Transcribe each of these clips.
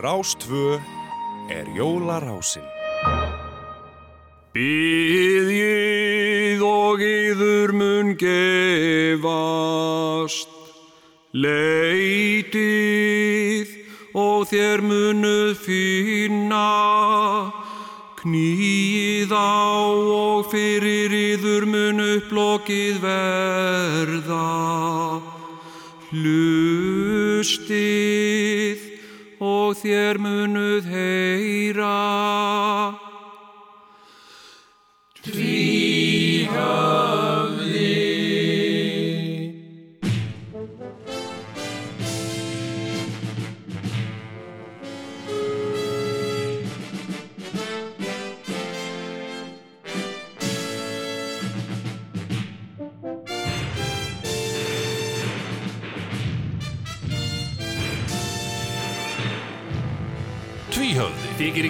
Rástvö er jólarásin. Býðið og yður mun gefast, leitið og þér munuð finna, knýð á og fyrir yður mun upplokið verða. Hlustið þér munuð heyra.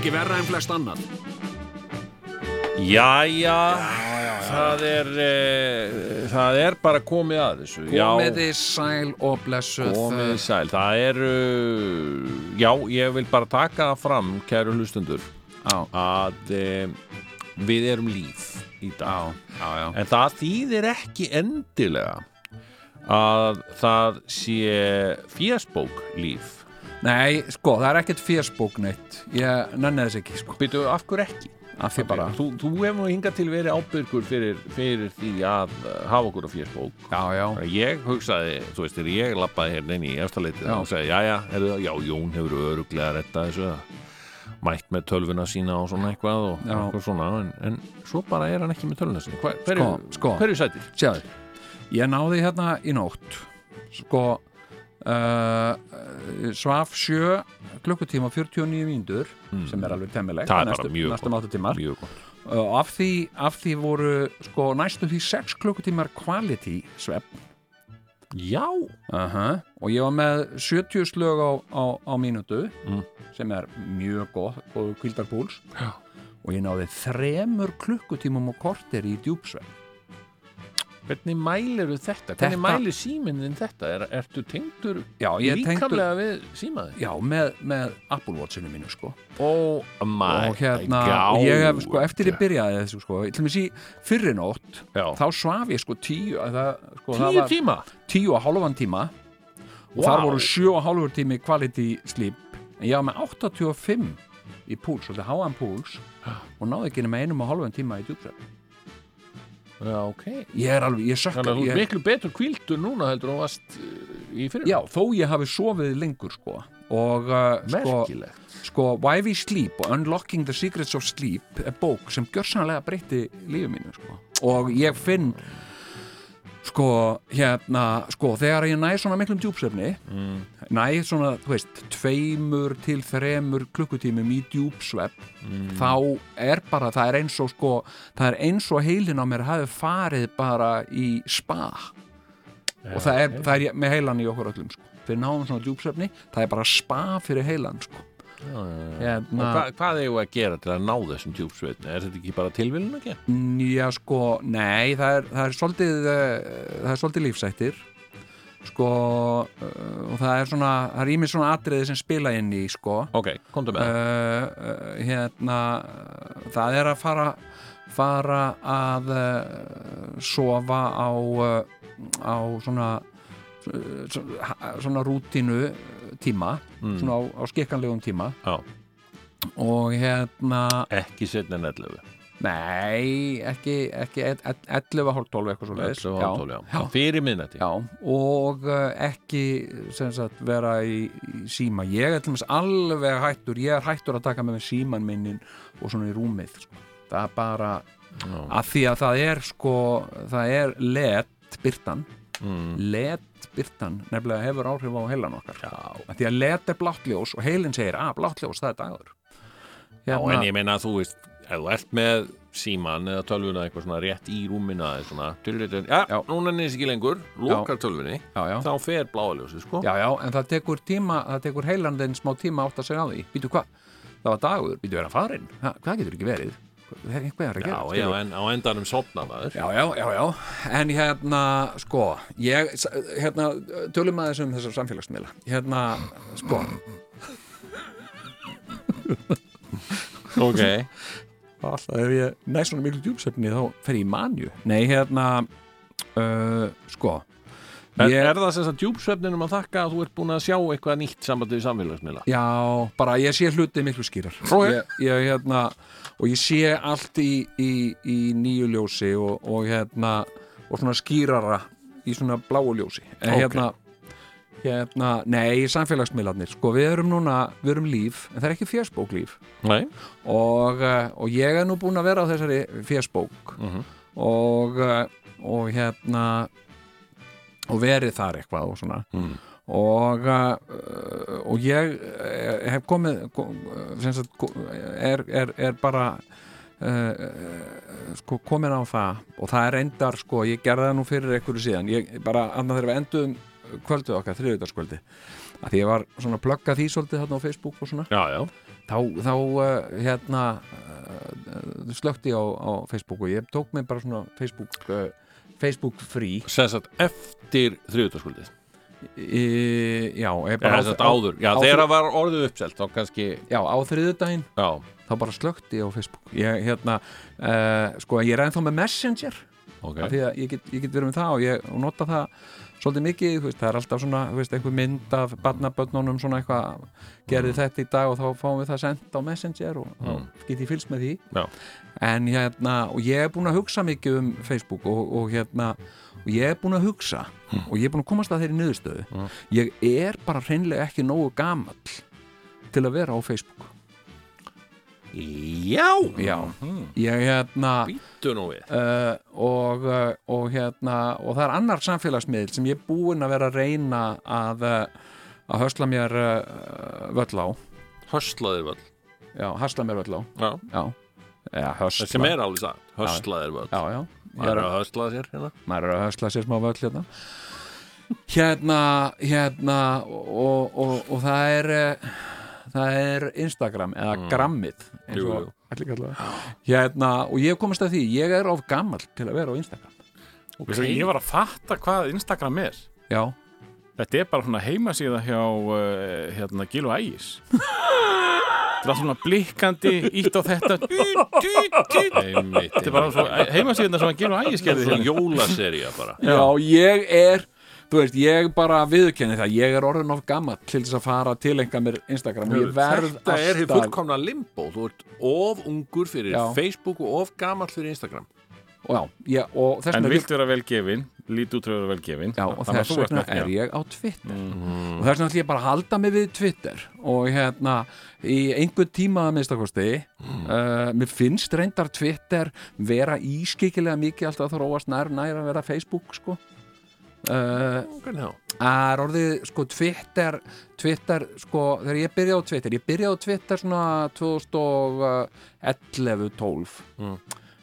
Ekki verra en flest annað. Jæja, það er uh, það er bara komið að þessu Komiði sæl og blessuð. komið sæl það er uh, já, ég vil bara taka það fram kæru hlustundur Já, að uh, við erum líf í dag já, já. en það þýðir ekki endilega að það sé fjösbók líf Nei, sko, það er ekkert fjörsbók neitt. Ég nenni þess ekki, sko. Býtu, af hverju ekki? Af því bara. Þú, þú hefur hingað til verið ábyrgur fyrir, fyrir því að uh, hafa okkur á fjösbók Já, já. Ég hugsaði, þú veist, þegar ég lappaði hérna inn í Já. þá hugsaði, já, já, heyrðu, já, Jón hefur öruglega retta þessu mætt með tölvuna sína og svona eitthvað og Já. eitthvað svona, en, en svo bara er hann ekki með tölvuna sína. Hverju, Sko, sko. hverju sætir? Sjáðu, ég náði hérna í nótt, sko, uh, svaf sjö klukkutíma og 49 mínútur, sem er alveg. Mm. Það er bara mjög Næstum gott. áttu tímar. Mjög gott. Og af því, af því voru, sko, næstum því 6 klukkutímar quality svepp. Já, Uh Og ég var með 70 slög á, á, á mínútu Mm. sem er mjög góð og kvildarpúls Já. og ég náði þremur klukkutímum og korter í djúpsvepp hvernig mælir þetta? Hvernig Þetta- mælir síminn þinn þetta? Er, ertu tengdur Já, er tengdur- líkamlega við símaði? Já, með, með Apple Watchinu mínu sko Oh my og hérna, God. ég hef sko eftir ég byrjaði þessu sko, til mér sí fyrri nótt Já. þá svaf ég sko tíu það, sko, það Tíu tíma? tíu og hálfan tíma og Vá. þar voru sjö og hálfur tími quality sleep en ég var með 85 í púls, svolítið háan púls og náði ekki nema einum og hálfan tíma í djúpsvepp Já, ok. ég er alveg, ég sökka Þannig að þú er miklu betur kvildur núna heldur þú varst uh, í fyrir. já, þó ég hafi sofið lengur sko og uh, sko, Merkilegt. sko Why We Sleep og Unlocking the Secrets of Sleep er bók sem gjörsanlega breytti lífið mínu sko. og ég finn sko hérna sko þegar ég næ svona miklum djúpsefni Mm. næ svona þú veist tveimur til þremur klukkutímum í djúpsvepp Mm. þá er bara það er eins og sko það er eins og heilin á mér hafi farið bara í spa og það er, það er með heilan í okkur öllum sko. fyrir náum svona djúpsvefni það er bara spa fyrir heilan sko. Hérna, hva, hvað eigum við að gera til að ná þessum djúpsveitni? Er þetta ekki bara tilviljun ekki? Já, sko, nei, það er, það er svolítið, uh, það er svolítið lífsættir, sko, uh, og það er svona, það er ímið svona atriði sem spila inn í, sko, Ok, komdu með uh, hérna, það er að fara, fara að uh, sofa á, uh, á svona, svona, svona rútínu tíma, svona á, á skikkanlegum tíma Já, og hérna, ekki setna en 11. Nei, ekki, ekki 11 hálf 12 eitthvað svo leiðis 11 og 12, já. já. Fyrir minnati. Já, og uh, ekki sagt vera í, í síma ég er alveg hættur ég er hættur að taka með mig síman minnin og svona í rúmið sko. það er bara Já. að því að það er sko það er let byrtan Mm. let byrtan nefnilega hefur áhrif á heilan okkar Já. að því að let er blátt ljós og heilin segir að blátt ljós það er dagur Já, en ég meina að þú veist, ef þú ert með síman eða tölvuna eitthvað svona rétt í rúmina svona, tölvuna, já, Já. núna nýðis ekki lengur, lokar tölvunni, já, já. þá fer bláaljósi, sko. Já, já, en það tekur tíma, það tekur heilandinn smá tíma átt að segja á því. Býtu hvað? Það var dagur, býtu vera farinn. Hvað getur ekki verið? Það er eitthvað að Já, gera. já, skilurðu? en á endanum sopna maður. já, já, já, já. En hérna, sko, ég, hérna, tölum að þessum þessar samfélagsmiðla. Hérna, sko, ok alltaf ef ég næ svona miklu djúpsefni þá fer ég í manju nei hérna uh, sko ég, er það sem að djúpsvefninum að þakka að þú ert búin að sjá eitthvað nýtt sambandi við samfélagsmiðla? já, bara ég sé hluti miklu skýrar ég, ég hérna og ég sé allt í, í, í nýju ljósi og, og hérna og svona skýrara í svona bláu ljósi en Ok. hérna hérna, nei, samfélagsmiðlarnir sko, við erum núna, við erum líf en það er ekki fjörsbók líf Nei. og, uh, og ég er nú búinn að vera á þessari fjörsbók Mhm. og, uh, og hérna og verið þar eitthvað og svona Mm. og, uh, og ég eh, hef komið sagt, er, er, er bara uh, sko, komin á það og það er endar sko, ég gerði það nú fyrir einhverju síðan ég bara, annað þegar við endum kvöldið okkar, þriðudagskvöldi að því ég var svona að plugga því svolítið þarna á Facebook og svona Já, já. þá, þá uh, hérna uh, slökti á, á Facebook og ég tók mig bara svona Facebook uh, Facebook Sem sagt eftir þriðutaskvöldið. í, já, Já, bara sem sagt áður. Já, á þegar það var orðið uppselt, kannski, já, á þriðudaginn já. þá bara slökti ég á Facebook ég, hérna, uh, sko, ég er ennþá með Messenger Ok. af því að ég get, ég get verið með það og ég og nota það svolítið mikið, veist, það er alltaf svona veist, einhver mynd af barnabönnunum svona eitthvað, gerði þetta í dag og þá fáum við það sendt á Messenger og Mm. get ég fylgst með því Já. en hérna, og ég er búin að hugsa mikið um Facebook og, og hérna og ég er búin að hugsa og ég er búin að komast að þeirri niðurstöðu Mm. ég er bara hreinlega ekki nógu gamall til að vera á Facebook Já. já, ég hérna Býttu nú við. uh, og, uh, og hérna og það er annar samfélagsmiðl sem ég er búinn að vera að reyna að uh, að hösla mér uh, völl á Höslaðir völl. já, hösla mér völl á Já. já, já hösla Það sem er alveg satt. Höslaðir völl. já, já, er er að, höslaða sér hérna. er að hösla sér smá völl hérna hérna hérna og, og, og það er uh, það er Instagram eða grammið eins Jú, og allir kalla það. Hérna, og ég komast að því, ég er of gammal til að vera á Instagram. Veistu, Ég var að fatta hvað Instagram er. Já, Þetta er bara svona heimasíða hjá uh, hérna, Gil og Ægis. Þetta er svona blikkandi Ítt á þetta. Þetta er bara svo, heimasíðuna sem Gil og Ægis gerði. Jólaserja bara. Já, ég er þú veist, ég bara viðurkenni það ég er orðin of gammal til þess að fara til enga mér Instagram og ég verð Þetta er hér fullkomna limbo. Þú ert of ungur fyrir Já. Facebook og of gamall fyrir Instagram. og, já, ég, og þess En vilt vera velgefin Lít út vera velgefin Já, og Þannig að þess þú ert vegna er því. ég á Twitter og þess vegna ætlum ég bara að halda mig við Twitter og hérna í einhver tíma að minnstakosti uh, mér finnst reyndar Twitter vera ískikilega mikið alltaf að þróast nær nær að vera Facebook sko uh, Hvernig þá? Það er orðið, sko, Twitter Twitter, sko, þegar ég byrjaði á Twitter ég byrjaði á Twitter svona 2011-12 Mm.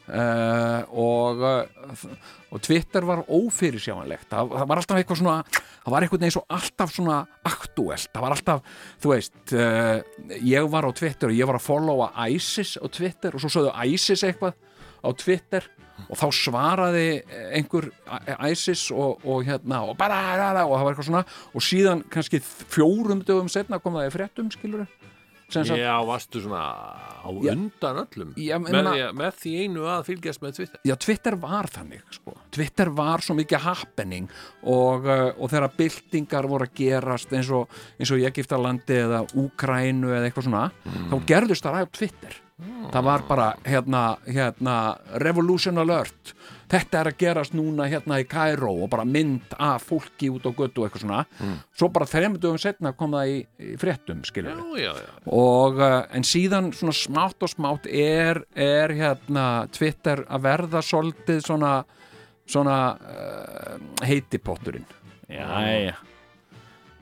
uh, og uh, og Twitter var ófyrirsjáanlegt það, það var alltaf eitthvað svona það var eitthvað eins og alltaf svona aktúelt það var alltaf, þú veist uh, ég var á Twitter og ég var að followa ISIS á Twitter og svo sögðu ISIS eitthvað á Twitter og þá svaraði einhver ISIS og, og hérna og bara og það var eitthvað svona. Og síðan kannski fjórum dögum setna kom það í fréttum skilur sem sagt, Já, varstu svona á Já. undan öllum? Já, með, með því einu að fylgjast með Twitter? Já, Twitter var þannig sko. Twitter var svo mikið happening og, uh, og þegar byltingar voru að gerast eins og, eins og í Egiptalandi eða Úkrænu eða eitthvað svona þá gerðust það á Twitter það var bara hérna, hérna revolution alert. Þetta er að gerast núna hérna í Cairo og bara mynd af fólki út á götu og eitthvað svona. Svo bara þreim dögum setna kom það í, í fréttum já og uh, en síðan svona smátt og smátt er, er hérna Twitter að verða svolítið svona svona uh, heitipotturinn. Jæja.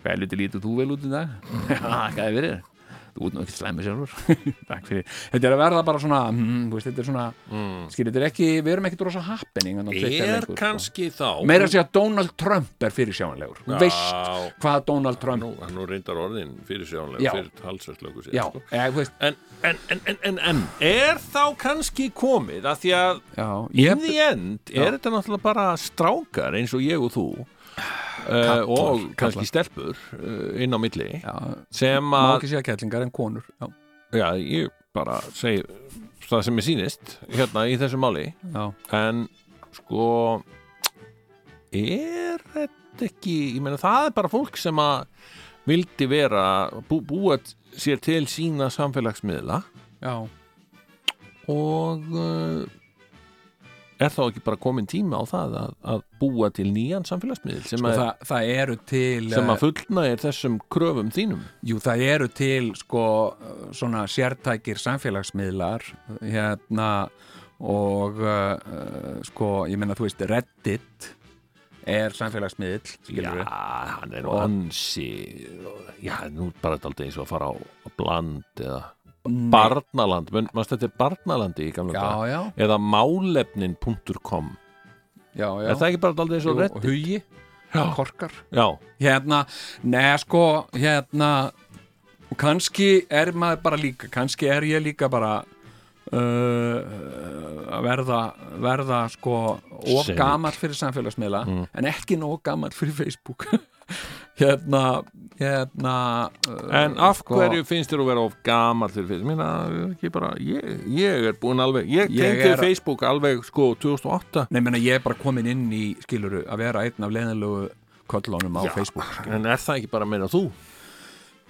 Hvað er litið lítið þú vel út í dag? Já, hvað er verið? Þú út nú ekki slæmi sjálfur Takk fyrir Þetta er að verða bara svona mm, veist, Þetta er svona mm. Skil, þetta er ekki Við erum ekkit rosa happening Twitter Er sko. kannski þá Meira að segja að Donald Trump er fyrir sjáanlegur Þú veist Já, hvað Donald Trump nú, nú reyndar orðin fyrir sjónlega Já. fyrir Já, sko. en, en, en, en, en, er þá kannski komið að því að Já, in ég, the end er þetta náttúrulega bara strákar eins og ég og þú uh, og kannski stelpur uh, inn á milli sem má að ekki segja kettlingar en konur já. já, ég bara segi það sem er sýnist hérna í þessu máli. Já, en sko er þetta ekki ég meina það er bara fólk sem að vildi vera bú, búa sér til sína samfélagsmiðla. Já, og uh, er þá ekki bara komin tíma á það að, að búa til nýjan samfélagsmiðl sem, sko, að, það, það eru til sem eh, að fullnægir þessum kröfum þínum? Jú, það eru til sko svona sértækir samfélagsmiðlar hérna og uh, sko, ég meina þú veist Reddit er samfélagsmiðl Já, hann er nú ansi Já, nú bara þetta eins og að fara á, á bland eða barnaland, maður er barnalandi í gamla daga, eða málefnin.com er það ekki bara aldrei eins og Jú, Reddit? Hugi, Já, korkar. Já, Hérna, neða sko hérna kannski er maður bara líka kannski er ég líka bara uh, að verða verða sko of Segill. gamall fyrir samfélagsmiðla Mm. en ekki nóg gamall fyrir Facebook hérna hérna uh, En af sko, hverju finnst þér að vera of gamall fyrir Facebook? Minna, ekki bara, ég, ég er búin alveg, ég Ég tengdi er- Facebook alveg sko 2008 Nei, menna, ég er bara komin inn í skiluru að vera einn af leiðinlegu köllunum á Já. Facebook skilurðu. En er það ekki bara meina þú?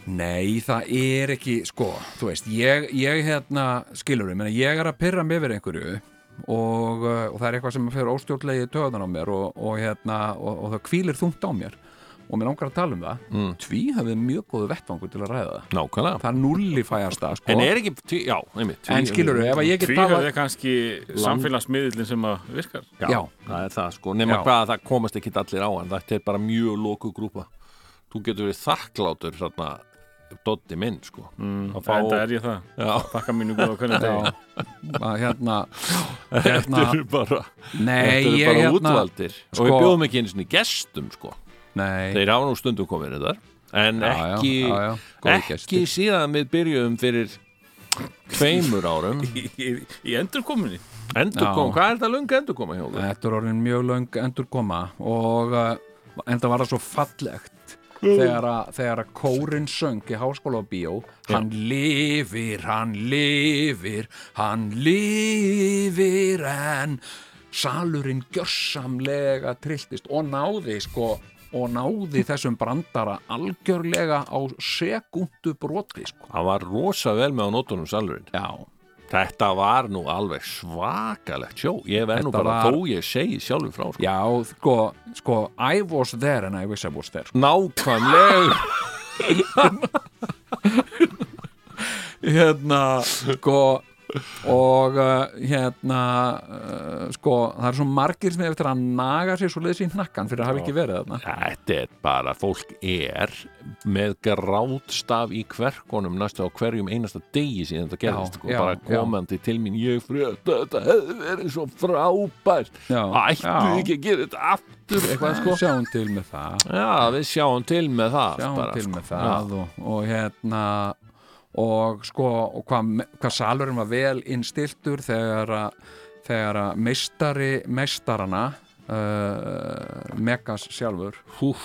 Nei, það er ekki, sko, þú veist, ég, ég hérna, skilur við, ég er að pyrra mig yfir einhverju og, uh, og það er eitthvað sem fyrir óstjórnlegi töðan á mér og, og hérna, og, og það kvílir þungt á mér og mér langar að tala um það Mm. Tví hafið mjög góðu vettvangur til að ræða það. Nákvæmlega. Það er nulli fæjasta, sko. En er ekki, tví, já, einmitt En skilur við, ef að ég get Tvíhöfð talað er kannski samfélagsmiðlinn sem að virkar. Já, Já. það er það sko. Já. hvað að það komast ekki allir á en þetta er bara mjög loku grúpa. Þú getur verið þakklátur þarna Doddi minn sko. Mm, Að fá- Enda er ég það. Já, Þakka mínu góða hvernig degi að hérna, þetta hérna eru bara Nei, Þetta eru ég bara hérna útvaldir. Og sko- við bjóðum ekki einu sinni gestum sko Nei, Þeir hafa nú stundum komið þetta En já, ekki, já, já, ekki síðan við byrjuðum fyrir tveimur árum. Í, í, í endurkominni Endurkom, hvað er þetta löngu endurkoma hjá þér? Þetta er orðin mjög löng endurkoma og uh, enda var það svo fallegt þegar að, þegar að kórin söng í háskóla og bíó hann lifir, hann lifir hann lifir en salurinn gjörsamlega trilltist og náði sko og náði þessum brandara algjörlega á sekundu broti sko. Hann var rosa vel með á nótunum salurinn Já, Þetta var nú alveg svakalegt sjó Ég verð nú bara var- þó ég segi sjálfur frá sko. já, sko, sko I was there and I wish I was there sko. Nákvæmlega hérna sko og uh, hérna uh, sko það er svo margir sem er eftir að naga sér svo leiðis í hnakkan fyrir að hafa ekki verið þarna. Þetta er bara, fólk er með grátstaf í kverkonum næstu á hverjum einasta degi síðan þetta gerðist Já, sko, já, bara já. komandi til mín ég fröta, þetta hefði verið svo frábært. Já, ættu já. ekki að gera þetta aftur eitthvað sko? sjáum til með það. Já, við sjáum til með það sjáum bara, til sko. með það og, og hérna og sko og hvað hva salurinn var vel innstiltur þegar að þegar að meistari meistarana uh, Megas sjálfur Húf.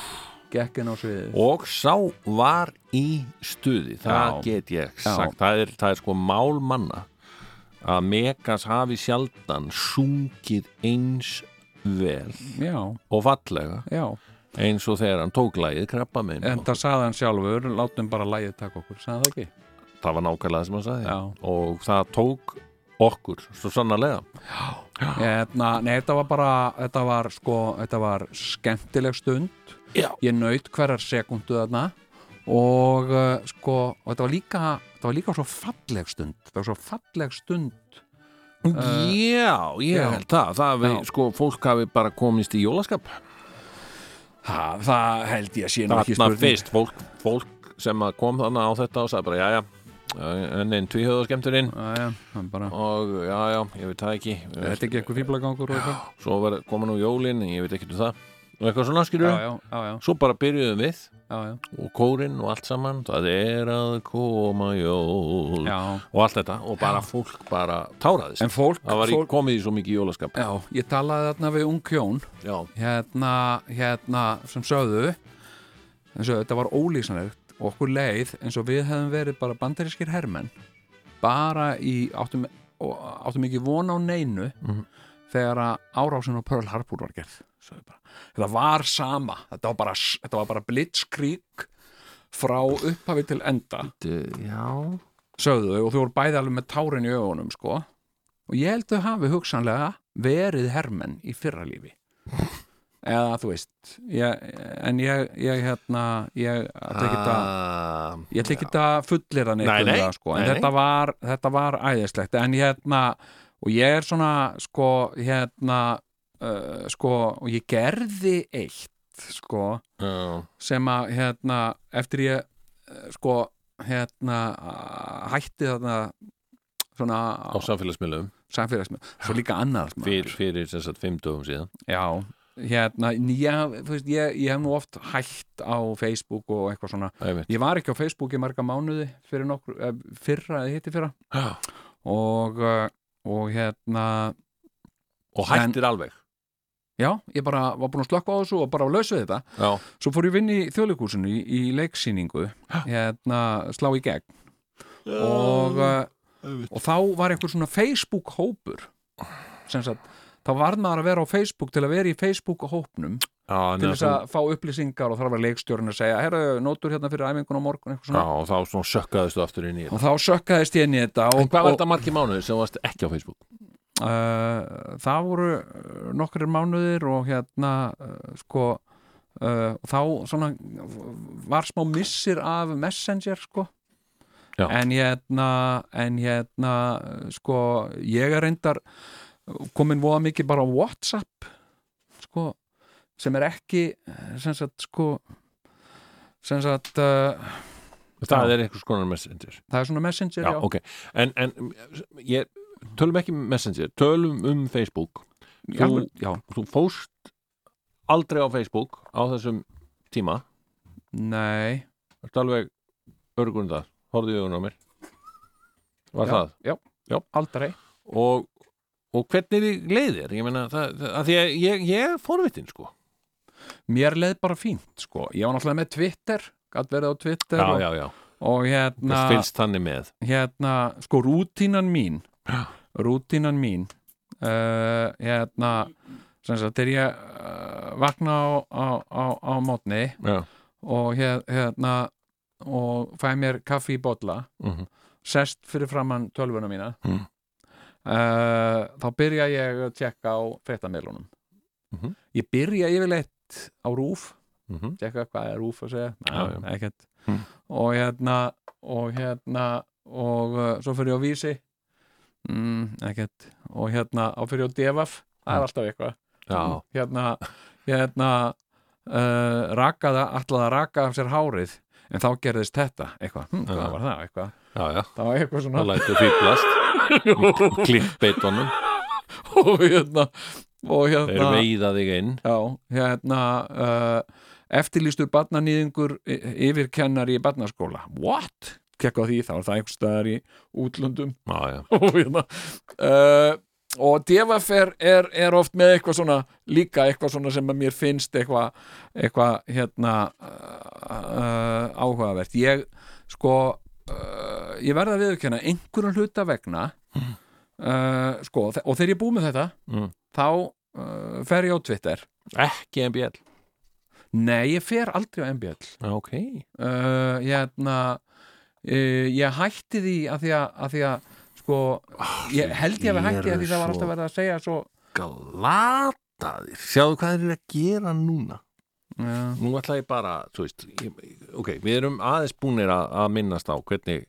gekk inn á sviðið Og sá var í stuði það Já. get ég sagt það er, það er sko mál manna að Megas hafi sjaldan sungið eins vel já, og fallega já eins og þegar hann tók lagið krabba minn En það sagði hann sjálfur, látum bara lægið taka okkur, sagði hann það ekki? Það var nákvæmlega það sem hann sagði. Já. og það tók okkur svo sannarlega. Hérna, nei, þetta var bara, þetta var sko, þetta var skemmtileg stund, Já. ég naut hverjar sekundu þarna. Og uh, sko, og þetta var líka, þetta var líka svo falleg stund, þetta var svo falleg stund, Já, ég já. held það. Það við, sko, fólk hafi bara komist í jólaskap. Ha, það held ég að sé þarna fyrst, fólk, fólk sem að kom þarna á þetta og sagði bara, já, já enn einn tvíhjóðaskemmturinn Já, já, hann bara, og já, já, ég veit það ekki. Þetta er ekki eitthvað eitthvað? svo var, koma nú jólin, ég veit ekki um það. Og eitthvað svona skilur svo bara byrjuðum við. Já, já, og kórinn og allt saman það er að koma jól. Og allt þetta. Og bara fólk bara táraðist. En fólk, það var í, fólk, komið í svo mikið jólaskap. Ég talaði þarna við ung hjón. Hérna, hérna sem sögðu og þetta var ólýsanlegt og okkur leið eins og við hefðum verið bara bandarískir hermenn. Bara í áttum, áttum ekki von á neinu Mhm. þegar að árásin á Pearl Harbor var gerð þetta var sama. Þetta var bara, þetta var bara blitzkrík frá upphafi til enda Já. sögðu og þau voru bæði alveg með tárin í augunum sko. Og ég held þau hafi hugsanlega verið hermenn í fyrra lífi eða þú veist ég, en ég, ég hérna ég ætla ekki að að fullir það neitt Nei, um sko, en þetta var, þetta var æðislegt. En hérna og ég er svona sko hérna uh, sko og ég gerði eitt sko já. sem að hérna eftir ég eh, sko hérna hætti þarna svona Á samfélagsmiðlum. samfélagsmið, svo líka annað Fyr, Fyrir sem sagt fimm dögum síðan. Já, hérna þú veist, ég, ég hef nú oft hætt á Facebook og eitthvað svona. Æmitt. ég var ekki á Facebook í marga mánuði fyrir nokkur, eh, fyrra eða hitti fyrra. Já. og, eh, og hérna Og hættir alveg. Já, ég bara var búin að slökka á þessu og bara lausu þetta. Já, svo fór ég vinn í þjóðleikúsinu í, í leiksýningu. Hérna slá í gegn. Og, uh, og þá var einhver svona Facebook hópur sem sagt þá var maður að vera á Facebook til að vera í Facebook hópnum já, til þess að fá upplýsingar og þar var leikstjórinn að segja herru, nótur hérna fyrir æfingun á morgun eitthvað Já, svona og þá svona sökkaðistu aftur inn í þetta og þá sökkaðist ég inn í þetta og, En hvað var og, þetta margir mánuðir sem varst ekki á Facebook? uh, það voru nokkur mánuðir og hérna uh, sko uh, þá svona var smá missir af Messenger sko Já. en hérna en hérna sko ég er reyndar komin voða mikið bara á Whatsapp sko sem er ekki sem sagt sko sem sagt uh, Það er einhvers konar messenger. Það er svona Messenger Já, já, ok. En, en ég, tölum ekki um messenger Tölum um Facebook. Þú- já. Þú fóst aldrei á Facebook á þessum tíma? Nei. Þetta alveg örgun það? Horfðu í augun á mér. Var það? já, Já. aldrei. Og, og hvernig þið leiðir? Ég meina, það, það, að því að ég, ég er forvitin, sko. Mér leið bara fínt sko. Ég var náttúrulega með Twitter gætt verið á Twitter Já, og, já, já, og hérna, fylgst þannig með. Hérna sko rútínan mín rútínan mín uh, hérna sem sagt, þegar ég uh, vakna á, á, á, á mótni Já, og hér- hérna og fæ mér kaffi í bolla mhm, sest fyrir framann tölvuna mína Mm. Uh, þá byrja ég að tjekka á fréttamiðlunum. Mhm. ég byrja yfirleitt á rúf mhm. Tjekka hvað er rúf að segja? Já, já. ekkert. Mm. og hérna og hérna og uh, svo fyrir ég á vísi. Mm, ekkert. Og hérna á fyrir ég á devaf það er Mm. alltaf eitthvað. Já, hérna, hérna uh, rakaða, ætlaði að raka af sér hárið en þá gerðist þetta eitthvað, hm, hvað var það eitthvað? Já, já. Það var eitthvað Það svona lætur fýblast Klippbeitunum. Og hérna og Þeir hérna veiða þig inn. Já, hérna uh, eftirlýstur barnanýðingur yfirkennari í barnaskóla. What? kekka á því, þá er það einhvers staðar í útlöndum. Já, já, og hérna uh, og devaf er, er, er oft með eitthvað svona líka eitthvað svona sem að mér finnst eitthvað eitthvað hérna uh, uh, áhugavert. Ég sko uh, ég verða að viðurkenna einhverjum hluta vegna uh, sko og þegar ég búið með þetta Mm. þá uh, fer ég á Twitter. Ekki MBL nei, ég fer aldrei á MBL ok. Uh, hérna ég hætti því að því að, að, því að sko, ég held ég að við hætti að því það var alltaf verið að segja svo Glataðir. Sjáðu hvað þeir eru að gera núna? Já, Nú ætla ég bara, þú veist ég, Ok, við erum aðeins búnir að, að minnast á hvernig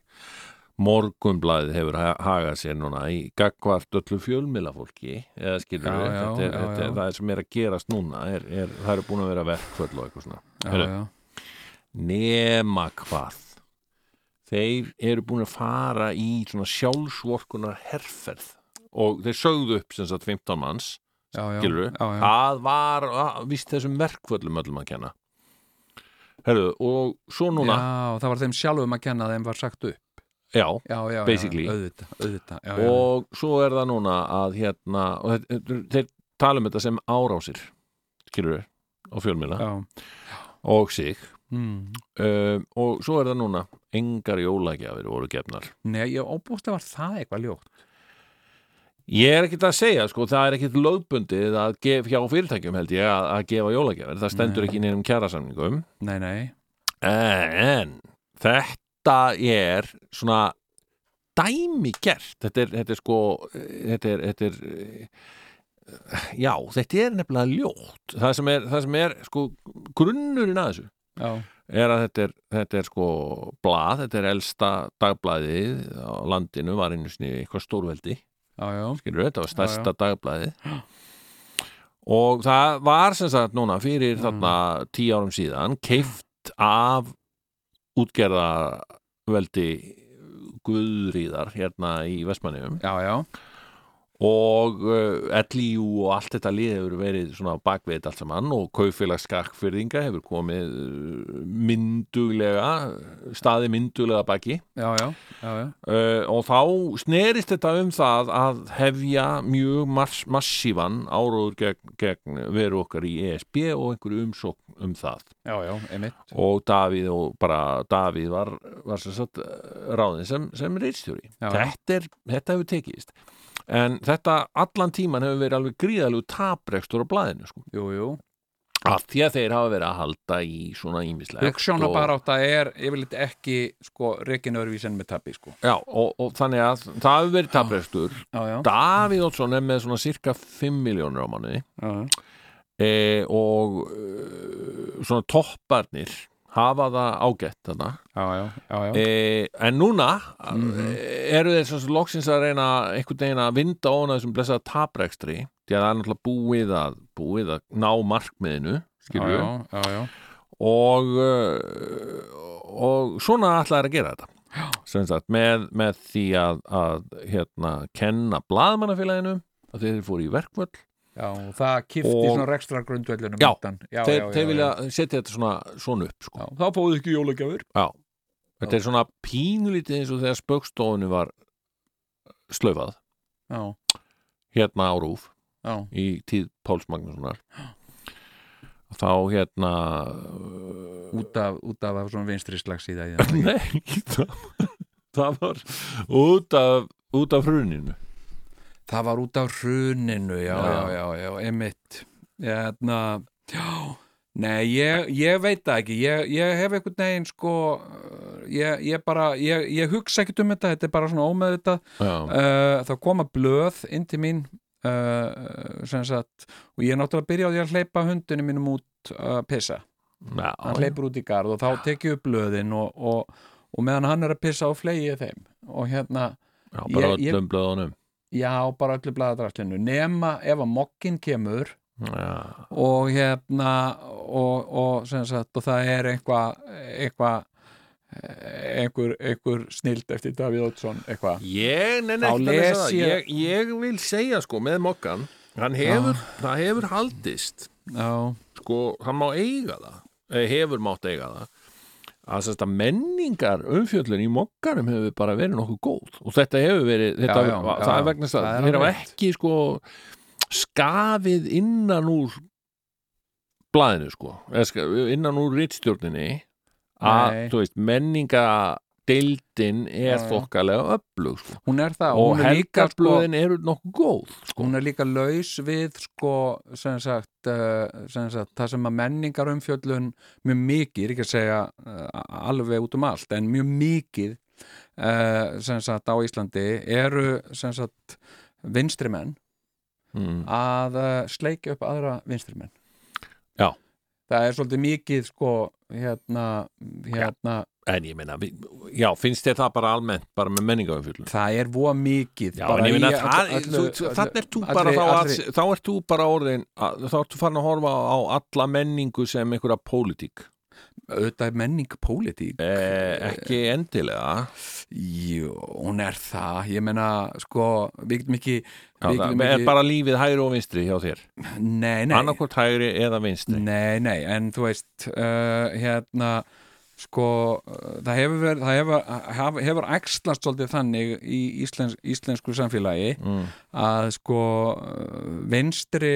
morgunblæðið hefur ha- hagað sér núna í gagvart öllu fjölmilafólki eða skilur við, þetta, er, já, þetta, já. það er sem er að gerast núna er, er, það eru búin að vera verkföll og eitthvað svona. Nema hvað þeir eru búin að fara í svona sjálfsvorkunar herferð. Og þeir sögðu upp sem sagt 15 manns skilur já. það var að, víst þessum verkföllum öllum að kenna. Herðu, og svo núna já, það var þeim sjálfum að kenna að þeim var sagt upp. Já, já, já, Basically. já, já, og svo er það núna að hérna, og þeir, þeir- tala um þetta sem árásir skilur við, á fjölmila og sig. Mm, um, og svo er það núna engar jólagjafir voru gefnar. Nei, ég óbúst að var það eitthvað ljótt. Ég er ekkert að segja, sko, það er ekkert lögbundið að gef hjá fyrirtækjum held ég að, að gefa jólagjafir, það stendur Nei. ekki í neinum kjærasamningum Nei, nei, en þetta er svona dæmi gert þetta er, þetta er sko þetta er, þetta er já, þetta er nefnilega ljótt. Það sem er, það sem er sko grunnurinn að þessu já, er að þetta er, þetta er sko blað, þetta er elsta dagblæðið á landinu var einu sinni eitthvað stórveldi. Já, já. Skilur þetta var Já, stærsta dagblæðið og það var sem sagt núna fyrir Mm. þarna tíu árum síðan keift af útgerðaveldi Guðríðar hérna í Vestmanniðum Já, já, og uh, LIU og allt þetta lið hefur verið svona bakveit allt saman og kaufélags skakkfyrðinga hefur komið uh, mynduglega staði mynduglega baki. Já, já, já, já. uh, og þá snerist þetta um það að hefja mjög mass massívan áróður gegn, gegn veru okkar í ESB og einhverju umsókn um það. Já, já, einmitt. Og Davíð og bara Davíð var, var sem sagt ráðin sem, sem reitstjóri Já. þetta, þetta hefur tekist en þetta allan tíman hefur verið alveg gríðalegu taprekstur á blaðinu sko. Jú, jú. Af því að þeir hafa verið að halda í svona ímislegt Hugssjóna bara átt að er yfirleitt ekki sko en með tappi sko. Já, og, og þannig að það hefur verið taprekstur. Davíð Oddsson er með svona cirka 5 miljónur á manni já, e, og e, svona topparnir hafa það ágætt þarna. Já, já, já, e, en núna Mhm. eru þeir svona loksins að reyna einhvern veginn að vinda óna þessum blessaða taprekstri því að það er náttúrulega búið að búið að ná markmiðinu skilur já, já, já, já. og uh, og svona ætlaði að gera þetta. Sagt með, með því að, að hérna kenna blaðmannafélaginu að þeir fóru í verkvöld Já, og það kifti Og- svona rekstra grundvellunum Já, já, þeir, þeir vilja setja þetta svona, svona upp sko. Já, þá fóðu ekki jólagjafur Já, þetta er svona pínulítið eins og þegar spöggstofunni var slöfað Já, hérna á Rúf já, í tíð Páls Magnússonar. Þá hérna út af, út af svona vinstri slags í það nei það, það var út af, út af hruninu Það var út af hruninu, já, Já. já, já, emitt Hérna, já Nei, ég, ég veit það ekki. Ég, ég hef einhvern veginn sko uh, ég, ég bara, ég, ég hugsa ekkert um þetta þetta er bara svona ómeðvitað. Uh, það koma blöð inn til mín uh, sem sagt og ég er náttúrulega að byrja á því að hleypa hundinu mínum út að pissa. Já, hann hleypur út í garð og þá tek ég upp blöðin og, og, og meðan hann er að pissa á flegi ég þeim. Og hérna, já, bara ég- öllum blöðunum já, bara öllu blaðadraslinu nema ef að mokkin kemur já, og hérna og, og sagt og það er eitthvað eitthvað einhver, einhver snild eftir Davíð Ótsson eitthvað. Ég ég- ég, vil segja sko með mokkan hefur, það hefur haldist. Já, sko, hann má eiga það. Eh, hefur mátt eiga það að, sérst, að menningar umfjöllun í mokkanum hefur bara verið nokkuð góð. Og þetta hefur verið þetta, Já, já, það já, er vegna þess það að þeir hafa ekki sko skafið innan úr blaðinu sko. Innan úr rittstjórninni að, Nei. Menningadeildin er þokkalega öflug sko. hún er það og er sko, helgarsblöðin eru nokkuð góð sko. hún er líka laus við sko, sem sagt, uh, sem sagt það sem að menningar umfjöllun mjög mikið, ég er ekki að segja uh, alveg út um allt, en mjög mikið uh, sem sagt á Íslandi eru sem sagt vinstrimenn mm. að sleikja upp aðra vinstrimenn Já. það er svolítið mikið sko hérna, hérna en ég meina, já, finnst þér það bara almennt bara með menningaumfjöllun það er voða mikið. Já, en ég meina, þannig ert þú bara þá, þá ert þú bara orðin þá ert þú farin að horfa á alla menningu sem einhverja pólitík. Auðvitað er menning pólitík. Eh, ekki endilega. Jú, hún er það. Ég meina, sko, við getum ekki það er bara lífið hægri og vinstri hjá þér. Nei, nei, annarkvort hægri eða vinstri. Nei, nei, en þú veist uh, hérna sko, það hefur verið það hefur, hefur, æxlast svolítið þannig í íslens, íslensku samfélagi mm. að sko vinstri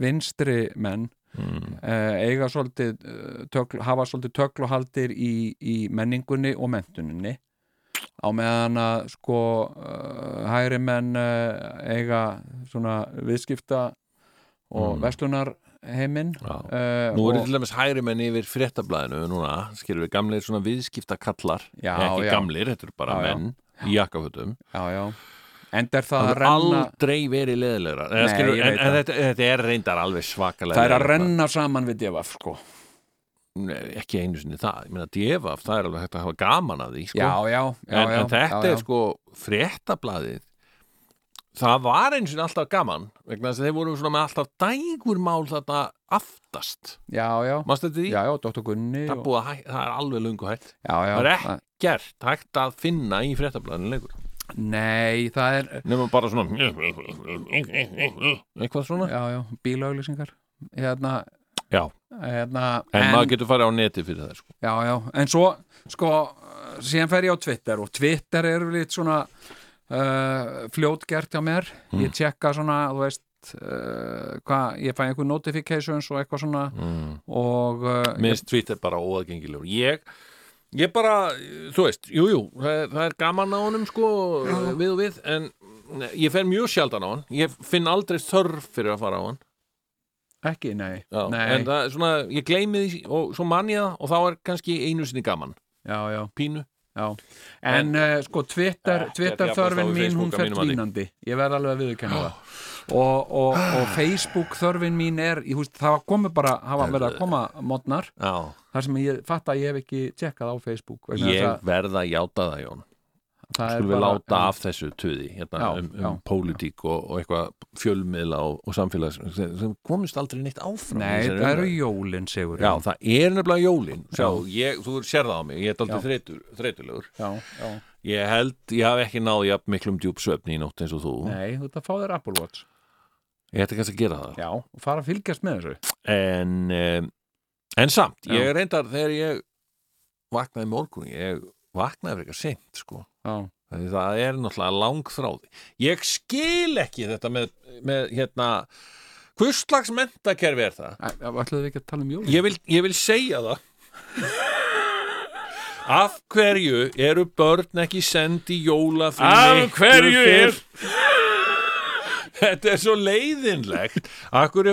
vinstri menn mm. eiga svolítið uh, tökl, hafa svolítið tökluhaldir í, í menningunni og mentuninni á meðan að sko uh, hægri menn eiga svona viðskipta og Mm. verslunar heiminn. Uh, Nú eru til dæmis hægri menn yfir fréttablaðinu núna, skilur við gamlir svona viðskipta kallar Já, ekki já. gamlir, þetta eru bara Já, menn í jakkafötum. Já, já. Enda er það það að er renna aldrei verið leðilegra skilur, ég en, veit en það. þetta, þetta er reyndar alveg svakalega það er að renna saman við devaf sko. Nei, ekki einu sinni það, ég meina djefaf það er alveg hægt að hafa gaman af því sko. já, já, já, en, já, en þetta er sko fréttablaðið það var eins og alltaf gaman vegna þess að þeir voru svona með alltaf dægurmál þetta aftast. Já, já, já, já, Dr. Gunni Það, og, hæ, það er alveg lungu hætt. Já, já, það er ekkert hægt að finna í fréttablaðinu lengur. Nei, það er nema bara svona eitthvað svona. Já, já, bílauglýsingar hérna, Já. hérna en, maður getur farið á neti fyrir það sko. já, já, en svo sko, síðan fer ég á Twitter og Twitter er litt svona uh, fljótgert hjá mér. Mm. ég tjekka svona, þú veist uh, hvað, ég fæ einhver notifications og eitthvað svona mm. og uh, minnst Twitter bara óaðgengilegur. Ég, ég bara, þú veist jú, jú, það er, það er gaman á honum sko, við og við en ég fer mjög sjaldan á hann. Ég finn aldrei þörf fyrir að fara á hann. Ekki, nei, Já, nei. en það er svona, ég gleymi því og svo man ég það og þá er kannski einu sinni gaman. Já, já, pínu já. En uh, sko Twitter, Ekkert Twitter jafnast á þörfin við mín, hún fer tvínandi ég verð alveg að viðurkenna það. Og, og, og Facebook þörfin mín er ég, húst, það komu bara, hafa verið að koma modnar. Já, þar sem ég fatt að ég hef ekki tjekkað á Facebook ég verð að játa það Jón Skulum við bara- láta já, af þessu tuði hérna, Já, um, um pólitík og, og eitthvað fjölmiðla og, og samfélags sem, komist aldrei neitt áfram Nei, það eru umræðu. jólin, segur Já, það er nefnilega jólin. Sjá, Já. ég, þú sér það á mig, ég er aldrei þreytur, þreytulegur. Já, já. Ég held, ég haf ekki náð jafn miklum djúpsvefni í nótt eins og þú. Nei, þú ert að fá þér Apple Watch. Ég ætti kannski að gera það. Já, og fara að fylgjast með þessu. En, um, en samt, ég reyndar þegar ég vaknaði morgun Ég vaknaði fyrir eitthvað seint, sko Já, það er náttúrulega langþráði. Ég skil ekki þetta með, með hérna, hvers slags mentakerfi er það? ætlaðu við ekki að tala um jólin? Ég vil, ég vil segja það. Af hverju eru börn ekki sendi jólafrí Af hverju er-? Þetta er svo leiðinlegt Akkur,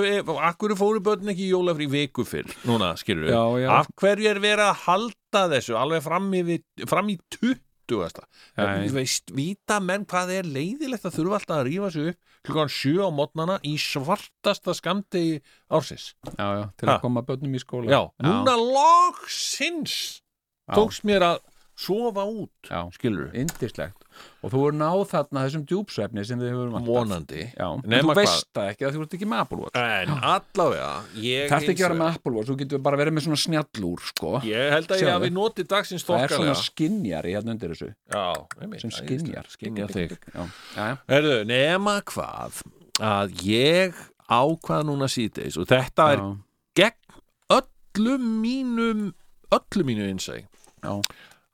akkur fóru börn ekki í jólafrí viku fyrr Núna, skilur við Já, já. Af hverju er verið að halda þessu alveg fram í, fram í 20 Nei. Þú veist, vita menn hvað er leiðilegt að þurfa alltaf að rífa sig upp klukkan 7 á mótnana í svartasta skamti ársins Já, já, til Ha. að koma börnum í skóla Já, núna loksins Já. tókst mér að sofa út Já. skilur Indislegt Og þú er náð þarna þessum djúpsvefni sem þið hefur vantað. Vonandi. Já, en þú veist það ekki að þú ert ekki með Apple Watch. En allavega ég, Það er ekki að vera með Apple Watch, þú getur bara verið með svona snjallúr sko. Ég held að ég Sjáðu. hafi notið dagsins Það er svona skinjar í hérna undir þessu. Já, einmitt, sem skinjar Skynjar þig. Herðu, nema hvað að ég ákvað núna síðdeis og þetta er gegn öllum mínum öllum mínu innsæg Já.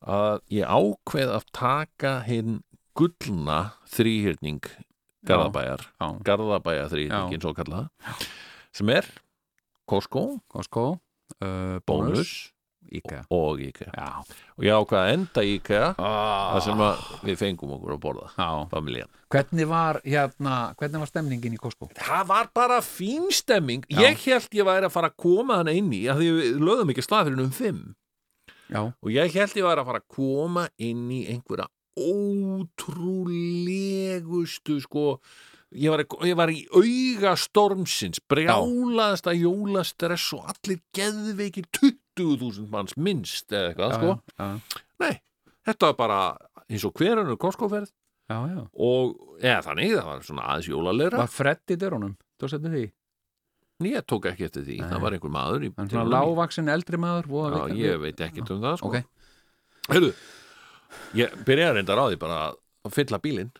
Að ég ákveð að taka hinn gullna þrýhyrning Garðabæjar. Garðabæjar þrýhyrningin svo kallað sem er Costco, Costco, uh, Bónus. IKEA og IKEA Já, og ég ákvað að enda í IKEA ah. þar sem við fengum okkur að borða. Hvernig var hérna, hvernig var stemningin í Costco? Það var bara fín stemming. Já. ég held ég væri að fara að koma hana inn í að því við lögðum ekki slað fyrir um fimm Já, og ég held ég væri að fara að koma inn í einhverja ótrúlegustu sko ég var, ég var í auga stormsins brjálaðasta jólastress og allir geðveikir 20.000 manns minnst eða eitthvað já, sko já, nei, þetta var bara eins og hverjanu já. og eða þannig, það var svona aðeins jólalegra Var Fred í dörunum? Þú setið því? Ég tók ekki eftir því, Nei. það var einhver maður dyrunum í- lágvaksin eldri maður Já, veikan- ég veit ekki um það sko. Ok. Heyrðu, ég byrjaði að reynda því bara að fylla bílinn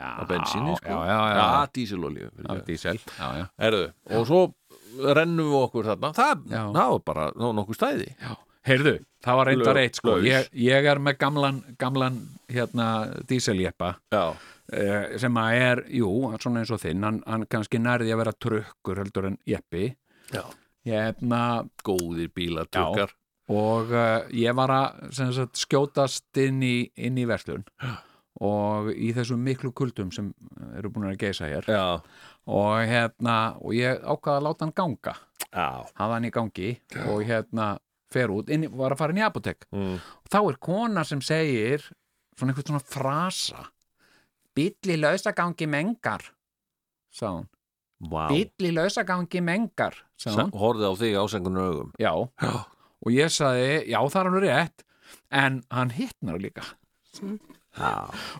á bensíni sko. Já, já, já, dísilolíu já, dísel Já, já, Heyrðu, og svo rennum við okkur þarna. Það, var bara nokkuð stæði. Já. Heyrðu, það var reyndar eitt sko. ég, ég er með gamlan, gamlan hérna, díseljeppa. Já, sem að er, jú, svona eins og þinn hann, hann kannski nærði að vera trukkur heldur en jeppi. Já, hérna, góðir bílar, tukkar og uh, ég var að sem sagt, skjótast inn í, inn í verslun og í þessum miklu kuldum sem eru búin að geisa hér. Já, og hérna, og ég ákvaða að láta hann ganga. Já, hafa hann í gangi og hérna fer út, inn, í- var að fara inn í apotek mm. og þá er kona sem segir svona eitthvað svona frasa bíll í lausagangi mengar sá hún, wow. bíll í lausagangi mengar sá hún, horfði á þig ásengunar augum. Já. Já, og ég sagði, já það er alveg rétt en hann hittnar líka.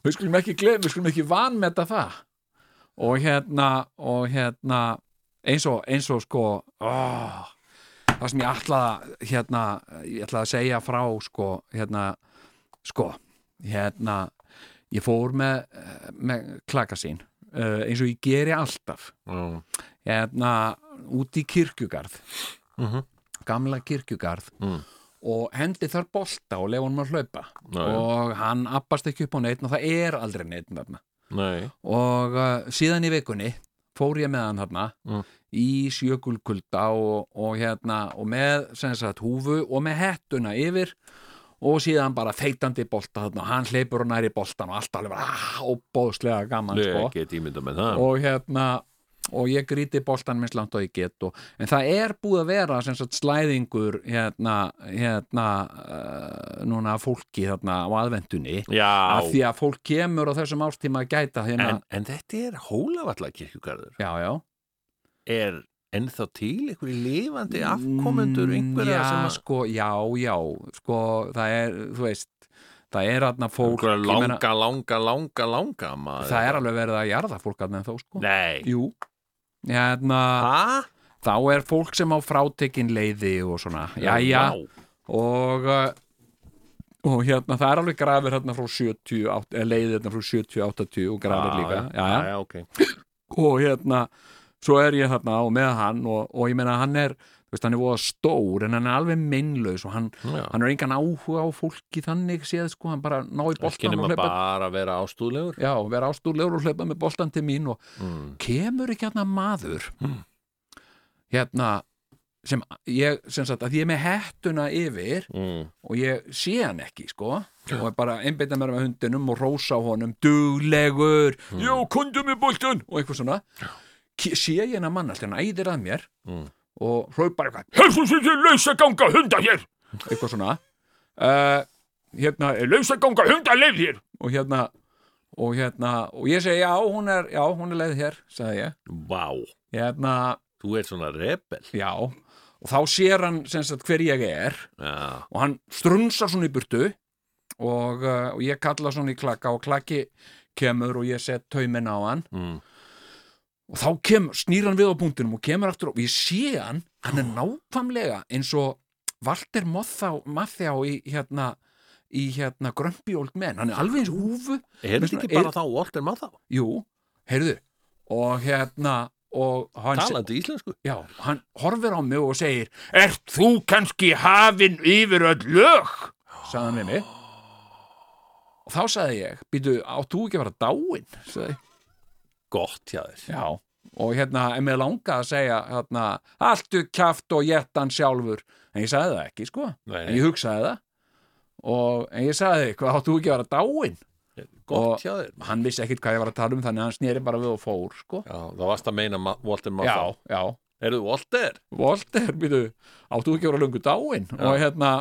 Við skulum ekki glem, við skulum ekki vanmeta það. Og hérna og hérna eins og, eins og sko oh, það sem ég ætlaði að, hérna, ég ætlaði að segja frá sko, hérna sko, hérna ég fór með, með klaka sín uh, eins og ég geri alltaf já. hérna út í kirkjugarð Mhm. gamla kirkjugarð Mm. og hendi þar bolta og lefa honum að hlaupa já. og hann appast ekki upp á neitt og það er aldrei neitt nei, og uh, síðan í vikunni fór ég með hann þarna Mm. í sjökulkulda og, og hérna og með sagt húfu og með hettuna yfir og síðan bara feitandi bolta þarna og hann hleypur og næri boltan og allt alveg bara ah, óbóðslega gaman sko. og hérna og ég gríti boltan minnst langt og ég get og, en það er búið að vera sagt slæðingur hérna, hérna uh, núna fólki þarna á aðvendunni af því að fólk kemur á þessum ástíma að gæta hérna, en, en þetta er hólavalla kirkjugarður já, já. Er ennþá til einhverju lifandi afkomendur einhverja já, sem að sko, já, já, sko það er, þú veist það er aðna fólk einhverja ég langa, langa, langa, langa maður. það er alveg verið að jarða fólk aðna þó, sko. Nei, jú, hérna þá er fólk sem á frátekin leiði og svona, já, já. Og uh, og hérna, það er alveg grafir hérna frá 70, átt- eða leiði hérna frá 70, 80 og grafir líka, já, já, já, ok. Og hérna svo er ég þarna og með hann og, og ég meina hann er, þú veist, hann er voða stór en hann er alveg meinlaus og hann, já. hann er engan áhuga á fólki þannig séð, sko, hann bara ná í boltan og hlaupa bara vera ástúðlegur já, vera ástúrlegur og hlaupa með boltan til mín og mm. kemur ekki hérna maður Mm. hérna sem ég, sem sagt, að ég er með hettuna yfir Mm. og ég sé hann ekki, sko og er bara einbeita mér með hundinum og rósa á honum duglegur, Mm. já, kondum með boltan og eitthvað svona Ki- sé ég hennar mann alltaf, hann æðir að mér Mm. og hróp bara eitthvað hefðu þessi lausa ganga hunda hér. Eitthvað svona. Uh, hérna, er lausa ganga hunda leið hér? Og hérna og hérna, og ég segi, já, hún er já, hún er leið hér, sagði ég. Vá, hérna, þú ert svona rebel. já og þá sér hann sagt hver ég er já, og hann strunsar svona í burtu og, uh, og ég kalla svona í klakka og klakki kemur og ég set tauminn á hann. Mm. Og þá kem, snýr hann við á punktinum og kemur aftur og ég sé hann hann er nákvæmlega eins og Walter Matthjá í hérna í hérna Grumpy Old Men. Hann er alveg eins húfu. Er Með þetta ekki bara þá Walter Matthau? Jú, heyrðu og hérna og hann, se- talandi íslensku. Já, hann horfir á mig og segir Ert þú kannski hafinn yfir öll lög? sagði hann við mig. Og þá sagði ég býtu, átt þú ekki að vera dáinn? sagði ég gott hjá þér. Já, og hérna, en mér langa að segja hérna, alltu kjaft og jettan sjálfur, en ég sagði það ekki, sko. Nei. en ég hugsaði það. Og en ég sagði, hvað áttu ekki að vera dáinn? Gott Og- hjá þér hann vissi ekkit hvað ég var að tala um, þannig að hann snýri bara við og fór, sko. Já, það varst að meina Ma- Walter Já, Matthau. Já, er þú Walter? Volter, býtu áttu ekki að vera löngu dáinn? Og hérna,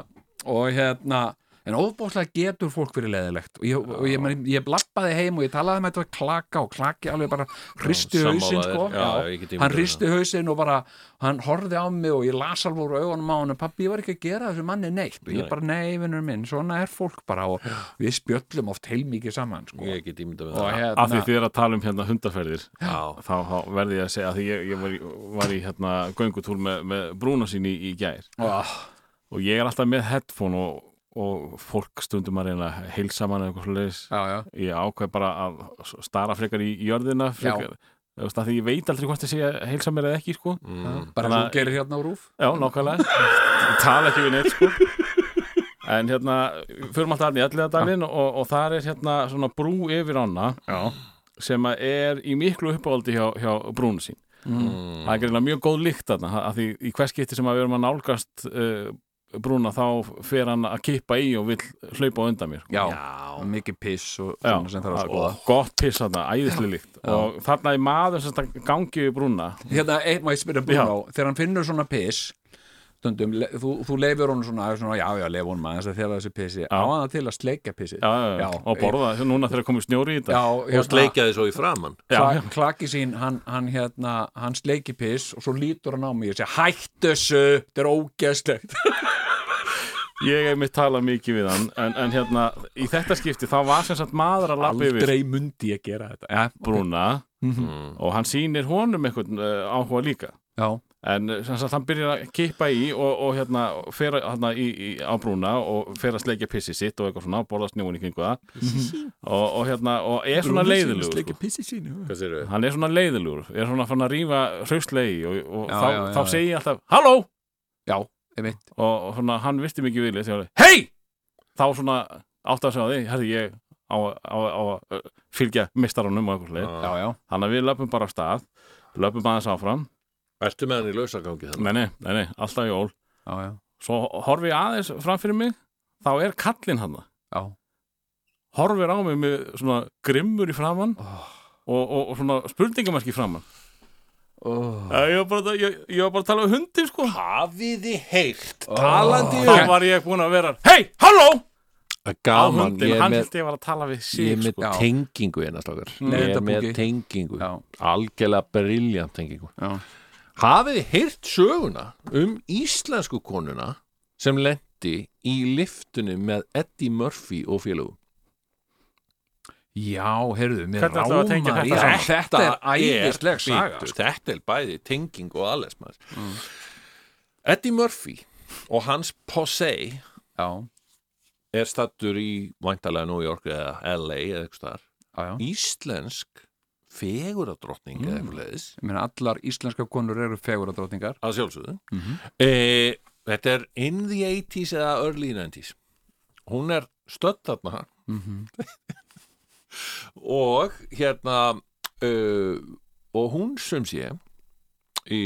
og hérna en óbúslega getur fólk verið leðilegt og ég, og ég, ég, ég lappaði heim og ég talaði með þetta klaka og klaki alveg bara hristi hausinn sko. Já, ég get ímyndað hann hristi hausinn og bara hann horfði á mig og ég las alveg úr augunum á hann pappi, ég var ekki að gera þessu manni neitt. Og ég bara, nei, vinnur minn, svona er fólk bara. Og við spjöllum oft heilmikið saman sko. ég get ímyndað með og það. hérna Af því þið er að tala um hérna hundaferðir já, þá, þá verði ég að segja að því ég, ég var í, var í hérna göngutúr með, með brúna sín í, í gær. Oh, og ég er alltaf með headphone og, og fólk stundum að reyna að heilsa mann eða eitthvað já, ég ákveð bara að stara frekar í jörðina frekar, að því ég veit aldrei hvort það sé að heilsa mér eða ekki sko. mm. bara þú að- gerir hérna á rúf já, nákvæmlega. Ég tala ekki við neitt sko. en hérna förum alltaf aðni í alliðadalinn og, og þar er hérna svona brú yfir ána já, sem að er í miklu uppáhaldi hjá, hjá brúnu sín. Mm. það er greinlega mjög góð lykt þarna af því í hvers skipti sem að við erum að nálgast uh, brúna þá fer hann að kippa í og vill hlaupa á undan mér. Já, Já. mikið piss og Já, svona sem þarf að skoða. og gott piss þarna, æðislega líkt og þarna er maður sem gangi við brúna. Hérna, eitt maður spyrja Bruno þegar hann finnur svona piss stundum, le- þú, þú leifir honum svona, svona já, já, leif honum aðeins að þér þessi pissi. Á hann til að sleikja pissi já, já, og borða, núna þegar komið snjóri í þetta. Já, og sleikja þið svo í framann Já, Kla, klaki sín, hann, hann hérna hann sleiki piss og svo lítur hann á mig og segja hættu þessu, þetta er ógeðslegt ég hef mitt talað mikið við hann en, en hérna, í þetta skipti þá var sem sagt maður að lappa yfir aldrei mundi ég gera þetta ja, brúna mm. og hann sýnir honum einhvern uh, áhuga líka já, en uh, sem sagt hann byrjar að kippa í og, og hérna fer hérna í, í, á brúna og fer að sleikja pissi sitt og eitthvað svona, borða snjóin í kringu það og, og hérna, og er svona leiðilugur sleiki sko. pissi við? hann er svona leiðilugur, er svona fann að rífa hraustlegi og, og Já, þá, já, þá já. segi ég alltaf Halló! já, og, og svona hann visti mikið vilja Hei! Þá svona átt að segja því, herri ég á, á, á að fylgja mistaranum og eitthvað leið já, já, Þannig að við löpum bara af stað löpum aðeins áfram Ertu með hann í lausagangi þannig? Nei, nei, nei, nei, alltaf jól já, já, Svo horfi ég aðeins fram fyrir mig þá er kallinn hann já. horfir á mig með svona grimmur í framann Oh. og, og, og svona spurningamarki í framann Oh. ég, var bara, ég, ég var bara að tala um hundin sko. Hafið þið heyrt? Talandi þá var ég búin að vera Hei, halló! Gaman, hundin, ég hann held ég var að tala við ég sig er með sko. Tengingu hérna strákar. Ég er með tengingu. Já. Algjörlega briljant tengingu. Já. Hafið þið heyrt söguna um íslensku konuna sem lendi í liftunni með Eddie Murphy og félögum Já, heyrðu, mér í þetta? Þetta er æðisleg saga sko. Þetta er bæði tenging og alles maður. Eddie Murphy og hans posse Já, er stattur í væntalega New York eða LA eða eitthvað staðar. Já, já. Íslensk feguradrottning eða Mm. eitthvað leiðis Ég meina, allar íslenska konur eru feguradrótingar að sjálfsögðu. Mhm. e, Þetta er in the 80s eða early 90s Hún er stödd þarna. Mm og hérna uh, og hún sem sé í,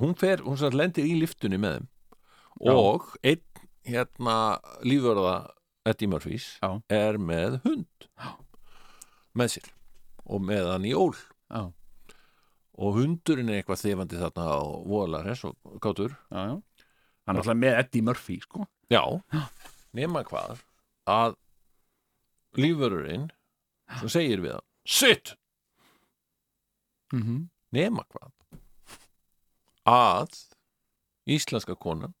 hún fer, hún sem lendir í liftunni með þeim. Og einn hérna lífverða Eddie Murphys Já. er með hund Já. með sér og með hann í ól. Já, og hundurinn er eitthvað þefandi þarna á voðalega hress og kátur já, já. Hann er alltaf með Eddie Murphy, sko. Já, nema hvað að lífverðurinn sem segir við hann sitt, mm -hmm. nema hvað? Að íslenska konan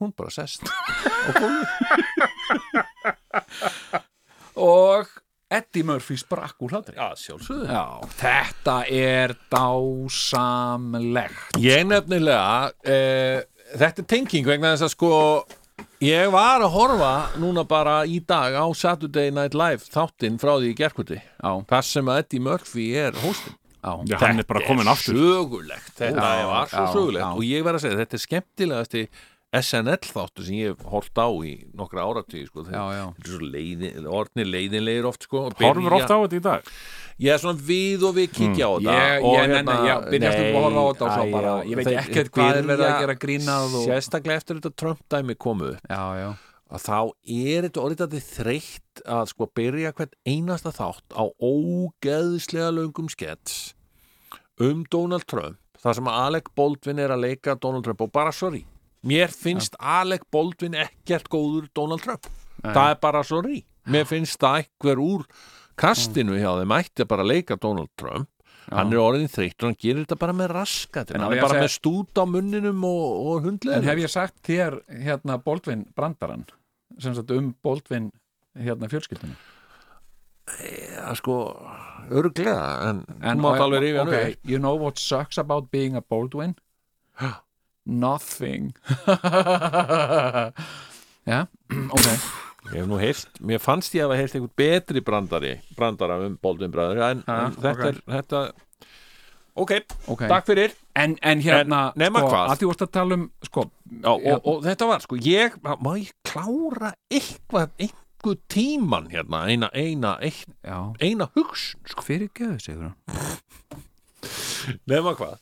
hún bara sest og Og Eddie Murphy sprakk úr hlátri. Já, sjálfsögðu. Já, þetta er dásamlegt. Ég nefnilega uh, þetta er tenging vegna þess að sko ég var að horfa núna bara í dag á Saturday Night Live þáttinn frá því í gerkvöldi Já, þar sem að Eddie Murphy er hóstinn. Já, Já, hann er bara komin aftur. sögulegt, þetta Já, var svo já, sögulegt. já. og ég verð að segja, þetta er skemmtilegasti SNL þáttu sem ég hef hort á í nokkra áratíð sko. er leiðin, orðnir leiðinlegir oft sko, og Horfur ofta á þetta í dag? Ég er svona við og við kíkja á þetta. Ég, og ég nenni, já, byrjast upp að horfa á þetta og svo bara, já, ég veit þeir- ekkert hvað er verið að gera grínað og... sérstaklega eftir þetta Trump-dæmi komu upp, Já, já, að þá er þetta orðið þreytt að sko byrja hvern einasta þátt á ógeðslega löngum skets um Donald Trump þar sem Alec Baldwin er að leika Donald Trump og bara sorry, mér finnst Alec Baldwin ekkert góður Donald Trump. Nei. það er bara sorry mér finnst það einhver úr kastinu hjá þeim ætti að bara leika Donald Trump. Hann er orðin þreytt og hann gerir þetta bara með raskat hann er að bara segja- með stút á munninum og, og hundlega En hef ég sagt þér hérna Baldvin brandarann? Sem sagt um Baldvin hérna fjölskyldunum ja, sko, örglega en, En þú mátt alveg hann okay, You know what sucks about being a Baldwin? Nothing. Já, ok. Ég hef nú heyrt, mér fannst ég að hafa heyrt einhvern betri brandari, brandara um Baldwin bræður, en, Ha, en þetta ok. er, þetta, ok, Ok, takk fyrir. en, en hérna En nema sko, að því vorst að tala um sko, Já, og, og þetta var, sko, ég, má ég klára eitthvað, einhver tíman hérna, eina, eina, já, eina hugsun, sko. fyrir geðu sigur Nefna hvað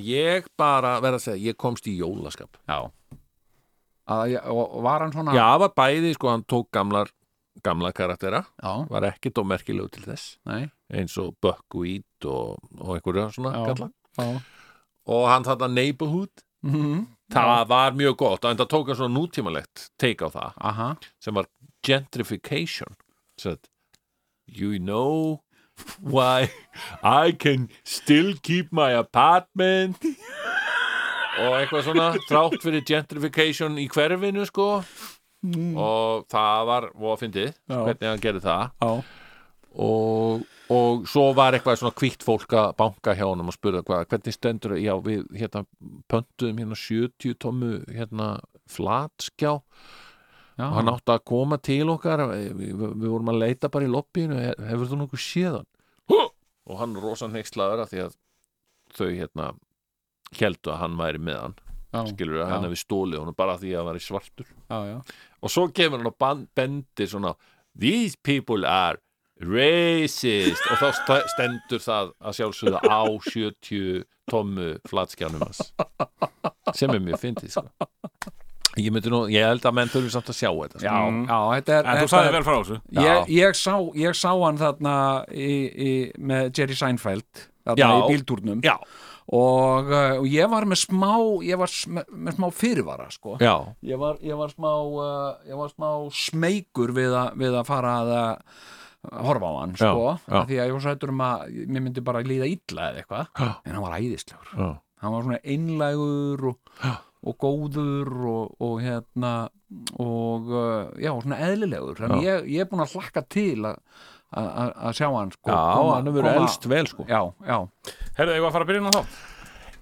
Ég bara verð að segja, ég komst í jólaskap. Já. Að, og, var hann svona Já, var bæði, sko, hann tók gamlar gamla karaktera, já, var ekkit og merkilegu til þess, nei, eins og Buckwheat og, og einhverja svona Já. kalla já. Og hann þarna Neighborhood. Mm það var mjög gott, en það tók hann svona nútímalegt take á það, aha, sem var gentrification. Said, you know why I can still keep my apartment. Og eitthvað svona þrátt fyrir gentrification í hverfinu sko. Og það var og fyndið, Já. hvernig hann gerði það. Og, og svo var eitthvað svona kvítt fólk að banka hjá honum og spurða hvað, hvernig stendur já við hérna pöntuðum hérna 70 tómu hérna flatskjá já. Og hann átti að koma til okkar við, við, við vorum að leita bara í lobbyinu "He- hefur þú nokkuð séðan og hann rosa neykslaður að því að þau hérna heldu að hann væri með hann. Já, skilur að hann hefði stólið honum bara því að hann væri svartur. Já, og svo kemur hann og bendir svona these people are racist. Og þá stendur það að sjálfsögða á 70 tómmu flatskjánum sem er mjög fyndið sko. Ég myndi nú, ég held að menn þurfi samt að sjá þetta sko. já, Mm. já, þetta er En þú þetta sagði er- vel frá þessu ég, ég, sá, ég sá hann þarna í, í, með Jerry Seinfeld þarna Já. í bíltúrnum já, og, uh, og ég var með smá ég var með smá fyrirvara sko. já, ég, var, ég var smá uh, ég var smá smeykur við, a, við að fara að uh, horfa á hann sko, Já, já. af því að ég var sættur um að mér myndi bara líða illa eða eitthvað en hann var æðislegur já. hann var svona einlægur og, Já. Og góður og, og hérna og uh, já, svona eðlilegur. Þannig ég, ég er búin að hlakka til að að að sjá hann sko, já hann hefur verið elst vel sko. Já, já, Herðu, ég var að fara að byrja inn á þá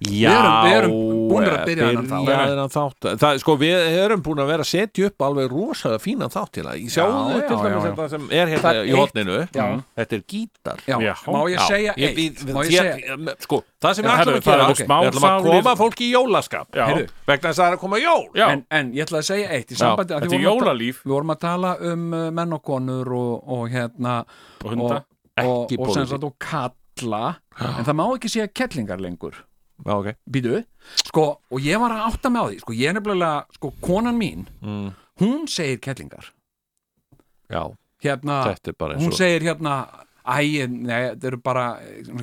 Já, erum- við erum búnir að byrja þennan þátt. byrja þennan þátt. Það, sko, við erum búin að vera að setja upp alveg rosalega fínan þátt til að ég sjáu Já, þetta til já, dæmis já, já. þetta sem er hérna Það í hotninu Já. þetta er gítar. Já. Já. má ég segja ég, eitt? við, má við, ég ég, segja sko, það sem við ætlum að það gera við ætlum að koma fólki í jólaskap. Vegna þess að það er að koma jól. En, en ég ætla að segja eitt í sambandi að þetta við er vorum að ta- jólalíf. við vorum að tala um uh, menn og konur og, og hérna og hunda. og, og, Ekki og sem sagt og kalla. En það má ekki segja kettlingar lengur Já, ok. Býtu, sko, og ég var að átta mig á því sko, ég er nefnilega, sko, konan mín mm. hún segir kettlingar. Já, hérna, hún og segir hérna æ, nei, þetta eru bara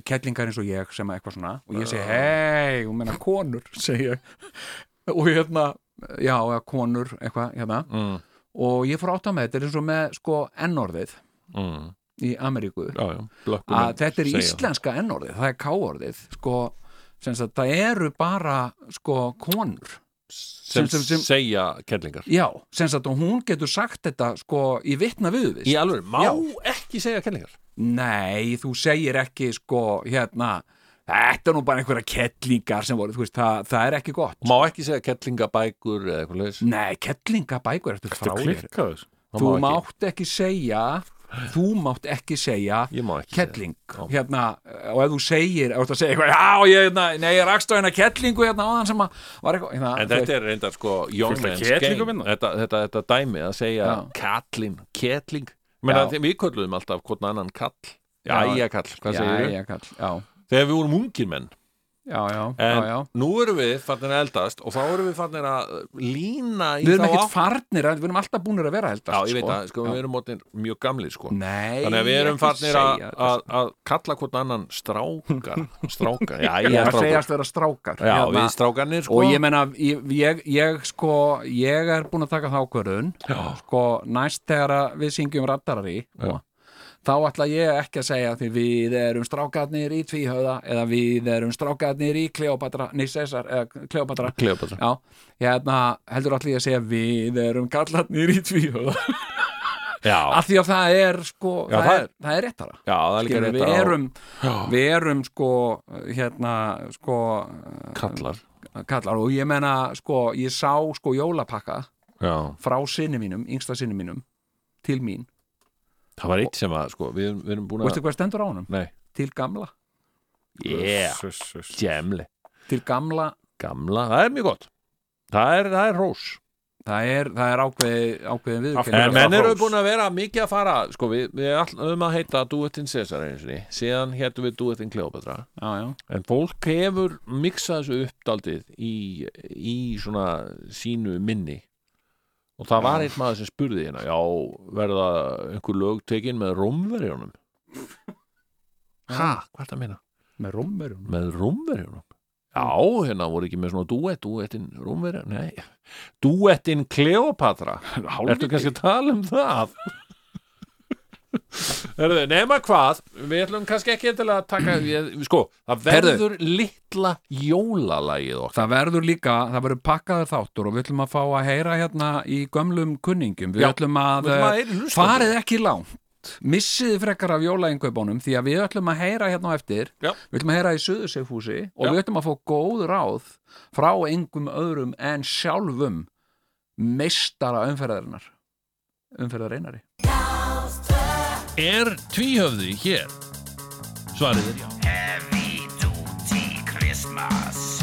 kettlingar eins og ég sem eitthvað svona. Og ég segi, hei, hún meina konur segi ég. Og hérna, já, eða konur eitthvað, hérna, mm. og ég fór að átta mig þetta er eins og með, sko, N-orðið Mm. í Ameríku. Já, já, að þetta er íslenska N-orðið, það er K-orðið sko, sem sagt, það eru bara sko, konur sem, sem- sem- segja kellingar já, sem sagt, og hún getur sagt þetta sko, í vitna viðvist Í alveg, má Já. ekki segja kellingar Nei, þú segir ekki sko, hérna þetta er nú bara einhverja kettlingar sem voru, þú veist, það, það er ekki gott. Má ekki segja kettlingabækur eða eitthvað leis Nei, kettlingabækur ertu Þú frá þér klikkaðu þessu? Þú mátt ekki segja þú mátt ekki segja má ekki segja. Kettling, Já. hérna og ef þú segir, ef þú segja eitthvað já, ég, hérna, nei, ég rakst á hérna kettlingu hérna áðan sem að var eitthvað hérna, En þetta er reyndar sko þetta, þetta, þetta dæmi að segja Já. kallin, kettling. Við kölluðum alltaf hvern annan kall. Já. Jæja kall, hvað segir já, Þegar við vorum ungir menn já, já, En já, nú erum við fannir að eldast og þá erum við fannir að lína í við erum þá ekkert farnir við erum alltaf búnir að vera heldast Já, ég veit sko. að sko, við erum mótin mjög gamli sko. Nei, Þannig að við erum farnir að, þetta, að, að kalla hvern annan strákar Strákar, já, sko. ég er það strákar segjast vera strákar Já, hérna. við strákarnir sko og ég menna, ég, ég, ég sko ég er búin að taka þá ákvörðun sko, næst þegar að við syngjum raddarari Já. Þá ætla ég ekki að segja því við erum strákarnir í tvíhauða eða við erum strákarnir í Kleopatra, nei Cæsar, eða Kleopatra Kleopatra Já, hérna heldur allir að segja við erum kallarnir í tvíhauða Já, af því að það er sko, Já, það, það er, það er réttara. Já, það er líka Skilur, rétt við erum, við erum sko hérna sko kallar kallar og ég menna sko ég sá sko jólapakka Já, frá sinni mínum, yngsta sinni mínum til mín, það var eitt sem að sko, við, erum- við erum búin að veistu hvað stendur á honum? Nei, til gamla, yeah, gemli til gamla? Gamla, það er mjög gott. Það er, það er rós það er, það er ákveði, ákveðin Af viðurkenning En menn eru búin að vera mikið að fara sko, við, við ætlum að heita Duetin Cæsar einu sinni, síðan héttum við Duetin Kleopatra já, já. en fólk hefur miksað þessu uppdaldið í, í svona sínu minni og það var einn maður sem spurði hérna já, verða einhver lög tekin með rómverjónum ha, hvað er það að meina? með rómverjum með rómverjónum já, hérna voru ekki með svona duett duettin rómverjón, nei. Duettin Kleopatra Ertu kannski að tala um það? Herðu, nema hvað við ætlum kannski ekki til að taka við, sko, það verður litla jólalagið okkar. Það verður líka, það verður pakkaður þáttur og við ætlum að fá að heyra hérna í gömlum kunningum, við Já, ætlum að, við að í hlustendum. farið ekki langt. Missiði frekar af jólaengaupunum því að við ætlum að heyra hérna á eftir. Já. við ætlum að heyra í Suðursegfúsi og Já. við ætlum að fá góð ráð frá engum öðrum en sjálfum meistara umferðarinnar umferðareinari Er tvíhöfði hér? Svarið er já. Heavy duty Christmas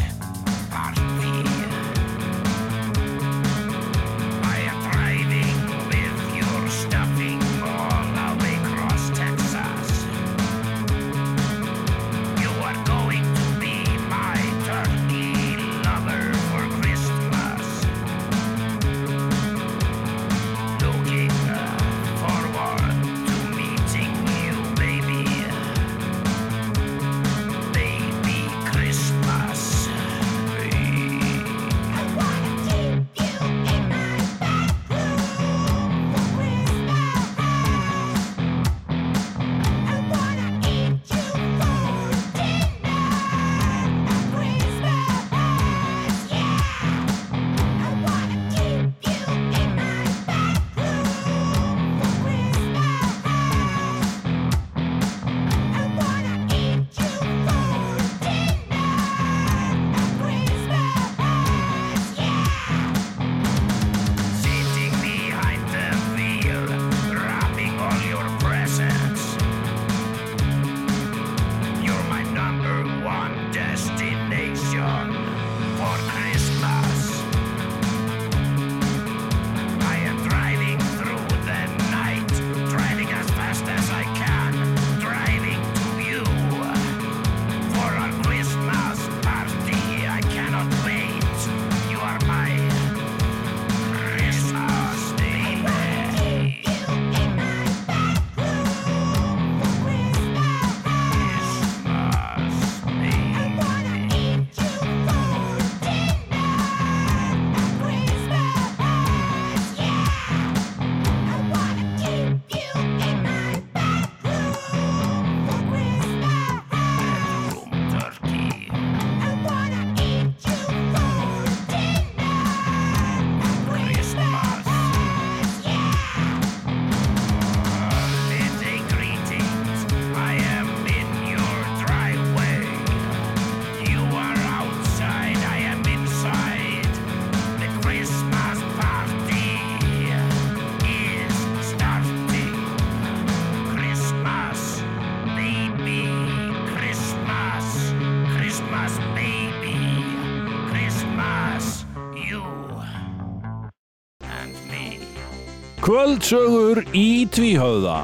Kvöldsögur í tvíhöfða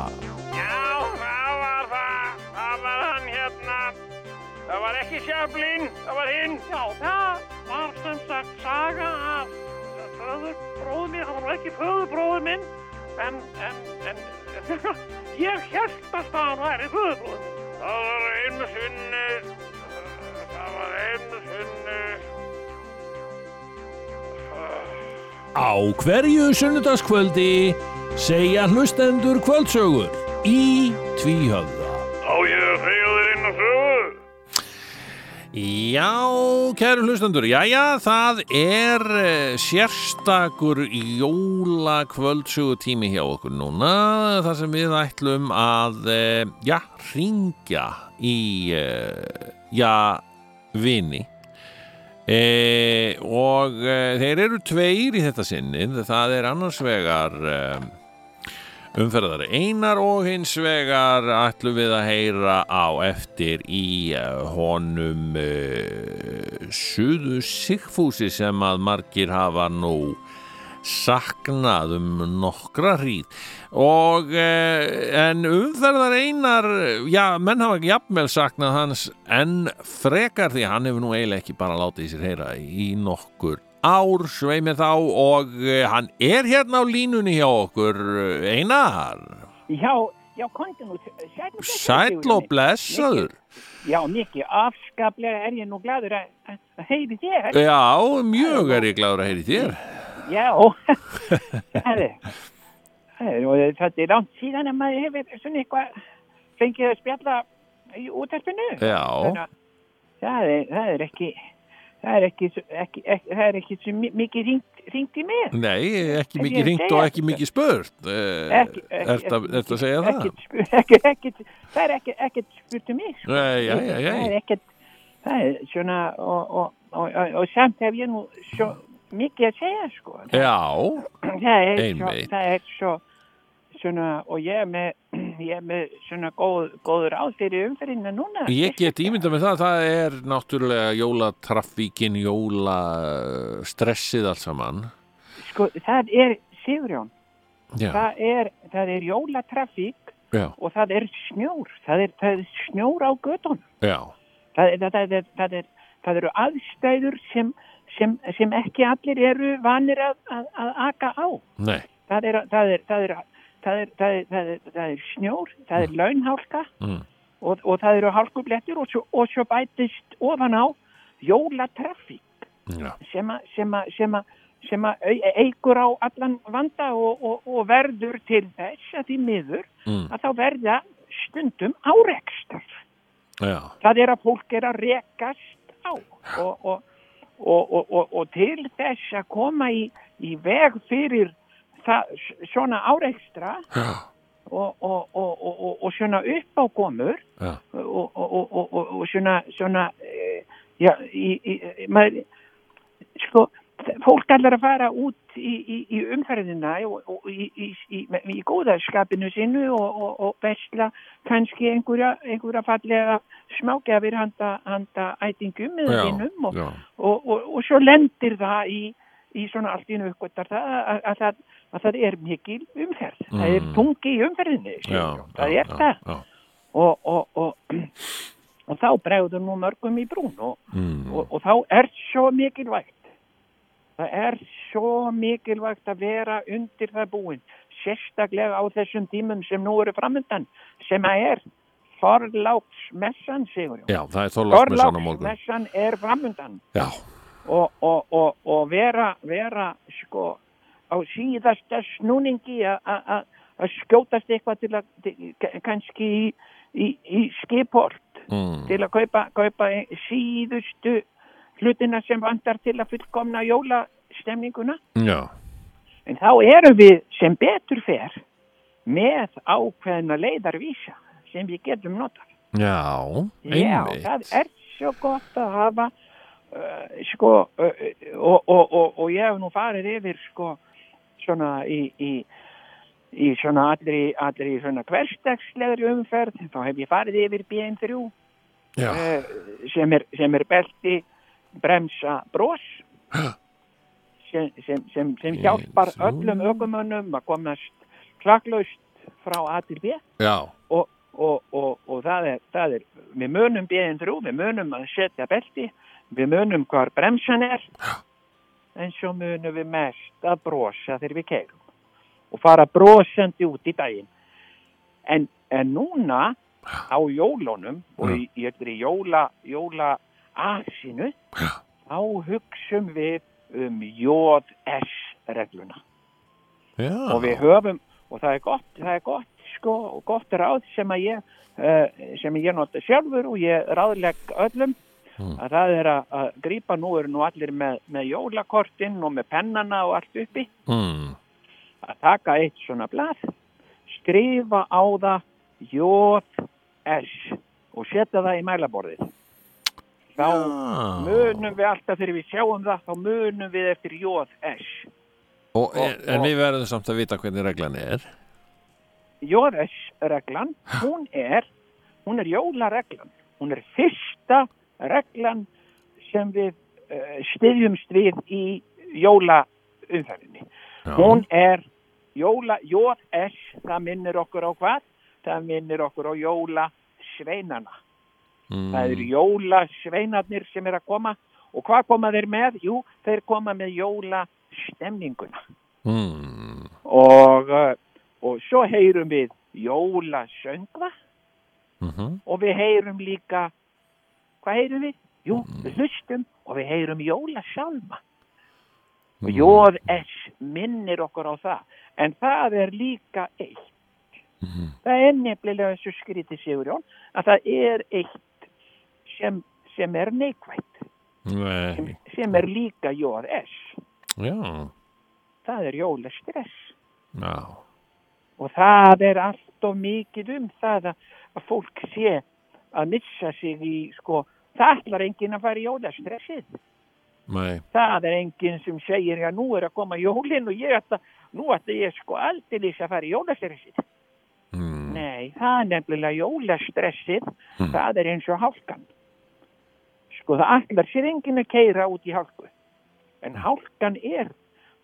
Já, það var það. Það var hann hérna. Það var ekki sjaflinn, það var hinn. Já, það var sem sagt saga af föðurbróðu minn. Það var ekki föðurbróðu minn, en, en, en, ég held að það væri föðurbróðu minn. Það var einu sinni, Á hverju sunnudagskvöldi segja hlustendur kvöldsögur í tvíhöfða á ég að segja þér inn á sögu. Já, kæru hlustendur, jæja, það er eh, sérstakur jólakvöldsögutími hjá okkur núna, þar sem við ætlum að, eh, já, ringja í, eh, já, vini. E, og e, þeir eru tveir í þetta sinnin, það er annars vegar e, umferðar einar og hins vegar ætlum við að heyra á eftir í uh, honum uh, Suðu Sigfúsi sem að margir hafa nú saknað um nokkra hríð. Og eh, en umferðar einar já, menn hafa jafnvel saknað hans en frekar því hann hefur nú eiginlega ekki bara látið í sér heyra í nokkur ár. Sveimir þá og eh, hann er hérna á línunni hjá okkur eh, einar. Já, já, komdu nú, sæl og blessaður, Já, mikið, afskaplega er ég nú gladur að, heyri þér. já, mjög er ég gláður að heyri þér Já, það er, er, þetta er langt síðan að maður hefur svona eitthvað fengið að spjalla í útarpinu. já, Þannig að það er, það er ekki, það er ekki, ekki, ekki, það er ekki mikið ringt, í mig. nei, ekki mikið ringt og ekki þetta. mikið spurt eh, ekki, ertu að- segja það? það er ekki, ekkert spurt um mig. sko. Nei, já, já, já. Það er ekkert, það er svona, og, og, og, og, og samt hef ég nú svo mikið að segja, sko. já, Það er svo, Einmitt. það er svo, svona, og ég er með, ég er með svona góð, góður áð fyrir umferðina núna. Ég get ímyndað með það, það er náttúrulega jólatraffíkin, jólastressið allt saman. Sko, það er, Sigurjón, það er, það er jólatrafík og það er snjór, það er, það er snjór á gödunum. já, það, það, það eru aðstæður sem, sem, sem ekki allir eru vanir að, að, að aka á. nei, Það er, það er, það er, það er, það er, það er, það er snjór, það er launhálka mm, og, og það eru hálkublettir og og svo bætist ofan á jólatrafík já, sem að, sem að, sem að, sem eigur á allan vanda og, og, og verður til þess að því miður mm, að þá verða stundum árekstar. já, það er að fólk er að rekast á og, og, og, og, og, til þess að koma í, í veg fyrir það, svona áreikstra og, og, og, og, og, og svona uppákomur og, og, og, og, og, og svona, svona e, já, í, í, maður, sko, fólk allar að fara út í, í, í umferðina og, og í, í, í, í góðarskapinu sinu og, og, og vesla kannski einhverja, einhverja fallega smágjafir handa, handa ætingum eða já, vinnum og, svo lendir það í, í svona allt í uppgötar það að, að, það, að það er mikil umferð. Það er Mm. tungi í umferðinni. já, það já, er það já, og, og, og, og þá bregður nú mörgum í brún og, mm, og, og þá er svo mikilvægt það er svo mikilvægt að vera undir það búin sérstaklega á þessum tímum sem nú eru framöndan sem að er Þorláksmessan Sigurjón. Já, það er þorlagsmessan á morgun. Þorláksmessan er framöndan Já, og, og, og, og vera, vera sko á síðasta snúningi að- skjótast eitthvað til að kannski í, í, í skiport. Mm, til að kaupa, kaupa síðustu hlutina sem vantar til að fullkomna jólastemninguna. Já, en þá erum við sem betur fer með ákveðna leiðarvísa sem við getum notað. Já, Já, einmitt. það er svo gott að hafa uh, sko uh, og, og, og, og ég hef nú farið yfir sko svona í, í, í svona allri, allri svona hverstagslegri umferð. Þá hef ég farið yfir BN3 Já, uh, sem, er, sem er belti bremsa bros sem, sem, sem, sem hjálpar öllum ökumönnum að komast klaklaust frá A til B. Já, og, og, og, og það, er, það er, við munum bíðin þrjú, við munum að setja belti, við munum hvar bremsan er, en svo munum við mest að brosa þegar við keirum og fara brosandi út í daginn. En, en núna á jólunum og í, í öllri jóla, jóla asinu, þá hugsum við um JS-regluna já, og við höfum og það er gott, það er gott sko, og gott ráð sem að ég uh, sem ég nota sjálfur og ég ráðlegg öllum. Mm. að það er að, að grípa nú eru nú allir með, með jólakortin og með pennana og allt uppi. Mm, að taka eitt svona blað skrifa á það JS og setja það í mælaborðið þá Já. munum við alltaf þegar við sjáum það þá munum við eftir JS og, en, og- en við verðum samt að vita hvernig reglan er. JS-reglan, hún er, hún er jólareglan. Hún er fyrsta reglan sem við uh, styðjumst við í jólaumferðinni. Já. Hún er jóla, JS, það minnir okkur á hvað? Það minnir okkur á jóla sveinana. Mm, Það eru jóla sveinarnir sem er að koma og hvað koma þeir með? Jú, þeir koma með jóla stemninguna mm, og, uh, og svo heyrum við jóla söngva mhm, og við heyrum líka, hvað heyrum við? Jú, við hlustum og við heyrum jóla sjálma. Og mm, JS minnir okkur á það. En það er líka eitt. mhm, Það er nefnilega þessu skrítið Sigurjón að það er eitt sem, sem er neikvætt, sem, sem er líka já, Það er jólastress. já, Og það er allt of mikið um það að, að fólk sé að missa sig í, sko, það ætlar enginn að fara í jólastressið. nei, Það er enginn sem segir, já, nú er að koma jólinn og ég ætla, nú ætla ég sko aldrei að fara í jólastressið. mm, Nei, það er nefnilega jólastressið, Hmm. það er eins og hálkan. Sko, það ætlar sér enginn að keira út í hálku. En hálkan er,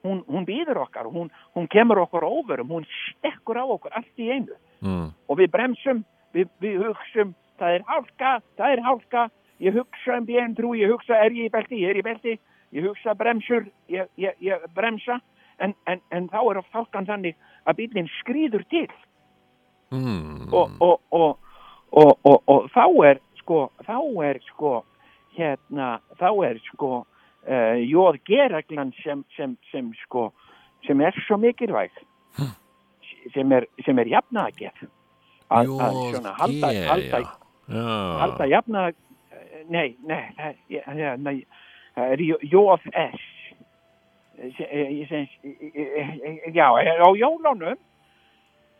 hún, hún býður okkar, hún, hún kemur okkur óverum, hún stekkur á okkur allt í einu. mm, Og við bremsum, við, við hugsum, það er hálka, það er hálka, ég hugsa um BN3, ég hugsa, er ég í belti, ég er í belti, ég hugsa bremsur, ég, ég, ég bremsa, en, en, en þá er oft hálkan þannig að bílinn skrýður til. Mm, og, og, og, og, og, og þá er sko, þá er sko hérna, þá er sko uh, jóð gereglan sem, sem, sem sko sem er svo mikilvæg sem er, sem er jafnaðgerð að, að svona halda, halda, já, halda jafnað nei, nei, er- ég- nei, það er jóð S. Sem, sem, já, á jólunum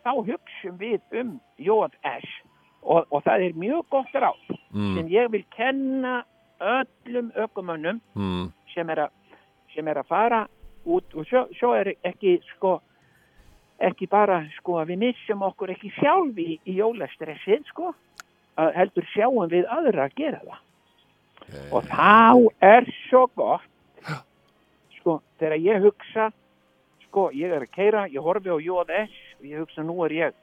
þá hugsum við um JS og, og það er mjög gott ráð mm, sem ég vil kenna öllum ökumönnum mm, sem er að, sem er að fara út og svo, svo er ekki sko ekki bara sko að við missum okkur ekki sjálf í, í jólastressið sko að heldur sjáum við aðra að gera það. Og þá er svo gott sko þegar ég hugsa sko ég er að keira, ég horfi á JS og ég hugsa nú er ég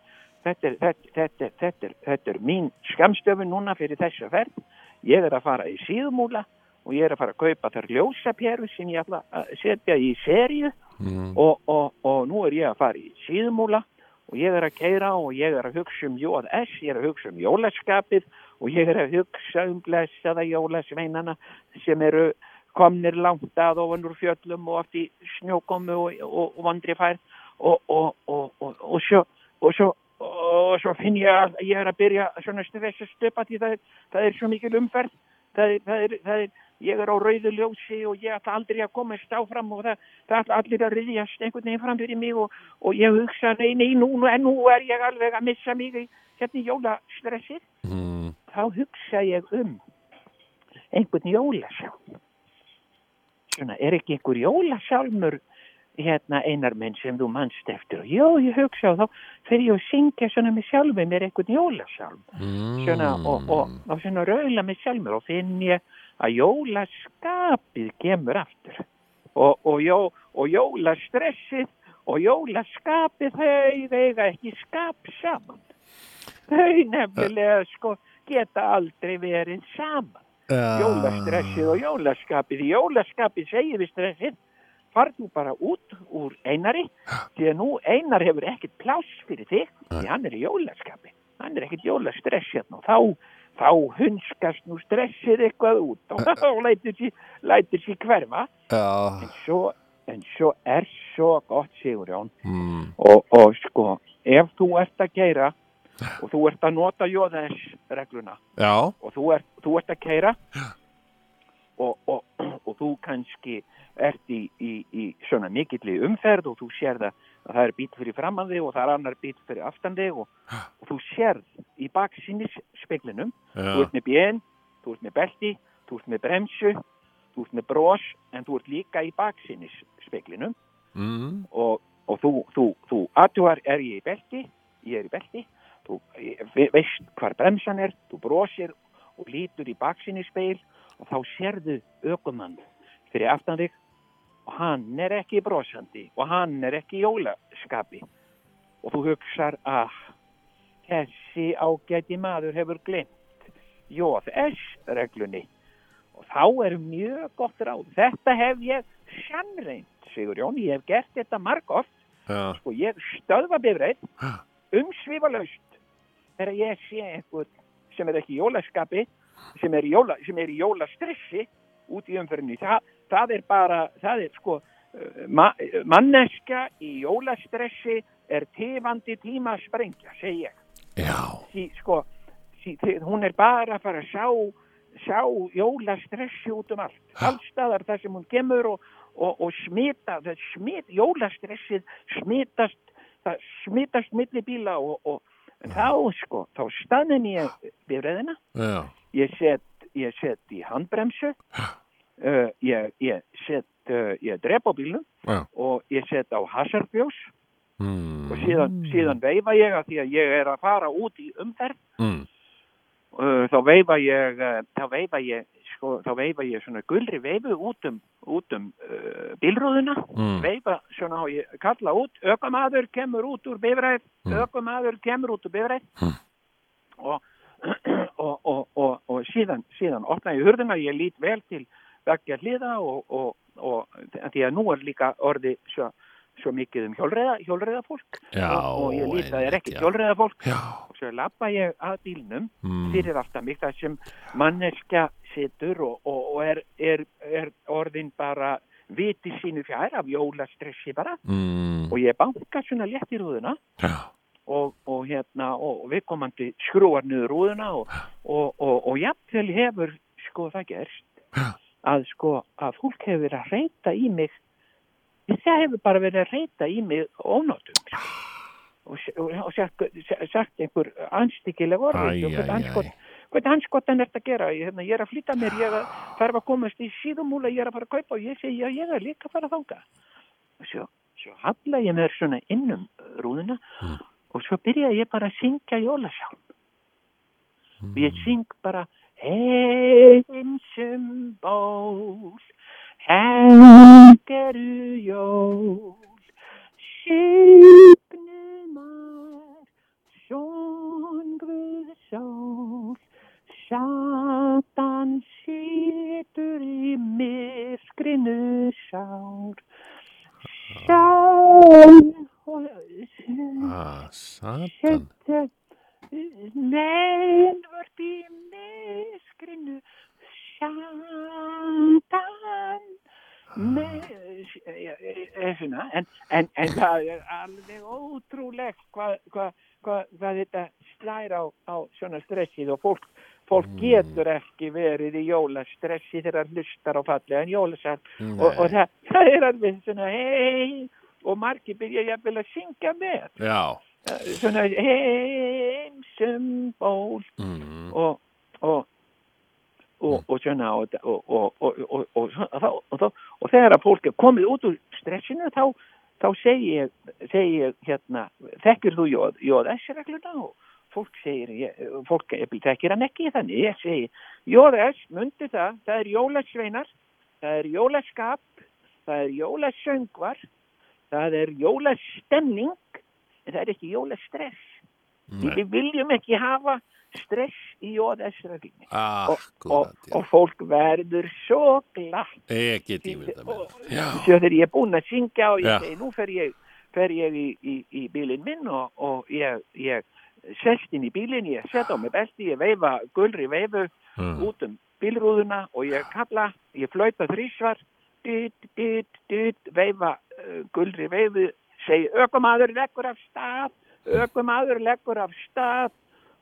þetta er, þetta, þetta, þetta, er, þetta er mín skamstöfun núna fyrir þessu ferð ég er að fara í síðmúla og ég er að fara að kaupa þar ljósapjæru sem ég ætla að setja í seríu. Mm, og, og, og nú er ég að fara í síðmúla og ég er að keira og ég er að hugsa um JS, ég er að hugsa um jólaskapið og ég er að hugsa um blessaða jólasveinana sem eru komnir langt að ofan úr fjöllum og oft í snjókomu og, og, vandri fær og, og, og, og, og, svo, og, svo, og svo finn ég að ég er að byrja svona þessu stöpa því það það er svo mikil umferð það er, það er, það er, ég er á rauðu ljósi og ég ætla aldrei að komast áfram og það, það ætla allir að riðjast einhvern veginn fram fyrir mig og, og ég hugsa, nei, nei, nú, nú, en nú er ég alveg að missa mig í hérna í jólastressið. mm, Þá hugsa ég um einhvern jólasjálm. Svona, er ekki einhver jólasjálmur hérna einar minn sem þú mannst eftir. Og jó, ég hugsa og þá fyrir ég að syngja svona með sjálfum mér einhvern jólasjálm mm, svona, og, og, og svona raula með sjálfur og finn ég að jólaskapið kemur aftur. Og, og, jó, og jólastressið og jólaskapið þau eiga ekki skap saman. Þau nefnilega sko geta aldrei verið saman. Jólastressið og jólaskapið. Jólaskapið segir við stressið farðu bara út úr einari því að nú einar hefur ekkert pláss fyrir þig því hann er í jólaskapi. Hann er ekkert jólastress hérna. Og þá, þá hunskast nú stressið eitthvað út og, og lætur sér, hverfa. En svo, en svo er svo gott Sigurjón. Mm, og, og sko ef þú ert að keira og þú ert að nota jóðaðs regluna já, og þú ert, þú ert að keira og, og, og þú kannski ert í, í, í svona mikilli umferð og þú sér það að það er bíl fyrir framann þig og það er annar bíl fyrir aftan þig og, og þú sérð í baksýnis speklinum, þú ert með björn, þú ert með belti, þú ert með bremsu, þú ert með bros en þú ert líka í baksýnis speklinum mm, og, og þú, þú, þú aðtúar er ég í belti, ég er í belti, þú ve- veist hvar bremsan er, þú brosir og lítur í baksinni speil og þá sérðu ökumann fyrir aftan þig og hann er ekki brosandi og hann er ekki í jólaskapi. Og þú hugsar að þessi ágæti maður hefur glimt JS-reglunni og þá er mjög gott ráð. Þetta hef ég sannreint, Sigur Jón, ég hef gert þetta margótt Já, og ég stöðva bifreið umsvífalaust þegar ég sé einhvern sem er ekki í jólaskapi sem er í, jóla, sem er í jólastressi út í umferðinni. Þa, það er bara, það er sko uh, ma, manneska í jólastressi er tifandi tíma að sprengja, já, sí, sko, sí, hún er bara að fara að sjá, sjá jólastressi út um allt. Allstaðar þar sem hún kemur og, og, og smita, það smit, jólastressið smitast, það smitast milli bíla og, og þá, sko, þá staðin ég bifræðina, já, ég set, ég set í handbremsu, uh, ég, ég set, uh, ég drep á bílnum já. og ég set á hasarfjós Mm. og síðan, síðan veifa ég að því að ég er að fara út í umferð Mm. uh, þá veifa ég uh, þá veifa ég sko, þá veifa ég svona gulri veifu út um, út um uh, bílrúðuna Mm. veifa svona og ég kalla út ökumadur kemur út úr bifræð Mm. ökumadur kemur út úr bifræð Mm. og, og, og, og, og síðan, síðan opna ég hurðina ég lít vel til veggja hliða og, og, og því að nú er líka orði svo, svo mikið um hjólreiða, hjólreiða fólk Já, og, og ég lít að það er ekki hjólreiða fólk Já, og svo lappa ég að bílnum Mm. fyrir alltaf mig þar sem manneskja og, og er, er, er orðin bara viti sínu fjær af jólastressi bara. Mm. og ég banka svona létt í rúðuna. Já, og, og hérna og viðkomandi skrúar niður rúðuna og, og, og, og jafnvel hefur sko það gerst að sko að fólk hefur verið að reyta í mig það hefur bara verið að reyta í mig ónótum sko. og, sagt, sagt einhver anstíkileg æ, æ. hvað hanskotan er þetta að gera? Ég, hérna, ég er að flytta mér, ég er að þarf að komast í síðumúla, ég er að fara að kaupa og ég segi, já, ég er líka að fara að þanga og svo, svo halla ég mér svona innum rúðuna og svo byrjaði ég bara að syngja jólasjálf og ég syng bara heimsum ból hengeru jól. Signumar sjóngvuð sól. Satan situr í myrkrinu sár. Sál og ah, satan. Setta Menvört í myrkrinu Satan. Með svona, en, en, en það er alveg ótrúlegt hvað hva, hva, hva þetta slæra á, á svona stressið og fólk, fólk getur ekki verið í jólastressi þegar hlustar á fallega en jólasal. Og, og það, það er alveg svona hei og margi byrja ég að syngja með svona heimsum ból og og og svona og þegar að fólk er komið út úr stressinu þá þá segir, segir hérna, þekkir þú jóð, jóð S-regluna og fólk segir, ég, fólk þekkir hann ekki þannig, ég segir, jóð S, myndi það, það er jólagsveinar, það er jólaskap, það er jólasöngvar, það er jólastemning en það er ekki jólastress við viljum ekki hafa stress í jóðess-reglunni og, og, já. og fólk verður svo glatt og Já, svo þegar ég er búinn að syngja og ég Já. segi nú fer ég, fer ég í, í, í bílinn minn og, og ég, ég sest inn í bílinn, ég set á mig belti, ég veifa gulri veifu Mm. út um bílrúðuna og ég kalla, ég flauta þrísvar, dyt, dyt, dyt, veifa uh, gulri veifu, segi ökumadur leggur af stað, ökumadur leggur af stað,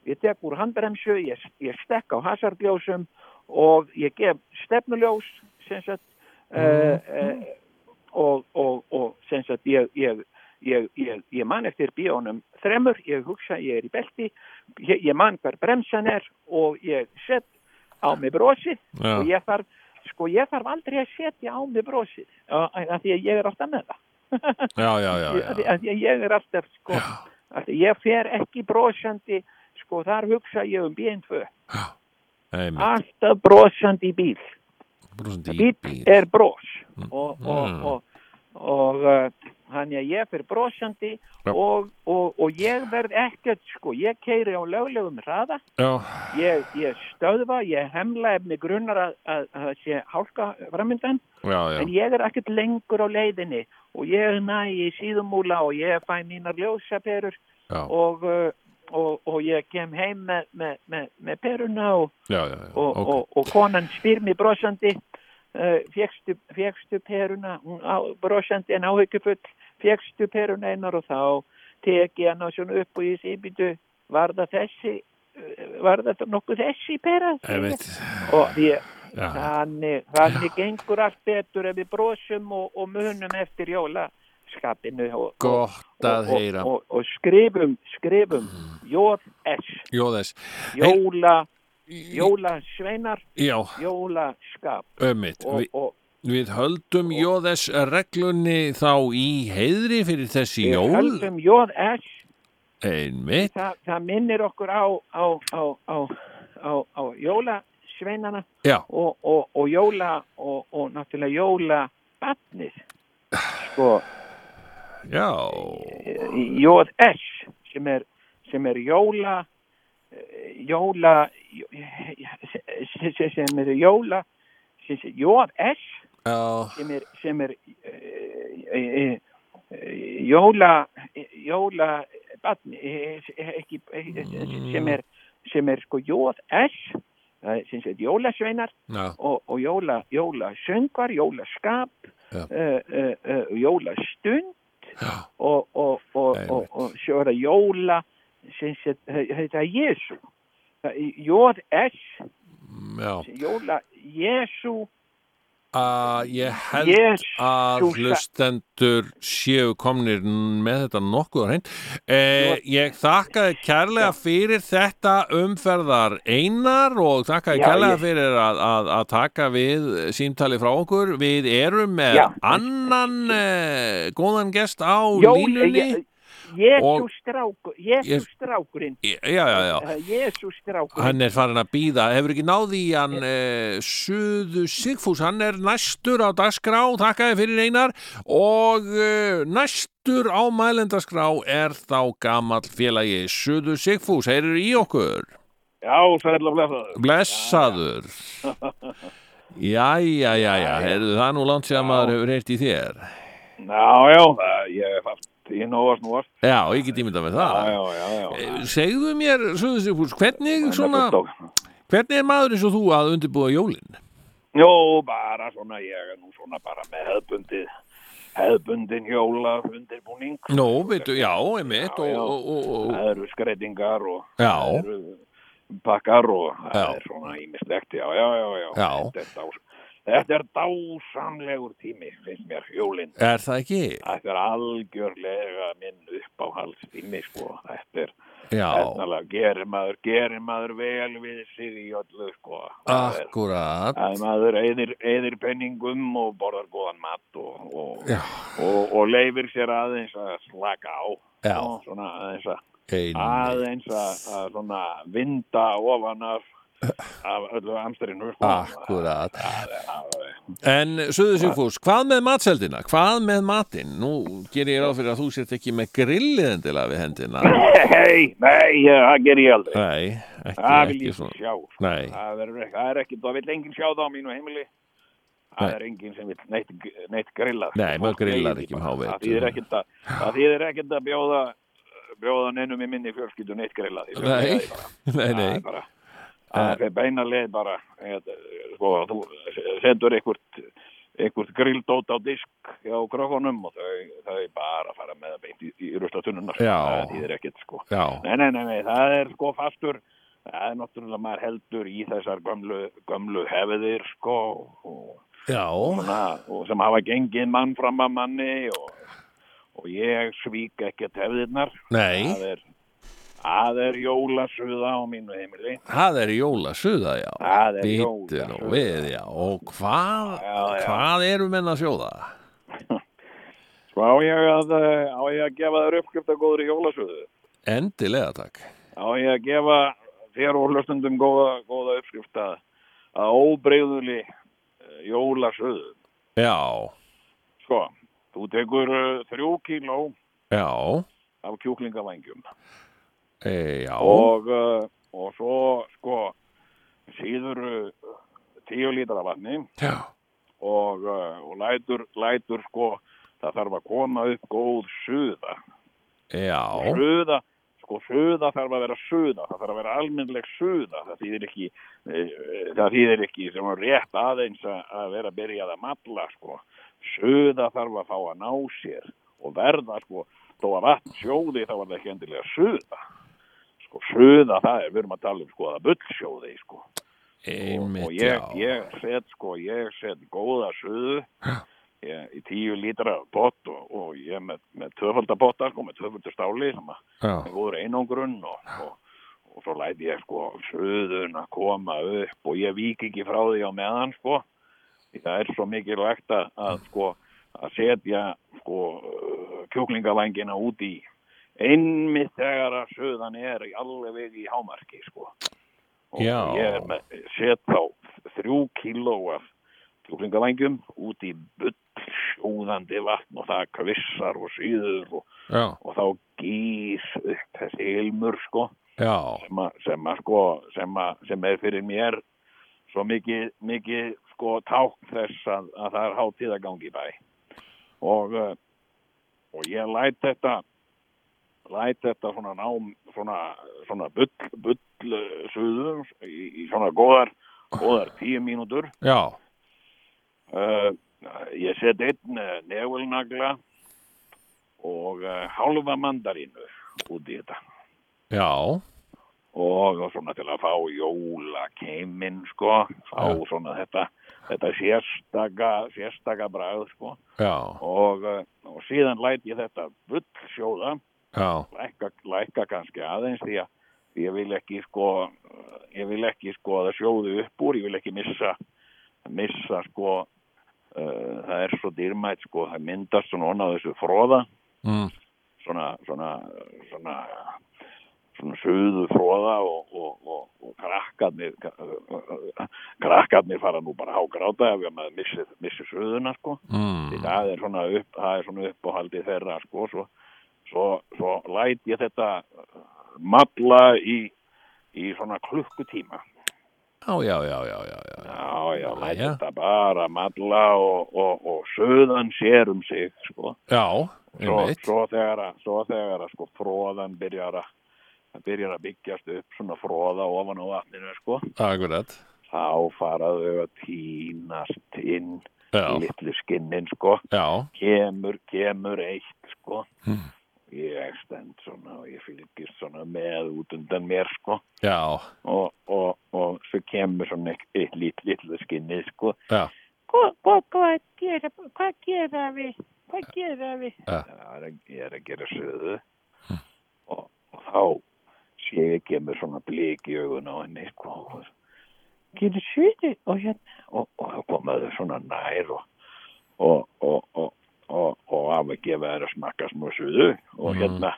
ég tek úr handbremsu, ég, ég stekk á hasardljósum og ég gef stefnuljós, sem sagt, uh, uh, og, og, og sem sagt, ég, ég, ég, ég, ég man eftir bíónum þremur, ég hugsa, ég er í belti, ég, ég man hver bremsan er og ég set á mig brosið Já. og ég þarf, sko, ég þarf aldrei að setja á mig brosið, af því að ég er alltaf með það. já, já, já, Af því að ég er alltaf, sko, af því ég fer ekki brosandi, sko, þar hugsa ég um bíðin tvö, Einmitt. alltaf brosandi bíl. brosandi bíl. er bros og, og, Mm. og, og uh, þannig að ég fyrir brosandi Já. og, og, og ég verð ekkert sko, ég keiri á löglegum hraða. Ég, ég stöðva, ég hemla ef mig grunnar að, að, að sé hálka framöndan en ég er ekkert lengur á leiðinni og ég næ í síðumúla og ég fæ mínar ljósaperur já, og, og, og ég kem heim með, með, með, með peruna já, já, já, og, ok. og, konan spyr mér brosandi. uh, fegstu, fegstu peruna hún á, brosandi en áhyggjufull fegstu peruna einar og þá tek ég hana svona upp og sé býtu var það þessi uh, var það nokkuð þessi pera? Og ég Já, Þannig, þannig gengur allt betur ef við brosum og, og munum eftir jólaskapinu og, og, og, heyra. og, og skrifum, skrifum. J.S. Jóðes, Jóla, jólasveinar, jólaskap og, og við höldum Jóðes reglunni þá í heiðri fyrir þessi við jól. höldum J.S. Einmitt. Það, það minnir okkur á, á, á, á, á, á jólasveinana og, og, og jóla og, og náttúrulega jólabatnið sko já, JS sem er, sem er jóla jóla sem er jóla sem JS sem er, sem eh, eh, eh, jóla jóla eh, eh, sem er sem er sko JS eh, sem er jólasveinar og, og jóla, jólasöngvar, jólaskap, jólastund já, og, og, og, Einmitt. og, og svo er það jóla, sem sé, er Jésu. JS, já. jóla, Jésu, Uh, ég held Jesús. að hlustendur séu komnir með þetta nokkuð hreint. Eh, ég þakkaði kærlega fyrir þetta umferðar einar og þakkaði Já, kærlega ég- fyrir að, að, að taka við símtali frá okkur. Við erum með Já. annan eh, góðan gest á línunni. Jésu Og- strákur, Jésu Ég- strákurinn, Já, já, já. Jésu strákurinn. Hann er farin að býða, hefur ekki náði í hann uh, Suðu Sigfús, hann er næstur á dagskrá, þakkaði fyrir einar og uh, næstur á mælendaskrá er þá gamall félagi Suðu Sigfús, heyrður í okkur, Já, sæl og blessaður. blessaður. Jæja, jæja, heyrðu það nú langt sem maður hefur heyrt í þér. Já, já, það, ég hef haft í nóast núast. Já, ég get ímyndað með það. já, já, já. Eh, Segðu mér, Suðu Sigfús, hvernig, svona, hvernig er maður eins og þú að undirbúa jólinn? Jó, bara svona, ég er nú svona bara með hefbundið, hefbundin jóla undirbúning. Nó, veitu, já, og, og, og, og, Það eru skreitingar og það eru pakkar og það er svona ímislegt, já, já, já, já. Þetta er, dás, þetta er dásamlegur tími, finnst mér, jólinn. Er það ekki? Þetta er algjörlega minn uppáhaldstími, sko. Þetta er, Já, Efnalega, gerir maður, gerir maður vel við sig í öllu, sko. Það er- akkurat að maður eyðir, eyðir penningum og borðar góðan mat og, og, og, og leifir sér aðeins að slaka á Já. svona aðeins að Ein, aðeins að, að svona vinda ofan af, af öllu amstrinu sko. Akkurat. Það er- það er- En Suður Sigfús, hvað með matseldina? Hvað með matinn? Nú ger ég ráð fyrir að þú sért ekki með grillið endilega við hendina Nei, nei, það ger ég aldrei Nei, ekki, Það ekki svona sko. Nei. það, verður ekki, það er ekki, það vil enginn sjá það á mínu heimili Það Nei. er enginn sem vil neitt, neitt grillað Nei, maður grillar ekki um hávetur. Það þýðir ekkert að, það bjóða bjóða neinum í minni fjölskyldu neitt grillað Ég Nei, það nei, Það nei er Það er beina leið bara sko, þú setur einhvert einhvert grilldót á disk hjá krökkunum og þau, þau bara fara með það beint í, í ruslatunnunar það þýðir ekkert sko. Nei, nei, nei, það er sko fastur, það er náttúrulega maður heldur í þessar gömlu, gömlu hefðir sko og, svona, og sem hafa gengið mann fram að manni og, og ég svík ekkert hefðirnar. nei. Það er, það er jólasuða á mínu heimili. Það er jólasuða, já Það er jólasuða. nú við, já Og hvað, Já, já. hvað eru menn að sjóða? Svo á ég að, eh, á ég að gefa þér uppskrift að góðri jólasuðu. Endilega takk Á ég að gefa þér og hlustundum góða, góða uppskrift að, að óbreyðuli jólasöðu. Já, Sko, þú tekur uh, þrjú kíló já, af kjúklingavængjum e, og, uh, og svo, sko, síður uh, tíu lítra vatni og, og lætur, lætur, sko, það þarf að koma upp góð suða. já, Suða, sko, suða þarf að vera suða, það þarf að vera almennleg suða, það þýðir ekki, það þýðir ekki sem er rétt aðeins að, að vera byrjað að matla, sko. Suða þarf að fá að ná sér og verða, sko, þó að vatn sjóði þá var það ekki endilega suða. Sko, suða það er, við erum að tala um, sko, að bullsjóði, sko. einmitt, og ég, ég set sko, ég set góða suðu ég, í tíu lítra pott og, og ég með, með tvöfaldapotta sko, með tvöfaldur stáli sem með góður einangrun og, og, og svo læti ég sko suðun að koma upp og ég vík ekki frá því á meðan sko. Það er svo mikilvægt að, sko að setja sko kjúklingavængina út í einmitt þegar að suðan er alveg í hámarki sko. Og Já. ég set þá þrjú kíló af kjúklingavængjum út í bull sjóðandi vatn og það kvissar og síður og, og þá gís upp þessi ilmur sko sem, að, sem, að, sko, sem, að, sem er fyrir mér svo mikið, mikið sko tákn þess að, að það er hátíð að gangi í bæ. Og, uh, og ég læt þetta læt þetta svona nám svona, svona bull, bull uh, suðu í, í svona góðar góðar tíu mínútur. Já, uh, ég set einn uh, nefulnagla og uh, hálfa mandarínu út í þetta. Já, og svona til að fá jólakeiminn sko, fá Já. svona þetta, þetta sérstaka, sérstaka bragð sko. Já, og, og síðan læt ég þetta bull sjóða, lækka, lækka kannski aðeins því að ég vil ekki sko, ég vil ekki sko að það sjóðu upp úr, ég vil ekki missa, missa sko, uh, það er svo dýrmætt sko, það myndast svona onna þessu fróða, mm, svona, svona, svona, svona suðu fróða og, og, og, og krakkarnir, krakkarnir fara nú bara hágráta ef maður missir, missir suðuna, sko. Mm, það er svona upp, það er svona uppáhaldið þeirra, sko, svo, svo, svo læt ég þetta uh, matla í, í svona klukkutíma. já, já, já, já, já, já, Já, já, læt Jæja. þetta bara matla og, og, og suðan sér um sig, sko. já, svo, einmitt, svo þegar að, svo þegar að sko fróðan byrjar að það byrjar að byggjast upp svona fróða ofan á vatninu sko akkurat, þá faraðu að tínast inn já, litlu skinnin sko já, kemur, kemur eitt sko Hmm. Ég stend svona og ég fylgist svona með út undan mér sko já, og, og, og svo kemur svona eitt, eitt lit, litlu skinni sko já, Hvað, hvað gera, hvað gera við? Hvað gera við? er ég er að gera söðu og, og þá sé ég kemur svona blik í augun á henni sko Gera suðu og hérna. og, og þá komaðu svona nær og og, og, og, af að gefa þær að smakka smá suðu og hérna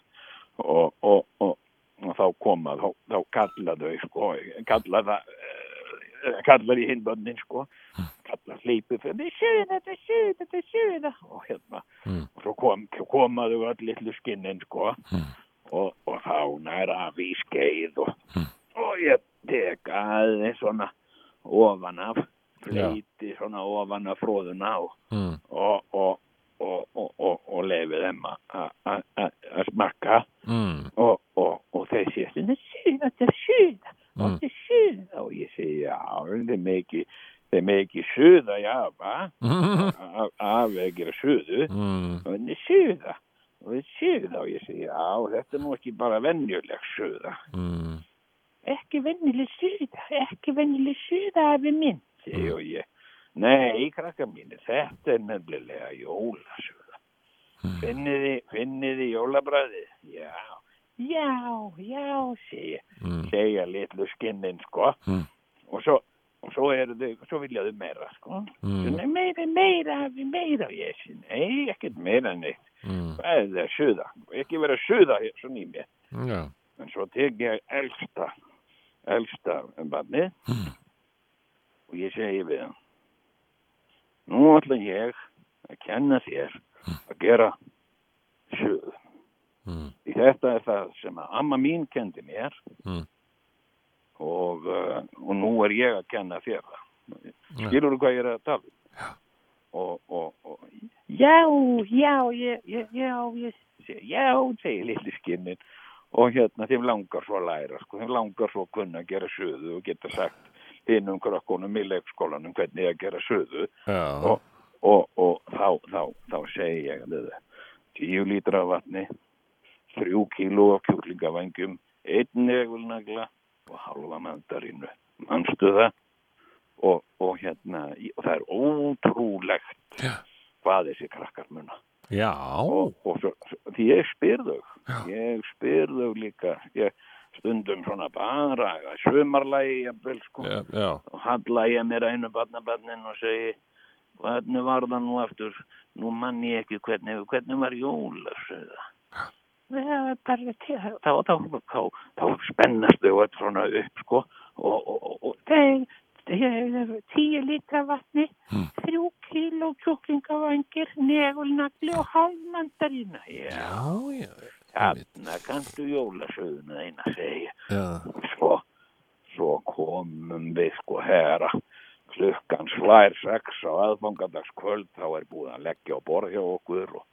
og, og, og, þá koma þá, þá kalla þau sko kalla það eh, kallar í hinbönnin sko kallar hleypu fyrir Þetta er suða, þetta er suða, þetta er suða. og hérna Mm. og svo kom, komaðu öll litlu skinnin sko Mm. og, og þá nær af í skeið og, og ég tek aðeins svona ofan af fleiti svona ofan af fróðuna og, mm, og, og, og, og, lefi þeim að- smakka mm, og, þeir sé Þetta er suða, þetta er suða. Mm. Þetta er suða. og ég segi já, þeir ekki þeir ekki suða, já, va af, af að suðu mm, og henni suða og er suða og ég segi já, þetta er nú ekki bara venjuleg suða mm, Ekki vennileg suða, ekki vennileg suða afi minn. segi og ég nei, krakka mínir, þetta er nefnilega jólasuða finniði, finniði jólabræðið já, já, já segi, mm, segja litlu skinnin sko. Mm. og svo svo svo vilja þau meira sko. Mm, Nei, meira, meira, meira ég segi, nei, ekkert meira neitt mm, hvað er það að suða, ekki vera að suða hér svona í mér. Já, En svo tek ég elsta, elsta barnið. Mm. og ég segi við hann, nú ætla ég að kenna þér að gera suð. Mm. Því þetta er það sem að amma mín kendi mér Mm. og, uh, og nú er ég að kenna þér. Skilur þú hvað ég er að tala um? Og, og, og, já, já, já, seg- já, segir litli skinnin og hérna þeim langar svo að læra, sko, þeim langar svo að kunna að gera suðu og geta sagt hinnum krökkunum í leikskólanum hvernig að gera suðu Já. og, og, og þá, þá, þá segi ég að það tíu lítra af vatni þrjú kíló af kjúklingavangjum einn negulnagla og halva mandarínu manstu það og, og hérna og það er ótrúlegt Já. hvað þessi krakkar muna Já. og, og svo, því ég spyr þau ég spyr þau líka ég stundum svona bara sumarlægi jafnvel sko. Já, já. og halla ég mér einu barnabarnin og segi hvernig var það nú aftur? Nú mann ég ekki hvernig, hvernig var jólasöða þá, þá, þá, þá, spennast þau öll svona upp sko. Og, og, og, og þeir, tíu lítra vatni þrjú kíló kjúklingavangir negulnagli og hálfmandarína já, Já, já. Hérna kanntu jólasöðuna eina segja Já. svo, svo komum við sko herra. Klukkan slær sex á aðfangadagskvöld þá er búið að leggja á borð hjá okkur og,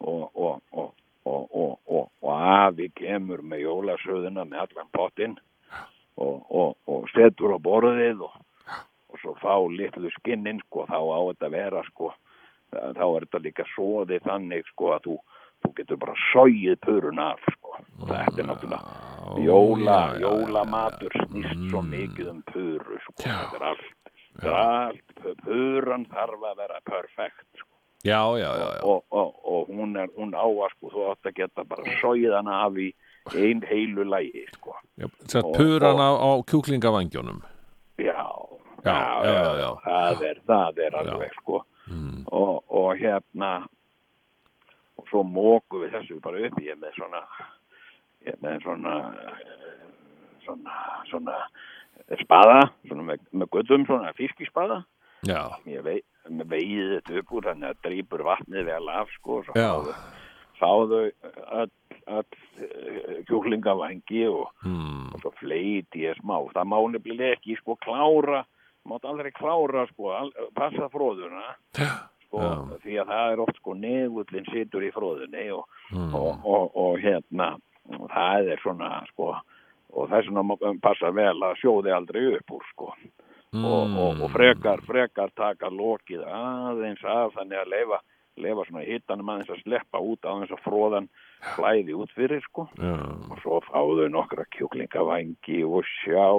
og, og, og, og, og, og, og afi kemur með jólasöðuna með allan pottinn og, og, og setur á borðið og, og svo fá litlu skinnin sko þá á þetta vera sko. Þá er þetta líka svoðið þannig sko að þú, þú getur bara sóið puruna af sko þetta er náttúrulega jóla, jólamatur snýst svo mikið um puru sko, þetta er allt, þetta er allt pu- puran þarf að vera perfekt sko. Já, já, já, já. og, og, og hún er, hún á að sko, þú átt að geta bara sóið hana af í ein heilu lægi sko. Sett puran á, á kjúklingavangjunum. já, Já, já, já, já. það er, það er alveg sko Mm. og, og hérna og svo móku við þessu bara upp ég með svona ég með svona svona, svona spaða svona með, með gullum svona fiskispaða Já. ég vei, veiði þetta upp úr þannig að drýpur vatnið vel af sko og svo Já. fáðu öll, öll kjúklingavangi og, Mm. og svo fleiti ég smá það má nefnilega ekki sko klára mátt aldrei klára sko al, passa fróðuna sko, Já. því að það er oft sko negullin situr í fróðunni og, Mm. og, og, og hérna það er svona sko og það er svona má- passa vel að sjóði aldrei upp úr sko og, og, frekar, frekar taka lokið aðeins af þannig að leifa, leifa svona hittanum aðeins að sleppa út aðeins að fróðan flæði út fyrir sko Já. og svo fáðu nokkra kjúklingavangi og sjá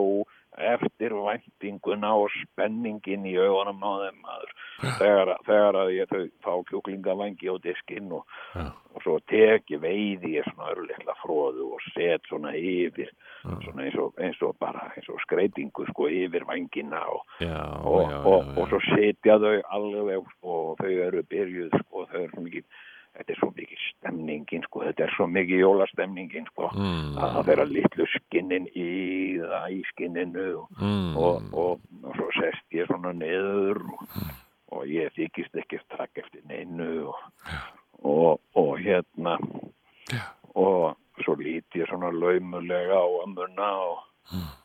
eftir væntinguna og spenningin í augunum á þeim maður. Þegar, þegar að ég þau fá kjúklingavangi á diskinn og, og svo teki veiði ég svona örleikla fróðu og set svona yfir svona eins og, eins og bara eins og skreitingu sko yfir vangina og, og, og, og svo setja þau alveg og þau eru byrjuð sko, þau eru mikið þetta er svo mikið stemningin sko, þetta er svo mikið jólastemningin sko, Mm. að það vera litlu skinnin í það í skinninu og, Mm. og, og, og svo sest ég svona niður og, og ég þykist ekki takk eftir neinu og, og, og hérna og svo lít ég svona laumulega á ömmuna og,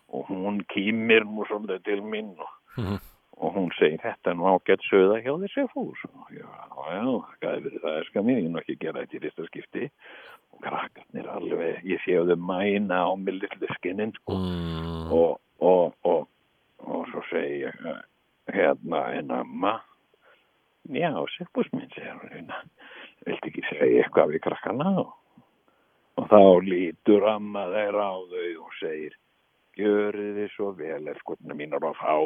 og hún kýmir nú svolítið til mín og, Mhm. Og hún segir þetta er nú ágætt söða hjá þessi fús og já, já, hvað er verið það er skal mér, ég er nú ekki að gera þetta í fyrsta skipti. Og krakkarnir alveg, ég sé þau mæna á mig litlu skinnin sko. Mm. og, og, og, og svo segi ég hérna en amma já, Sigbús minn segir hún hérna viltu ekki segja eitthvað við krakkana? Og, og þá lítur amma þeirra á þau og segir gjörið þið svo vel efskotna mínar og fá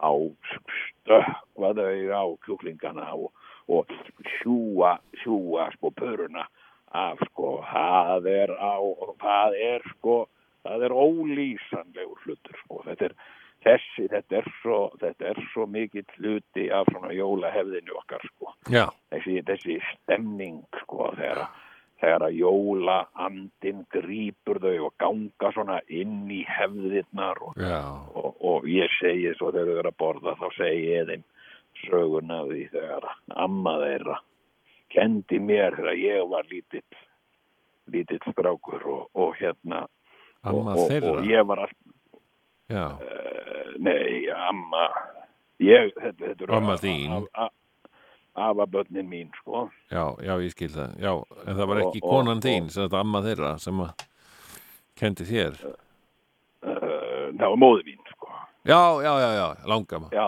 þá stökkva þau á kjúklingana og, og sjúa, sjúa sko pöruna af sko, það er á, það er sko, það er ólýsanlegur hlutur sko, þetta er þessi, þetta er svo, þetta er svo mikill hluti af svona jólahefðinu okkar sko, þessi, þessi stemning sko, þegar að þegar að jóla andin grýpur þau og ganga svona inn í hefðirnar og, og, og ég segi svo þegar þau eru að borða þá segi ég þeim söguna af því þegar amma þeirra kendi mér þegar ég var lítill lítill strákur og, og hérna Amma og, og, þeirra? og ég var allt Já, uh, nei, amma ég, þetta, þetta eru Amma þín. Afabönnin mín sko. Já, já, ég skil það. Já, en það var ekki og- konan og- þín sem þetta amma þeirra sem að kendi þér? Uh, það var móði mín sko. Já, já, já, já, langama já,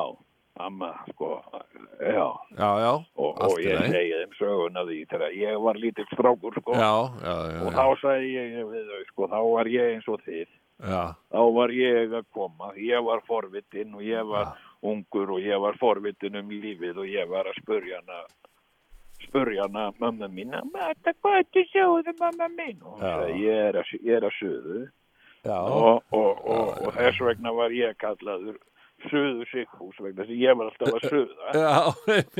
amma sko já, Já, já, og, og ég segi þeim söguna því þegar ég var lítill strákur sko. Já, já, já, og þá sagði ég við þau sko, þá var ég eins og þið. Já. þá var ég að koma, ég var forvitin og ég var ungur og ég var forvitin um lífið og ég var að spurja hana spurja hana mamma mín Mata, hvað ertu sjóðu mamma mín? Og ég er að, ég er að suðu. Já, og, og, og, og þess vegna var ég kallaður suðu Sigfús vegna sem ég var alltaf að suða. Já,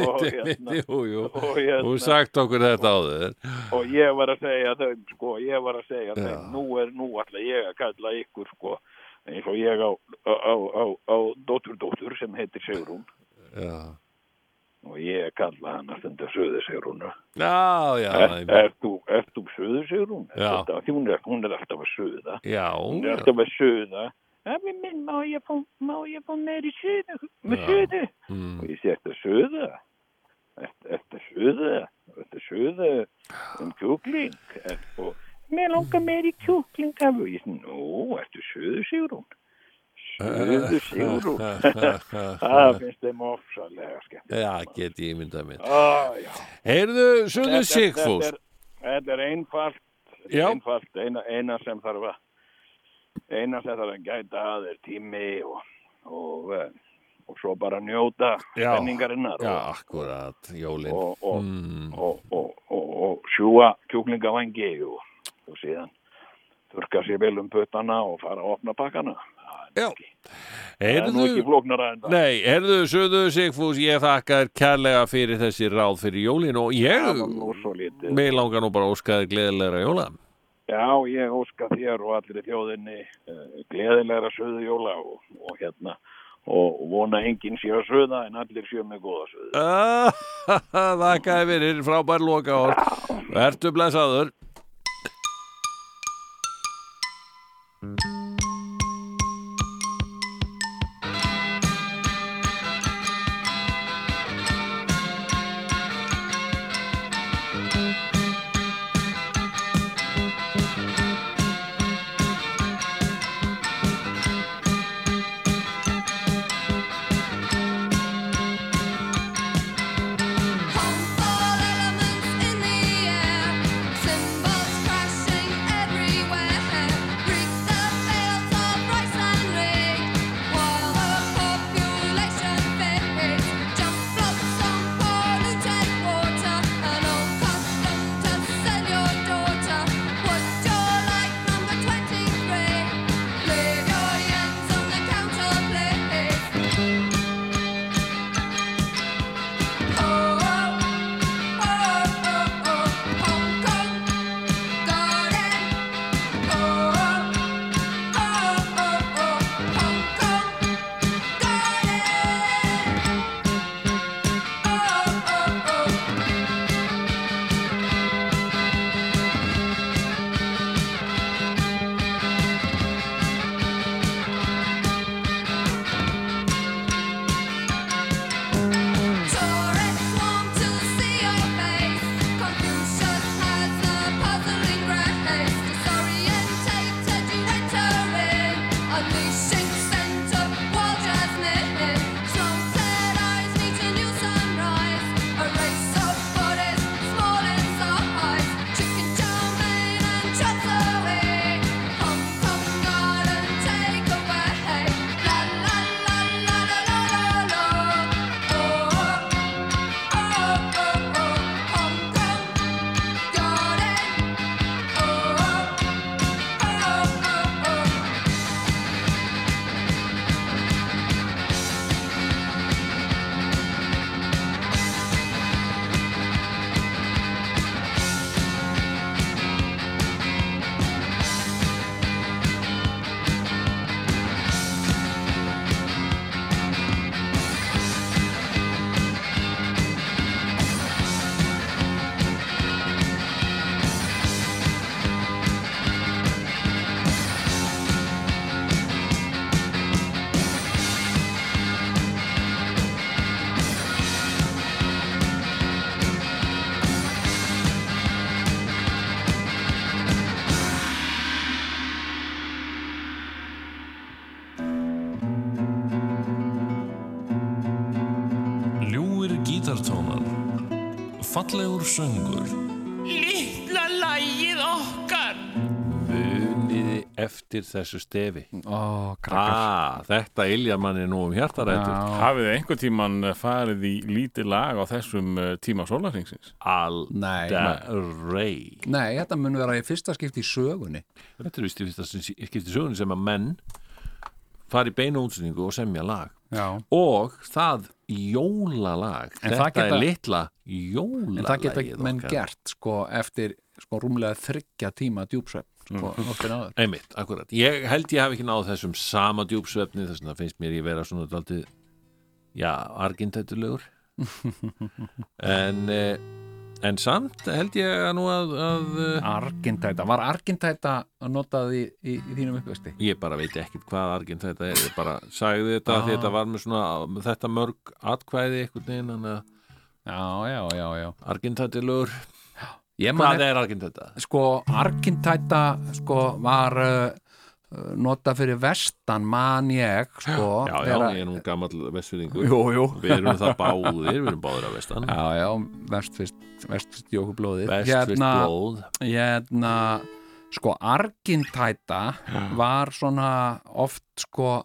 Og hérna- jú, jú. og, hérna, Þú sagt okkur þetta áður. og ég var að segja þeim sko, ég var að segja þeim nú er nú ætla ég að kalla ykkur sko, eins og ég á, á, á, á, á dóttur dóttur sem heitir Sigrún Já, og ég kalla hana stundu Suðu Sigrún já, já, er, þú, er þú Suðu Sigrún? Hún, er, hún er alltaf að suða já, hún er alltaf að suða minn, má ég fá, meiri suðu, með suðu? Mm. Og ég sé, að suða? Að suða? Að suða um kjúkling? Og mér langar meiri kjúkling af og ég sé, nú, ertu suðu Sigrún? Suðu Sigrún. Það finnst þeim ofsalega skemmt. Já, get ég myndað mér já. Heyrðu, Þetta- Sigfús Þetta er, einfalt, einfalt, eina, eina sem þarf að, eina sem þarf að gæta að er tími og, og, eh, og svo bara njóta spenningarinnar Já, og, akkurat, jólin og, og, mm. og, og, og, og sjúa kjúklingavangi og, og síðan þurka sér vel um puttana og fara að opna pakkana. Já. Er Heyrðu, nei, heyrðu, Suðu Sigfús ég þakka þér kærlega fyrir þessi ráð fyrir jólin og ég mig langar nú bara að óska þér gleðilegra jóla Já, ég óska þér og allir í þjóðinni uh, gleðilegra söðu jóla og, og hérna og vona enginn sé að söða en allir sé með góða söðu. Ah, Þakka fyrir frábær loka orð Vertu blessaður eftir þessu stefi Ó, krakkar ah, Þetta iljar manni nú um hjartarættur Já. Hafið þið einhvern tíman farið í lítið lag á þessum uh, tíma sólarhengsins? Nei. Aldrei Nei, þetta mun vera í fyrsta skipti í sögunni Þetta er vist í fyrsta skipti sögunni sem að menn fari í beina útsendingu og semja lag Já og það jólalag En þetta það geta- er litla jólalagið En það geta menn okkar. gert sko eftir sko rúmlega þryggja tíma djúpsvepp sko Mm. Einmitt, akkurat. Ég held ég hafi ekki náð þessum sama djúpsvefni þess að finnst mér ég vera svona daldið já, argintættulegur en eh, en samt held ég að nú að, að eh, Argintæta, var Argintæta notað í, í, í þínum uppvexti? ég bara veit ekkert hvað argintæta er ég bara sagði þetta Ah. þetta var með svona þetta mörg atkvæði einhvern veginn að Já, já, já, já man hvað er argintæta? sko Argintæta sko var uh, nota fyrir vestan man ég sko Já, já, ég er nú gamall vestfyrðingur Jú, jú. Við erum það báðir, við erum báðir af vestan Já, já, vestfyrst vestfyrst jókublóðið Vestfirst blóð. hérna sko Argintæta var svona oft sko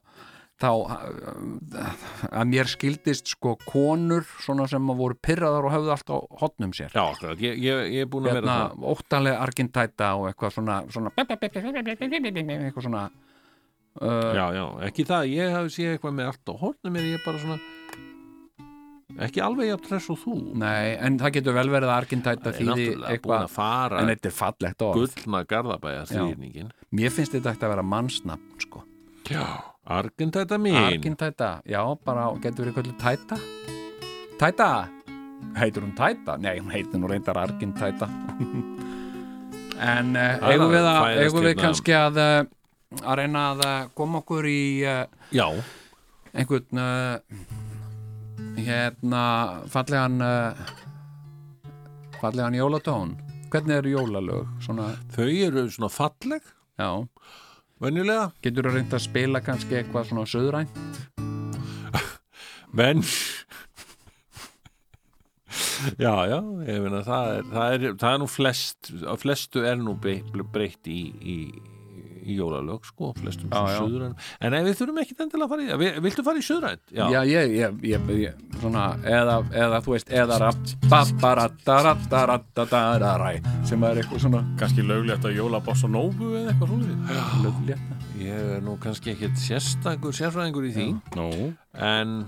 þá uh, að mér skildist sko konur svona sem að voru pyrraðar og höfðu allt á hotnum sér Já, akkurat, ég, ég, ég er búin að vera hérna, það óttalega Argintæta og eitthvað svona, svona eitthvað svona uh, Já, já, ekki það, ég hafi séð eitthvað með allt á hornum mér, ég er bara svona ekki alveg jafn tress og þú Nei, en það getur vel verið að Argintæta er búin eitthvað en þetta er fallegt gullna garðabæja þrýningin Mér finnst þetta ekkert að vera mannsnafn sko. Já, Argentæta mín. Argintæta, já, bara getur verið kvöldu Tæta. Tæta! Heitur hún Tæta? Nei, hún heitir nú reyndar Argintæta En uh, eigum við, að eigum við hérna- kannski að uh, að reyna að uh, koma okkur í uh, Já, einhvern uh, hérna fallegan fallegan jólatón. Hvernig eru jólalög? Svona, þau eru svona falleg. Já, venjulega. Getur þú reynd að spila kannski eitthvað svona söðrænt menn Já, já, ég meina það er, það er, það er nú flest á flestu er nú breytt í, í, í jólalög sko, flestum Já, já. suðræn. En ef við þurfum ekki endilega að fara í Vi- Viltu fara í suðrænt? já, ég, ég, ég, ég svona, eða, eða þú veist eða rappapparatarattarattarattaræ sem er eitthvað svona Kannski löglegt að jóla bossa nógu eða eitthvað svona löglétta Ég er nú kannski ekkert sérstakur sérfræðingur í því. Nú, en,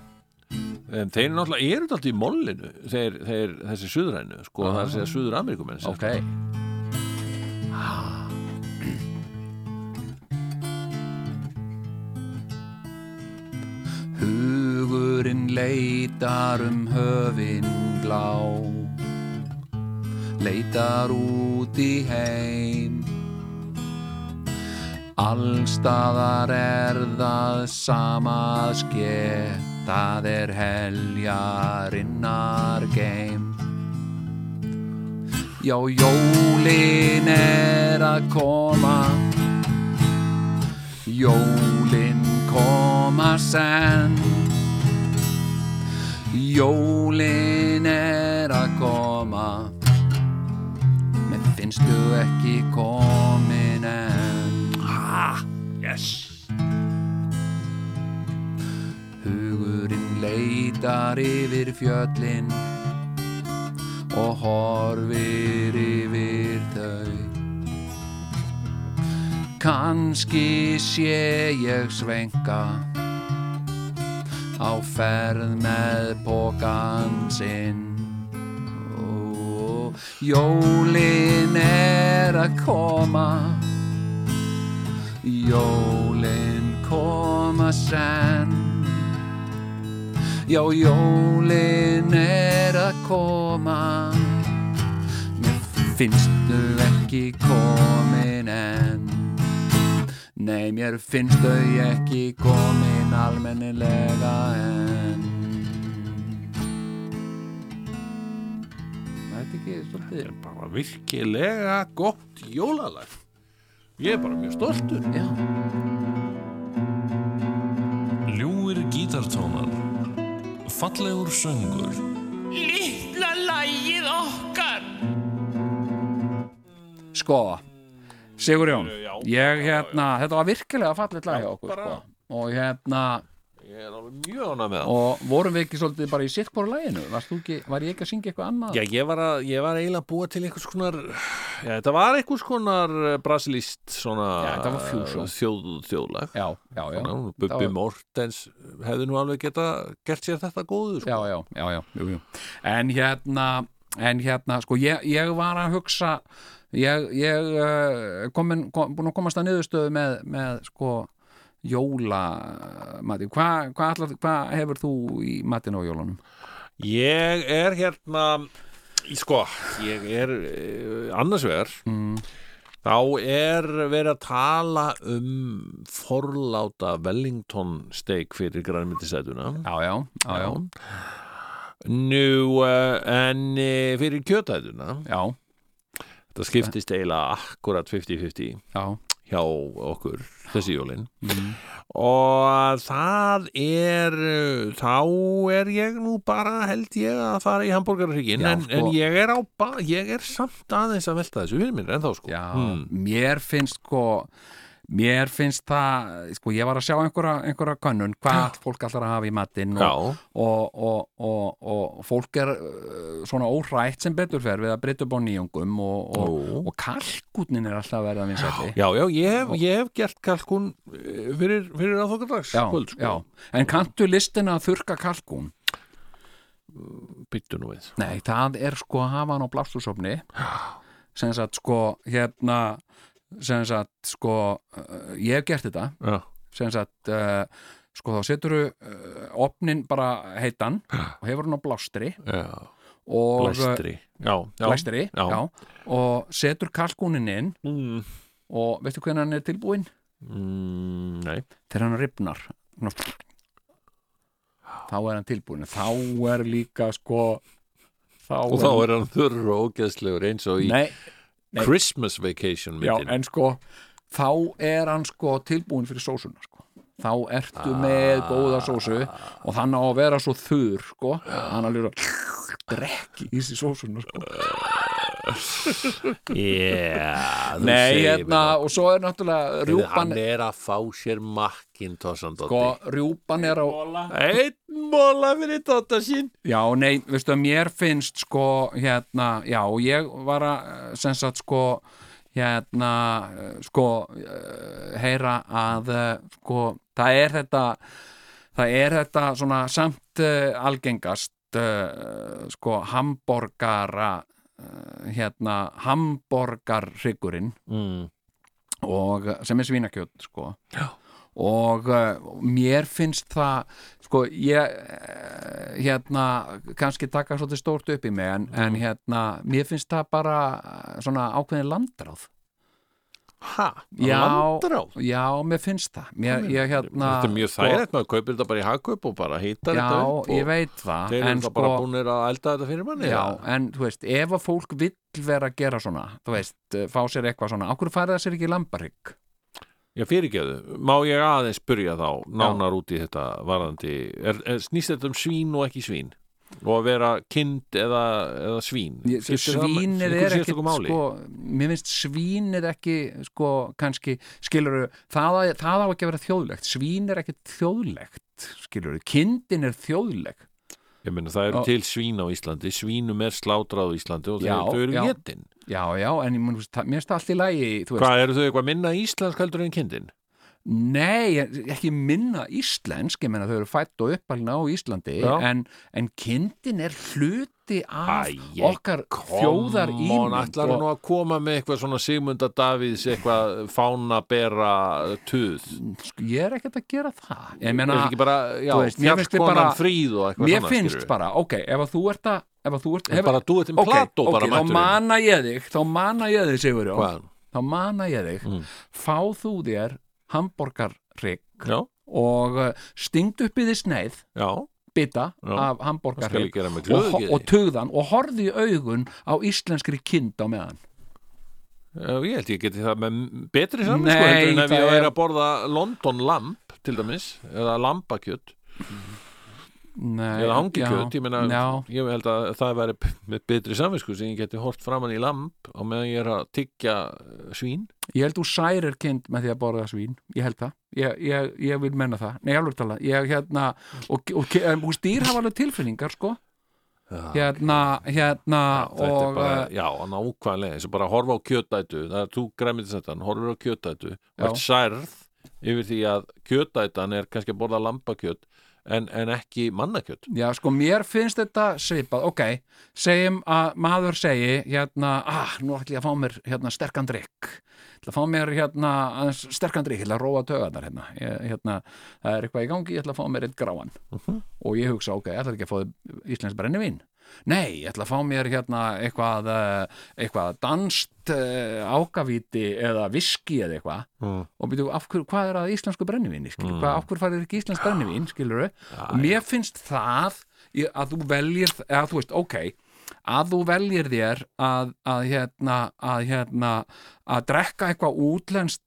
en þeir eru náttúrulega eru alltaf í mollinu þeir, þeir, þessi suðrænu sko, það er að segja suður Amerikumenn ok Hugurinn leitar um höfin blá. Leitar út í heim. Allstaðar er það sama að ske Það er heljarinnar geim. Já, jólin er að koma. Jólin koma senn. Jólin er að koma. Mér finnst þú ekki komin enn. Ah, yes. Hugurinn leitar yfir fjöllin og horfir yfir þau Kanski sé ég svenka á ferð með pókan sinn. Ó, Jólin er að koma. Jólin koma senn. Já, jólin er að koma. Mér finnst þau ekki komin enn Nei, mér finnst þau ekki komin almennilega enn. Það er ekki svolítið bara virkilega gott jólalag. Ég er bara mjög stoltur. Já, Ljúir gítartónar. Fallegur söngur. Litla lægið okkar. Sko, Sigurjón Ég hérna, þetta var virkilega fallet lag hjá okkur sko. Og hérna Ég er alveg mjög ánað með það Og vorum við ekki svolítið bara í Varst þú ekki, var ég ekki að syngja eitthvað annað? Já, ég var, að, ég var eiginlega búa til einhvers konar Já, þetta var einhvers konar eh, brasilíst svona Já, þjóð, þjóðlag Já, já, já Það Bubbi var- Mortens hefði nú alveg geta gert sér þetta góðu sko. já, já, já, já, jú, jú. En hérna, en hérna, sko, ég, ég var að hugsa, ég, ég uh, komin, kom, búin að komast að niðurstöðu með, með sko, jóla mati. Hvað hva, hva, hefur þú í matinu á jólunum? Ég er hérna sko, ég er uh, annars vegar Mm. þá er verið að tala um forláta Wellington steak fyrir grænmyndisætuna Já, já, já, já, Nú, en fyrir kjötætuna já, þetta skiptist eiginlega akkurat 50-50 já, hjá okkur þessi jólin mm. og það er þá er ég nú bara held ég að fara í hambúrgararhyggjin Já, en, sko. en ég er á ba ég er samt aðeins að velta þessu fyrir mér en þá sko já. Hmm. Mér finnst sko, mér finnst það, sko, ég var að sjá einhverja, einhverja könnun, hvað fólk allar að hafa í matinn og, og, og, og, fólk er uh, svona óhrætt sem betur fer við að breyta upp á nýjungum og, og, Ó. og kalkútnin er alltaf að verða vinsætti já, já, ég hef, ég hef gert kalkun uh, fyrir, fyrir kvöld sko. já. en kanntu listina að þurka kalkún? Byttu nú við. Nei, það er sko að hafa hann á blástusofni sem sagt sko hérna sem sagt sko uh, ég hef gert þetta. Já, sem sagt uh, sko þá setur uh, opnin bara heitan og hefur hann á blástri. Já, og blæstri. Já, já, blæstri, Já. já. og setur kalkúnin inn. Mm, og veistu hvernig hann er tilbúinn? mm, Nei. Þegar hann ripnar Svona, þá er hann tilbúinn. Þá er líka sko þá Og þá er hann þurr og ógeðslegur eins og í nei, nei. Christmas Vacation já, myndin en sko þá er hann sko tilbúinn fyrir sósuna sko þá ertu með góða sósu og þann á að vera svo þurr sko, alveg að drekki í sig sósuna sko. Yeah, Nei, hérna, mér og svo er náttúrulega rjúpan, Hann er að fá sér makkintosan sko, rjúpan er á Einn móla fyrir Dóta sín. Já, nei, veistu að mér finnst sko, hérna, já, ég var að sem sagt sko hérna, sko eh, heyra að eh, sko, það er þetta það er þetta svona samt uh, algengast uh, sko hamborgara hérna hamborgarryggurinn mm. og sem er svínakjöt sko Já. og uh, mér finnst það sko ég eh, hérna kannski taka svolítið stórt upp í mig en, en hérna mér finnst það bara eh, svona ákveðin landráð Ha? Já. Já, mér finnst það mér, ég hérna Þetta er mjög þægilegt, maður kaupir þetta bara í hagkaup og bara hýtar já, þetta upp ég og veit það þeir eru en það sko, bara búinir að elda þetta fyrir manni já, eða? en þú veist, ef að fólk vill vera að gera svona, þú veist, eh, fá sér eitthvað svona, ákveður færið það sér ekki lambarygg Já, fyrirgeðu, má ég aðeins spyrja þá nánar út í þetta varðandi er, er, snýst þetta um svín og ekki svín og að vera kind eða, eða svín Ég- einhverju er máli? sko, mér finnst svínið ekki sko, kannski, skilur það, að- það á ekki að vera þjóðlegt svín er ekkit þjóðlegt skilur kindin er þjóðleg Ég meina það eru Já. til svín á Íslandi svínum er slátrað á Íslandi og Já, þau eru já. getin já, já, en ég mér finnst það allt í veist, Hvað, eru þau eitthvað minna íslensk heldur en kindin? Nei, ekki minna íslensk, ég menna þau eru fætt og uppalina á Íslandi en, en kindin er hluti af Æ, okkar þjóðar Komon, ætlar nú að koma með eitthvað svona Sigmunda Davíðs eitthvað fána bera tuð sko, ég er ekkert að gera það ég Er menna, mér bara- fríð og eitthvað mér svona, finnst skilurðu? bara, ok, ef að þú ert að ef að þú ert, En bara þú ert um ok, Plató ok, bara þá mættur inn. mana ég þig þá mana ég þig, Sigurjón þá mana ég þig, Mm. fá þú þér hamborgarrygg Já, og uh, stingd upp í því sneið já, bita Já, af með og, og tugðan og horfði í augun á íslenskri kind á meðan. Já, ég held ég geti það með betri saman sko, en ef ég er- að borða London lamp til dæmis, eða lambakjöt Nei, eða hangikjöt, já, ég meina ég held að það væri með betri samvisku sem ég geti hort framann í lamp og meðan ég er að tyggja eh, svín. Ég held þú særir kind með því að borða svín Ég held það, ég, ég, ég vil menna það. Nei, alveg tala, ég hérna og, og, og, dýr hafa alveg tilfinningar sko. Hérna, hérna þetta og bara, uh, já, nákvæmlega eins og bara að horfa á kjötætu. Það er þú græmið þetta, horfir á kjötætu. Og særð yfir því að kjötætan er kannski að borða lambakjöt en, en ekki mannakjöt. Já, sko, mér finnst þetta svipað, ok, segjum að maður segi, hérna, ah, nú ætlum ég að fá mér, hérna, sterkan drikk, ætla að fá mér, hérna, sterkan drikk, ætla að róa tögarnar, hérna, ég, hérna, það er eitthvað í gangi, ætla að fá mér eitt gráan. Og ég hugsa, ok, ætla ekki að fá íslensk brennivín, nei, ég ætla að fá mér, hérna, eitthvað, eh, eitthvað danst uh, ágavíti eða viski eða eitthvað. Mm. og byrju, af hverju, hvað er að íslensku brennivíni, skilur, hvað, af hverju farið ekki íslensk brennivín, skilur og mér finnst það að þú veljir, eða þú veist, ok að þú veljir þér að, að hérna, að hérna að drekka eitthvað útlenskt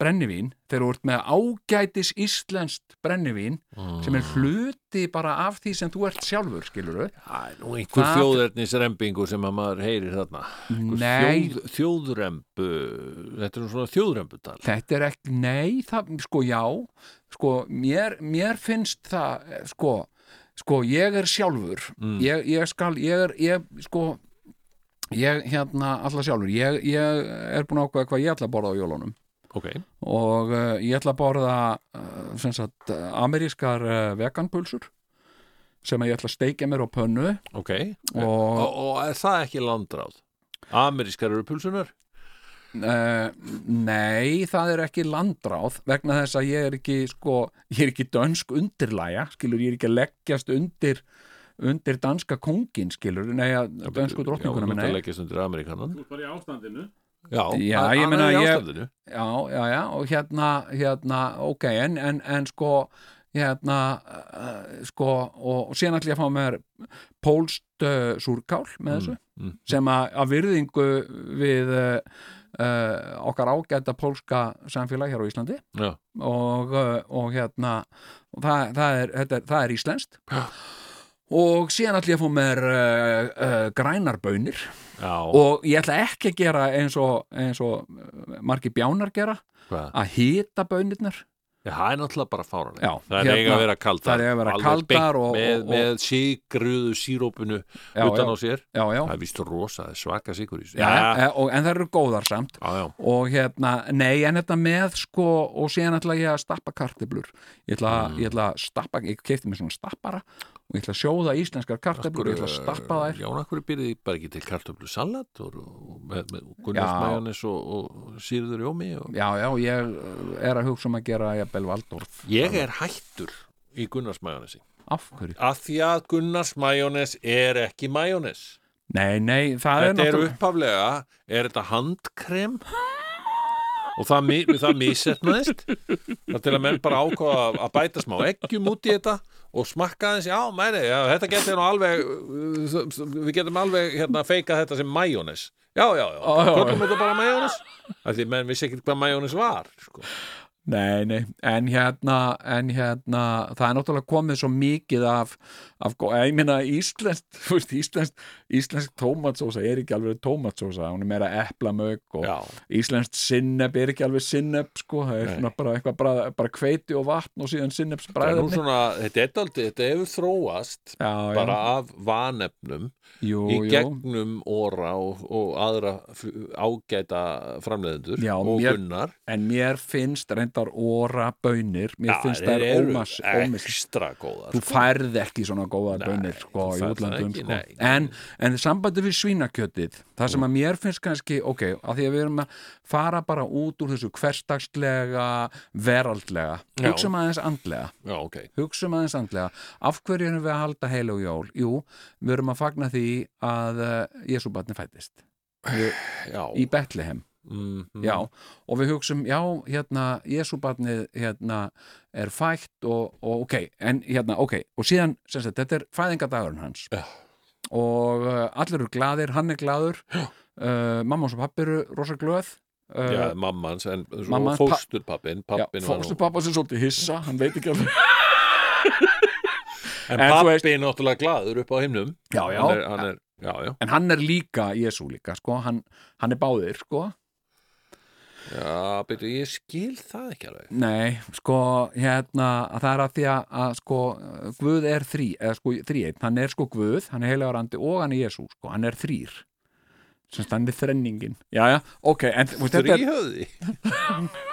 brennivín, þegar þú ert með ágætis íslenskt brennivín sem er hluti bara af því sem þú ert sjálfur, skilur Það er nú einhver Það- þjóðernisrembingu sem að maður heyrir þarna. Þjóð, þjóðrembu þetta er nú svona þjóðrembutal þetta er ekki, nei, það, sko já sko, mér, mér finnst það, eh, sko sko, ég er sjálfur. Ég, ég skal, ég er, ég, sko ég, hérna, alla sjálfur. Ég, ég er búin að ákveða hvað ég ætla að borða á jólunum ok, og uh, ég ætla að borða uh, sem sagt, uh, amerískar uh, veganpulsur sem að ég ætla að steikja mér á pönnu. Ok. Og- og, og er það ekki landráð? Amerískar eru pulsunar? Uh, nei, það er ekki landráð vegna þess að ég er ekki sko, ég er ekki dönsk undirlæja skilur, ég er ekki að leggjast undir undir danska kongin skilur. Nei, að dönsku drottninguna Já, minna þú Ameríkanan bara í ástandinu Já, Já, ég meina, ég- já, já, já, og hérna hérna, ok, en, en, en sko hérna uh, sko, og, og síðan ætla ég að fá mér pólst uh, súrkál með þessu mm. sem að, virðingu við uh, okkar ágæta pólska samfélag hér á Íslandi. Já, og, og hérna og það, það, er, þetta það er íslenskt og síðan ætla ég að fá mér uh, uh, grænar bönir já, og ég ætla ekki að gera eins og, eins og uh, margir bjánar gera hvað? að hita bönirnar Já, það er náttúrulega bara fáranlega. Já, það er hérna, eiga að vera kaldar. það eiga að vera kaldar og- með, og- með sigruðu sírópunu Já, utan á sér. já, já, Það er víst rosa, er svaka sigur. Og, en það eru góðar samt já, já. og hérna, nei, en þetta með sko, og síðan ætla ég að stappa karteblur ég ætla, Mm. ég ætla að stappa ég kefti mér svona stappara og ég ætla að sjóða íslenskar karteblur, ég ætla að stappa þær. Já, akkur byrðið bara ekki til kartöflu salat og, og með, með Já. gunnarspæjanis og, og síður jómi og... já, já, ég er að hugsa um að gera jafnvel Valdorf Ég er hættur í gunnarspæjanisi af hverju? af því að gunnarspæjanis er ekki majónes. Nei, nei, það er Þetta er náttúrulega upphaflega, er þetta handkrem? Og það, það misetnaðist til að menn bara ákvaða að- að bæta smá eggjum út í þetta og smakka þess, já, mæri, já, þetta getur nú alveg uh, við getum alveg hérna feika þetta sem majónes. Já, já, já, köllum þetta bara majónes. Af því menn vissi ekki hvað majónes var sko. Nei, nei, en hérna, en hérna, það er náttúrulega komið svo mikið af, ég þú veist, íslenskt, íslenskt tómatsósa er ekki alveg tómatsósa, hún er meira eplamög og já, íslenskt sinneb er ekki alveg sinneb, sko, það er svona bara eitthvað bara, bara kveiti og vatn og síðan sinnebs það er nú bræðefni. svona þetta, er dálítið, þetta hefur þróast Já, já, bara af vanefnum jú, í jú. gegnum óra og, og aðra ágæta framleiðendur Já, og mér- gunnar en mér finnst reyndar óra bönir, mér finnst þeir það eru ómas, ómis, ekstra góðar þú sko. færð ekki svona góða Nei, bönir sko, í útlandum sko. en, en sambandi við svínakjötið það sem að mér finnst kannski ok, að því að við erum að fara bara út úr þessu hverstagslega veraldlega, Já. hugsum aðeins andlega. Já, ok, hugsum aðeins andlega. Af hverju erum við að halda heil og jól? Jú, við erum að fagna því að uh, Jésúbarni fættist í Betlehem mm, mm, Já, og við hugsum, já, hérna, Jésúbarnið, hérna, er fætt og, og ok, en hérna, ok, og síðan, sem sagt, þetta er fæðingadagurinn hans. Já. og uh, allir eru glaðir, hann er glaður, uh, mamma og svo pappi eru rosa glöð, uh, já, en Mamma, pa- fósturpappin já, pappin var fórstu nú pappa sem svolítið hissa, hann veit ekki alveg, En, En pappi er náttúrulega glaður upp á himnum. Já, já. hann er, hann er, já, já. en hann er líka Jésu líka sko, hann, hann er báðir sko Já, betur, ég skil það ekki alveg. Nei, sko, hérna að það er að því að, að sko Guð er þrí, eða sko þríeinn hann er sko Guð, hann er heilagur andi og hann er Jésu sko, hann er þrýr sem er þrenningin. Já, já, ok, en veist,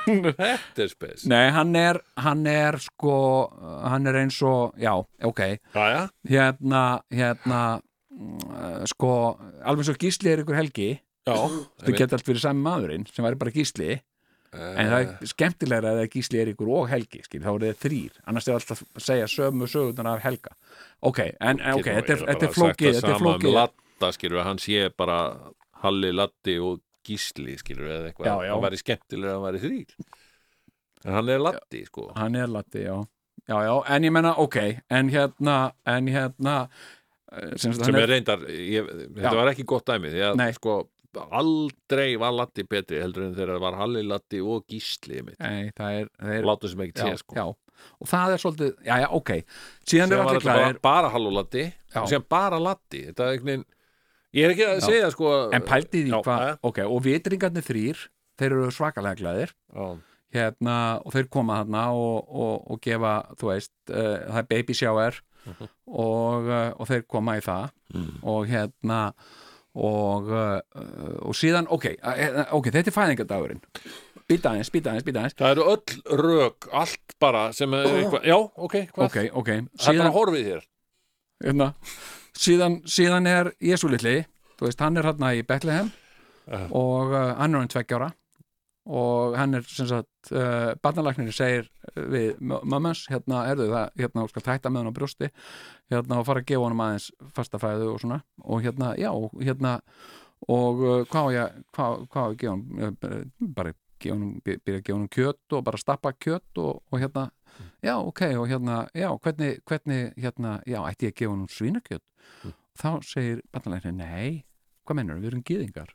þetta er spes. Nei, hann er, hann er sko hann er eins og, já, ok. Já, já, hérna, hérna mm, sko, alveg svo gísli er ykkur helgi þau geta allt verið sami maðurinn sem væri bara gísli en það er skemmtilegra að það gísli er ykkur og helgi skil, þá er það þrýr, annars er alltaf að segja sömu sögurnar af helga. Ok, en en, ok, þetta er, þetta er flókið þetta er flókið, Latta, skilur, hann sé bara Halli, Latti og Gísli skilur, eða eitthvað, hann væri skemmtilega að hann væri þrýr En hann er Latti, sko. Hann er lati, já. Já, já, en ég menna, ok, en hérna en hérna eh, sem, sem er reyndar, ég, þetta var ekki gott dæmi því að sko aldrei var Latti betri heldur en þegar það var Halli, Latti og Gísli Nei, það er, það er látum sem ekki sé sko. já, og það er svolítið, já, já, ok. Síðan er allir þetta bara, bara Hall og Latti sem bara Latti þetta er einhvern veginn ég er ekki að Já. segja sko en pældi því Já, hvað, ok, og vitringarnir þrýr þeir eru svakalega glæðir já, hérna, og þeir koma þarna og, og, og gefa, þú veist uh, það er baby shower Mhm. og, uh, og þeir koma í það. Og hérna og, uh, og síðan, ok, uh, ok, þetta er fæðingadagurinn býta aðeins, býta aðeins, býta aðeins. Það eru öll rök allt bara sem er eitthvað já, ok, hvað, ok, ok, það er bara síðan, horfið þér hérna, síðan síðan er Jésu litli þú veist, hann er hérna í Bethlehem Já. og uh, hann er hann tveggjára og hann er sem sagt uh, barnalæknir segir við mammans, hérna er þau það hérna og skal tæta með hann á brjósti hérna og fara að gefa honum aðeins fastafæðu og svona. Og hérna, já, hérna og uh, hvað á ég hvað, á ég að gefa honum? Eh, bara- gefa by- byrja að gefa honum kjöt og bara stappa kjöt og, og hérna já, ok, og hérna, já, hvernig hvernig, hérna, já, ætti ég að gefa honum svínakjöt? Þá segir barnalæknir, nei, hvað mennur, við erum gýðingar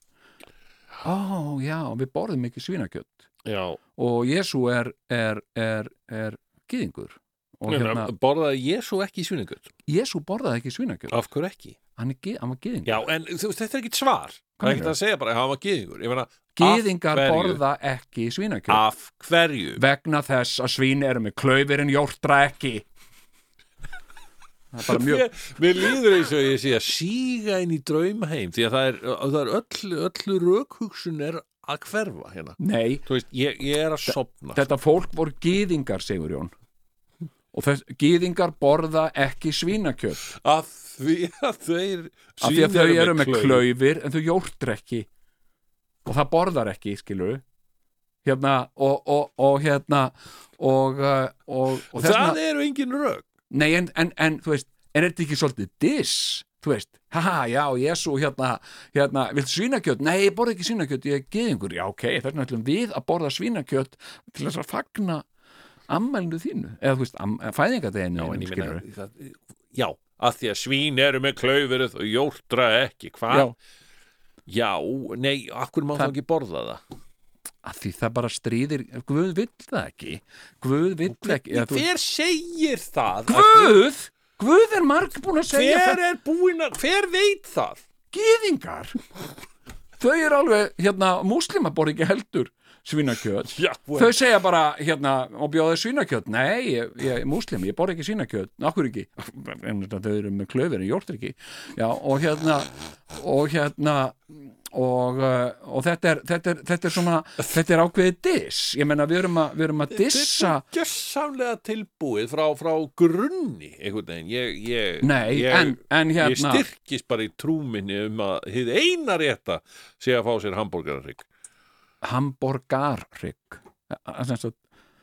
ó, já, við borðum ekki svínakjöt. Já, og Jésu er, er, er, er gýðingur hérna, borðaði Jésu ekki svíningut Jésu borðaði ekki svínakjöt. Af hverju ekki? hann, er, hann var gýðingur já, en þetta er ekkit svar. Það er ekkit að segja bara, hann var meina, Gýðingar borða ekki svínakjöt. Af hverju? vegna þess að svín eru með klaufirinn jórtra ekki mjög Mér, líður eins og ég sé að síga inn í draumaheim því að það er, það er öll, öll rökhugsun er að hverfa hérna. nei, Þú veist, ég, ég er að sopna. þetta fólk voru gýðingar Sigur Jón og þess, gýðingar borða ekki svínakjöt Af því að þeir af því að þau eru með klaufir en þau jórtra ekki og það borðar ekki, skilur hérna og, og, og hérna og, uh, og, og Það þessna, eru engin rök. Nei en, en, en þú veist, er þetta ekki svolítið diss, þú veist haha, já, Jésu, hérna, hérna vilt svínakjöt, nei, ég borða ekki svínakjöt ég er geðingur, já, ok, þess vegna ætlum við að borða svínakjöt til þess að fagna ammælinu þínu, eða þú veist, fæðingadeginu Já, en ég það, já, að því að svín eru með klaufir og jórtra ekki, hvað? Já. Já, nei, akkur má Það- það ekki borða það? Að því það bara stríðir Guð vill það ekki. Guð vill ekki eða, þú, Hver segir það? Guð, Guð er marg búin að segja Hver er búinn að, hver veit það? gýðingar þau eru alveg, hérna, múslima borð ekki heldur svínakjöt. Já, þau segja bara, hérna, og bjóði svínakjöt? Nei, ég, ég er múslim, ég borð ekki svínakjöt. Okkur ekki, þau eru með klöfur en jórtur ekki, já, og hérna og hérna og, uh, og þetta er þetta er, þetta er svona, þetta er ákveðið diss. Ég menna, við erum að, við erum að dissa Þetta er gjössamlega tilbúið frá, frá grunni einhvern veginn. Ég, ég, Nei, ég, en, en ég hérna styrkist bara í trúminni um að hið eina rétta sé að fá sér hambúrgararrygg hamborgarrygg það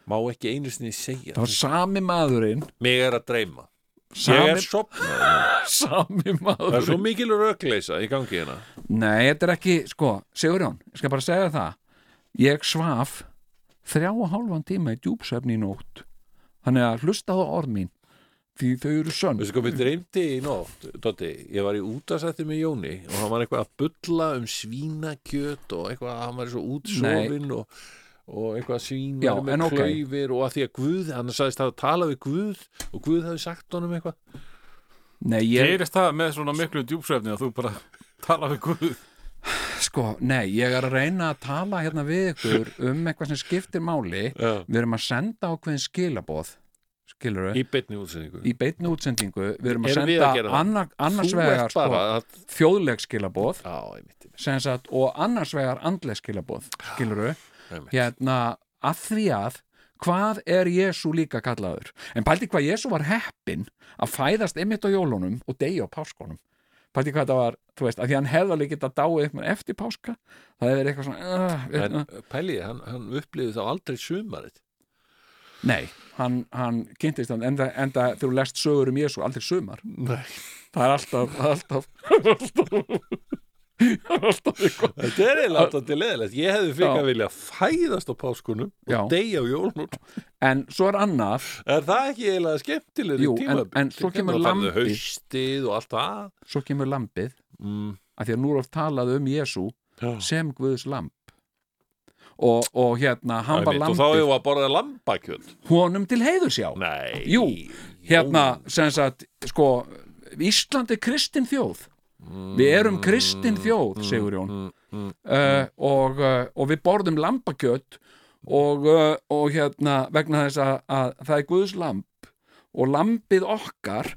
má ekki einu sinni segja var sami maðurinn. Mig er að dreyma ég er sopnað sami það er svo mikil rökleisa í gangi hérna. Nei, þetta er ekki, sko, Sigurjón ég skal bara segja það. Ég svaf þrjá og hálfan tíma í djúpsöfni í nótt. Þannig að hlusta á orð mín því þau eru sönn. Veistu hvað mér dreymdi í nótt, Dotti, ég var í útasætti með Jóni og hann var eitthvað að bulla um svínakjöt og eitthvað, hann var svo útsofinn og, og eitthvað svín Já, með en ok. klaufir og að því að Guð, hann sagðist að tala við Guð og Guð hefði sagt honum eitthvað Nei, ég, Gerist það með svona miklu djúpsvefni að þú bara tala við Guð sko, nei, ég er að reyna að tala hérna við ykkur um eitthvað sem skiptir máli Já. Við erum að senda ákveðin skilaboð Skilur Í beinni útsendingu í beinni útsendingu Við erum að að senda það? annar, annars vegar sko, að þjóðleg skilaboð Já, og annars vegar andleg skilaboð skiluru. Hérna að því að hvað er Jésu líka kallaður? En pældi hvað Jésu var heppin að fæðast einmitt á jólunum og degi á páskonum pældi hvað þetta var, þú veist, að því hann hefði alveg getað dáið eitthvað eftir páska það verið eitthvað svona uh, En uh, pæliði, hann, hann upplifði þá aldrei sumarið. Nei, hann, hann kynntist hann enda, enda þegar þú lest sögur um Jésu aldrei sumar. Nei. Það er alltaf, það er alltaf, það er alltaf Þetta er eiginlega alltaf leðilegt Ég hefði fyrir að vilja fæðast á páskunum og deyja á jólunum. En svo er annað. Er það ekki eiginlega skemmtilegri Jú, en- en svo kemur það. Svo kemur lambið. Mm. að því að nú er oft talað um Jésu sem Guðs lamb. Og, og hérna hann var Einmitt, Og þá hefur við að borða lambakjöld honum til heiðurs já. Nei. Jú, hérna sem sagt sko, Ísland er kristin þjóð við erum kristin þjóð segur Jón. Uh, og, uh, og við borðum lambakjöt og, uh, og hérna vegna þess að, að það er Guðs lamb og lambið okkar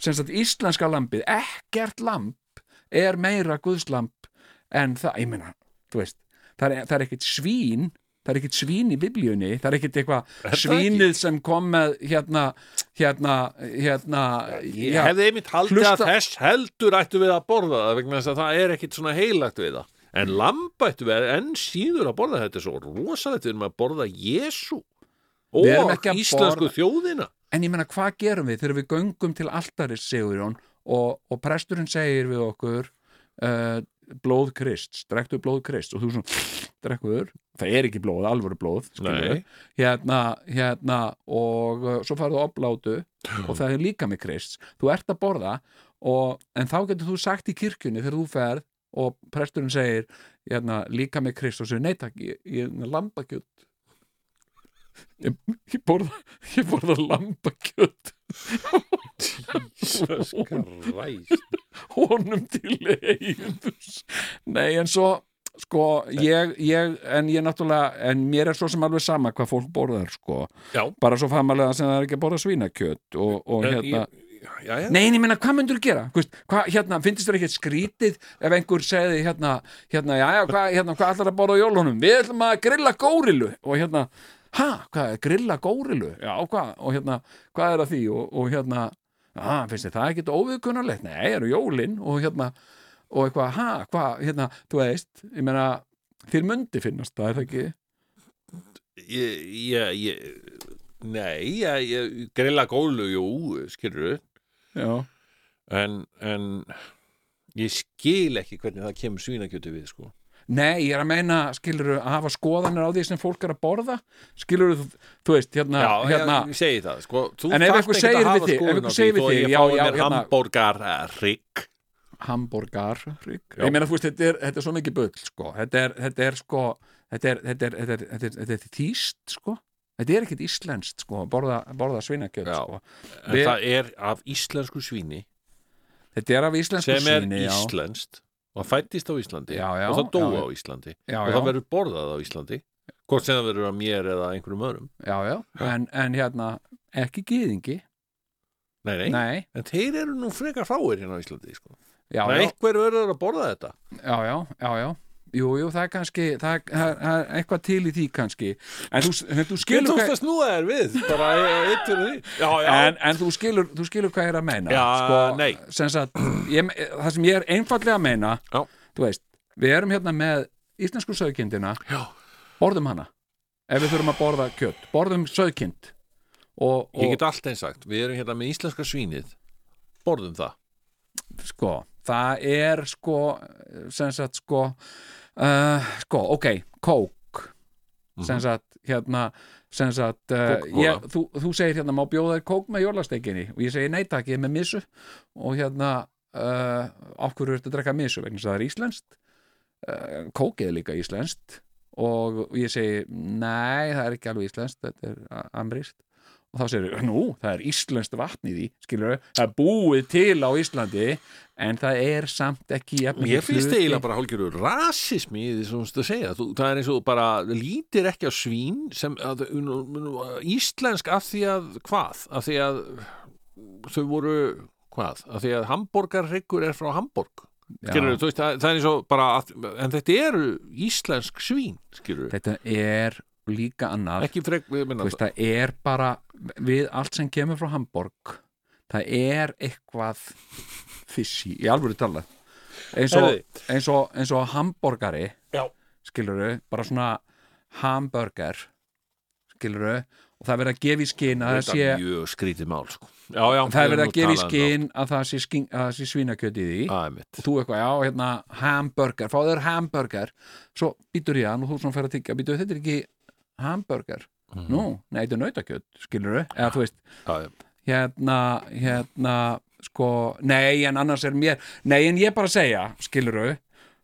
sem sagt íslenska lambið ekkert lamb er meira Guðs lamb en það, ég meina, þú veist það er, það er ekkert svín það er ekkert svín í biblíunni það er ekkert eitthvað svínið sem kom með hérna hérna, hérna Ég já, hefði einmitt haldið hlusta- að þess heldur ættu við að borða það vegna þess að það er ekkit svona heilagt við það. En lamba ættu við enn síður að borða þetta er svo rosalegt við erum að borða Jésu og íslensku borða- þjóðina. En ég meina, hvað gerum við þegar við göngum til altaris, Sigurjón, og, og presturinn segir við okkur uh, blóð krist, drektu blóð krist og þú svona, drekkuður, það er ekki blóð, alvöru blóð, hérna, hérna, og uh, svo farðu oplátu og það er líka með krist, þú ert að borða, og, en þá getur þú sagt í kirkjunni þegar þú ferð og presturinn segir, hérna, líka með krist og takk, ég, ég er lambakjöld ég, ég borða ég borða lambakjöld Jesus Christ honum til heiðus nei en svo sko ég, ég en ég náttúrulega en mér er svo sem alveg sama hvað fólk borðar sko Já. bara svo famalega sem það er ekki að borða svínakjöt og, og En hérna Já, já, Nei, en ég meina, hvað myndur þú gera? Hvað, hérna, finnst þér ekkert skrítið ef einhver segði hérna, hérna, já, já, hvað, hérna, hvað ætlar að borða á jólunum? Við ætlum að grilla górilu og hérna, ha, hvað er grilla górilu? Já, hvað, og hérna, hvað er að því? Og, og hérna, ha, finnst þér það ekkert óviðkunnarlegt? Nei, eru jólin og hérna, og eitthvað, ha, hvað, hérna, þú veist, ég meina, þér myndi finnast það, er það ekki? ég, ég, ég, Nei, ég, ég grilla gólu, jú, skilur Já, en, en ég skil ekki hvernig það kemur svínakjötu við, sko Nei, ég er að meina, skilur að hafa skoðanir á því sem fólk er að borða skilur þú, þú veist, hérna, Já, hérna ég, segi það, sko Þú En ef einhver segir við þig- ef einhver segir við þig, já, já, hérna- hambúrgarrygg hamburgar rík. Já. ég meina, þú veist, þetta er, þetta er svo mikið bull sko. þetta er, þetta er sko þetta er, þetta er, þetta er, þetta er, þetta er þýst sko. þetta er ekkit íslenskt sko, borða, borða svínakjöld sko. Við- það er af íslensku svíni þetta er af íslensku sem er svíni já. Og fættist á Íslandi Já, já, og það já. á Íslandi og það verður borðað á Íslandi hvort sem það verður að mér eða einhverjum öðrum já, já. En, en hérna ekki gýðingi Nei, nei, Nei, en þeir eru nú frekar fáir hérna á Íslandi sko. já, Það já, einhver verður að borða þetta já, já, já, já. Jú, jú, það er kannski það það er, eitthvað til í því kannski. En þú, þú Ég skilur tókst hvað að snúa þér við? Bara eitt fyrir því? Já, já, en, en þú, skilur, þú skilur hvað ég er að meina. Já, sko, nei. sagt, ég, það sem ég er einfallega að meina Já. þú veist, við erum hérna með íslensku sögkindina borðum hana ef við þurfum að borða kjött, borðum sögkind og, ég og get allt eins sagt Við erum hérna með íslenska svínið. Borðum það. Sko, það er sko sem sagt sko uh, sko, ok, kók. Sem sagt, hérna sem sagt, uh, ég, þú, þú segir hérna, má bjóða þér kók með jólastekinni? Og ég segi nei takk, ég er með missu. Og hérna uh, okkur er þetta að drekka missu? Vegna það er íslenskt. Kókið er líka íslenskt. Og ég segi nei, það er ekki alveg íslenskt þetta er amrist og þá segir nú, það er íslenskt vatn í því skilur það er búið til á Íslandi en það er samt ekki Mér finnst hluti- eiginlega bara hálfgerður rasismi í því sem þú veist að segja. Þú, það er eins og bara lítir ekki á svín sem að, íslensk af því að hvað? Af því að þau voru hvað, af því að Hamborgarryggur er frá Hamborg. Já. skilur veist, það, það er eins og bara að, en þetta eru íslensk svín skilur þetta er líka annað. Ekki frek, ég veist, það er bara við allt sem kemur frá Hamborg það er eitthvað fishy, í alvöru tala eins og, eins og, eins og hamborgari Já. skiluru, bara svona hamburger skiluru og það er verið að gefa í skinn að það sé er mjög skrítið mál sko. já, já, það er verið að gefa í talað skinn að það sé, að sé svínakjöt í því. Mitt. og þú eitthvað, já, hérna, hamburger fá þér hamburger, svo býtur ég hann og þú svona fer að tyggja, býtur þetta er ekki hamburger, nú, nei, þetta er nautakjöt skiluru, eða þú veist já. hérna, hérna sko, nei, en annars er mér nei, en ég bara segja, skiluru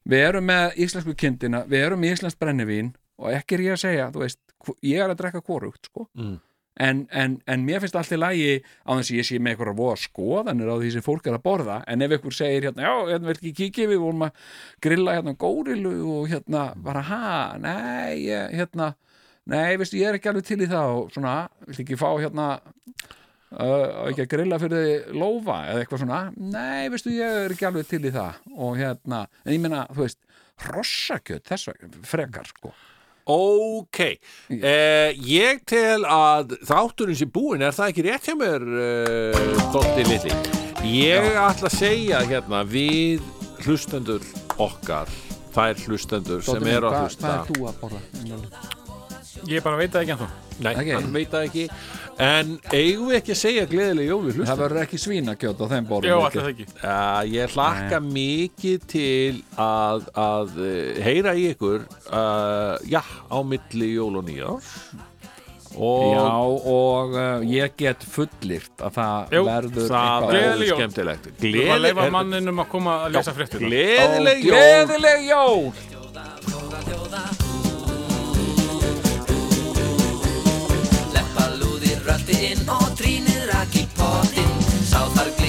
við erum með íslensku kindina við erum með íslensk brennivín og ekki er ég að segja, þú veist, ég er að drekka korugt, sko. Mm. en, en, en mér finnst allt í lagi á þess að ég sé með eitthvað voða skoðanir á því sem fólk er að borða, en ef ykkur segir hérna, já, hérna, vil ekki kíkja, við vorum að grilla hérna górilu og hérna bara, ha, nei, hérna nei, veistu, ég er ekki alveg til í það og svona, vil ekki fá hérna uh, ekki að grilla fyrir þig lófa eða eitthvað svona, nei, veistu, ég er ekki alveg til í það og hérna, en ég meina, þú veist, hrossakjöt þess vegna, frekar, sko. Ok, eh, ég tel að þátturinn sem búinn er það ekki rétt hjá mér uh, Dotti Lilli Ég ætla að segja hérna við hlustendur okkar þær hlustendur sem Dóttir mín, eru að hvað- hlusta. Hvað er þú að borða? Ég bara veit það ekki ennþá. Nei, Ok. hann veit það ekki. En eigum við ekki að segja gleðileg jól við Það hlustendur? verður ekki svínakjöt á þeim borðum ekki? alltaf það ekki. Uh, ég hlakka mikið til að, að uh, heyra í ykkur uh, já, á milli jól og nýjár og Já, og uh, ég get fullirt að það Jú, verður það eitthvað er Gleðileg jól. skemmtilegt Þú var að leifa manninum að koma að lesa fréttir gleðileg jól. Gleðileg jól Rölti inn og trínið rak í potinn. Sá þar glitt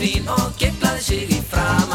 Þá kom gríla greppi þín Og geiflaði sig í fram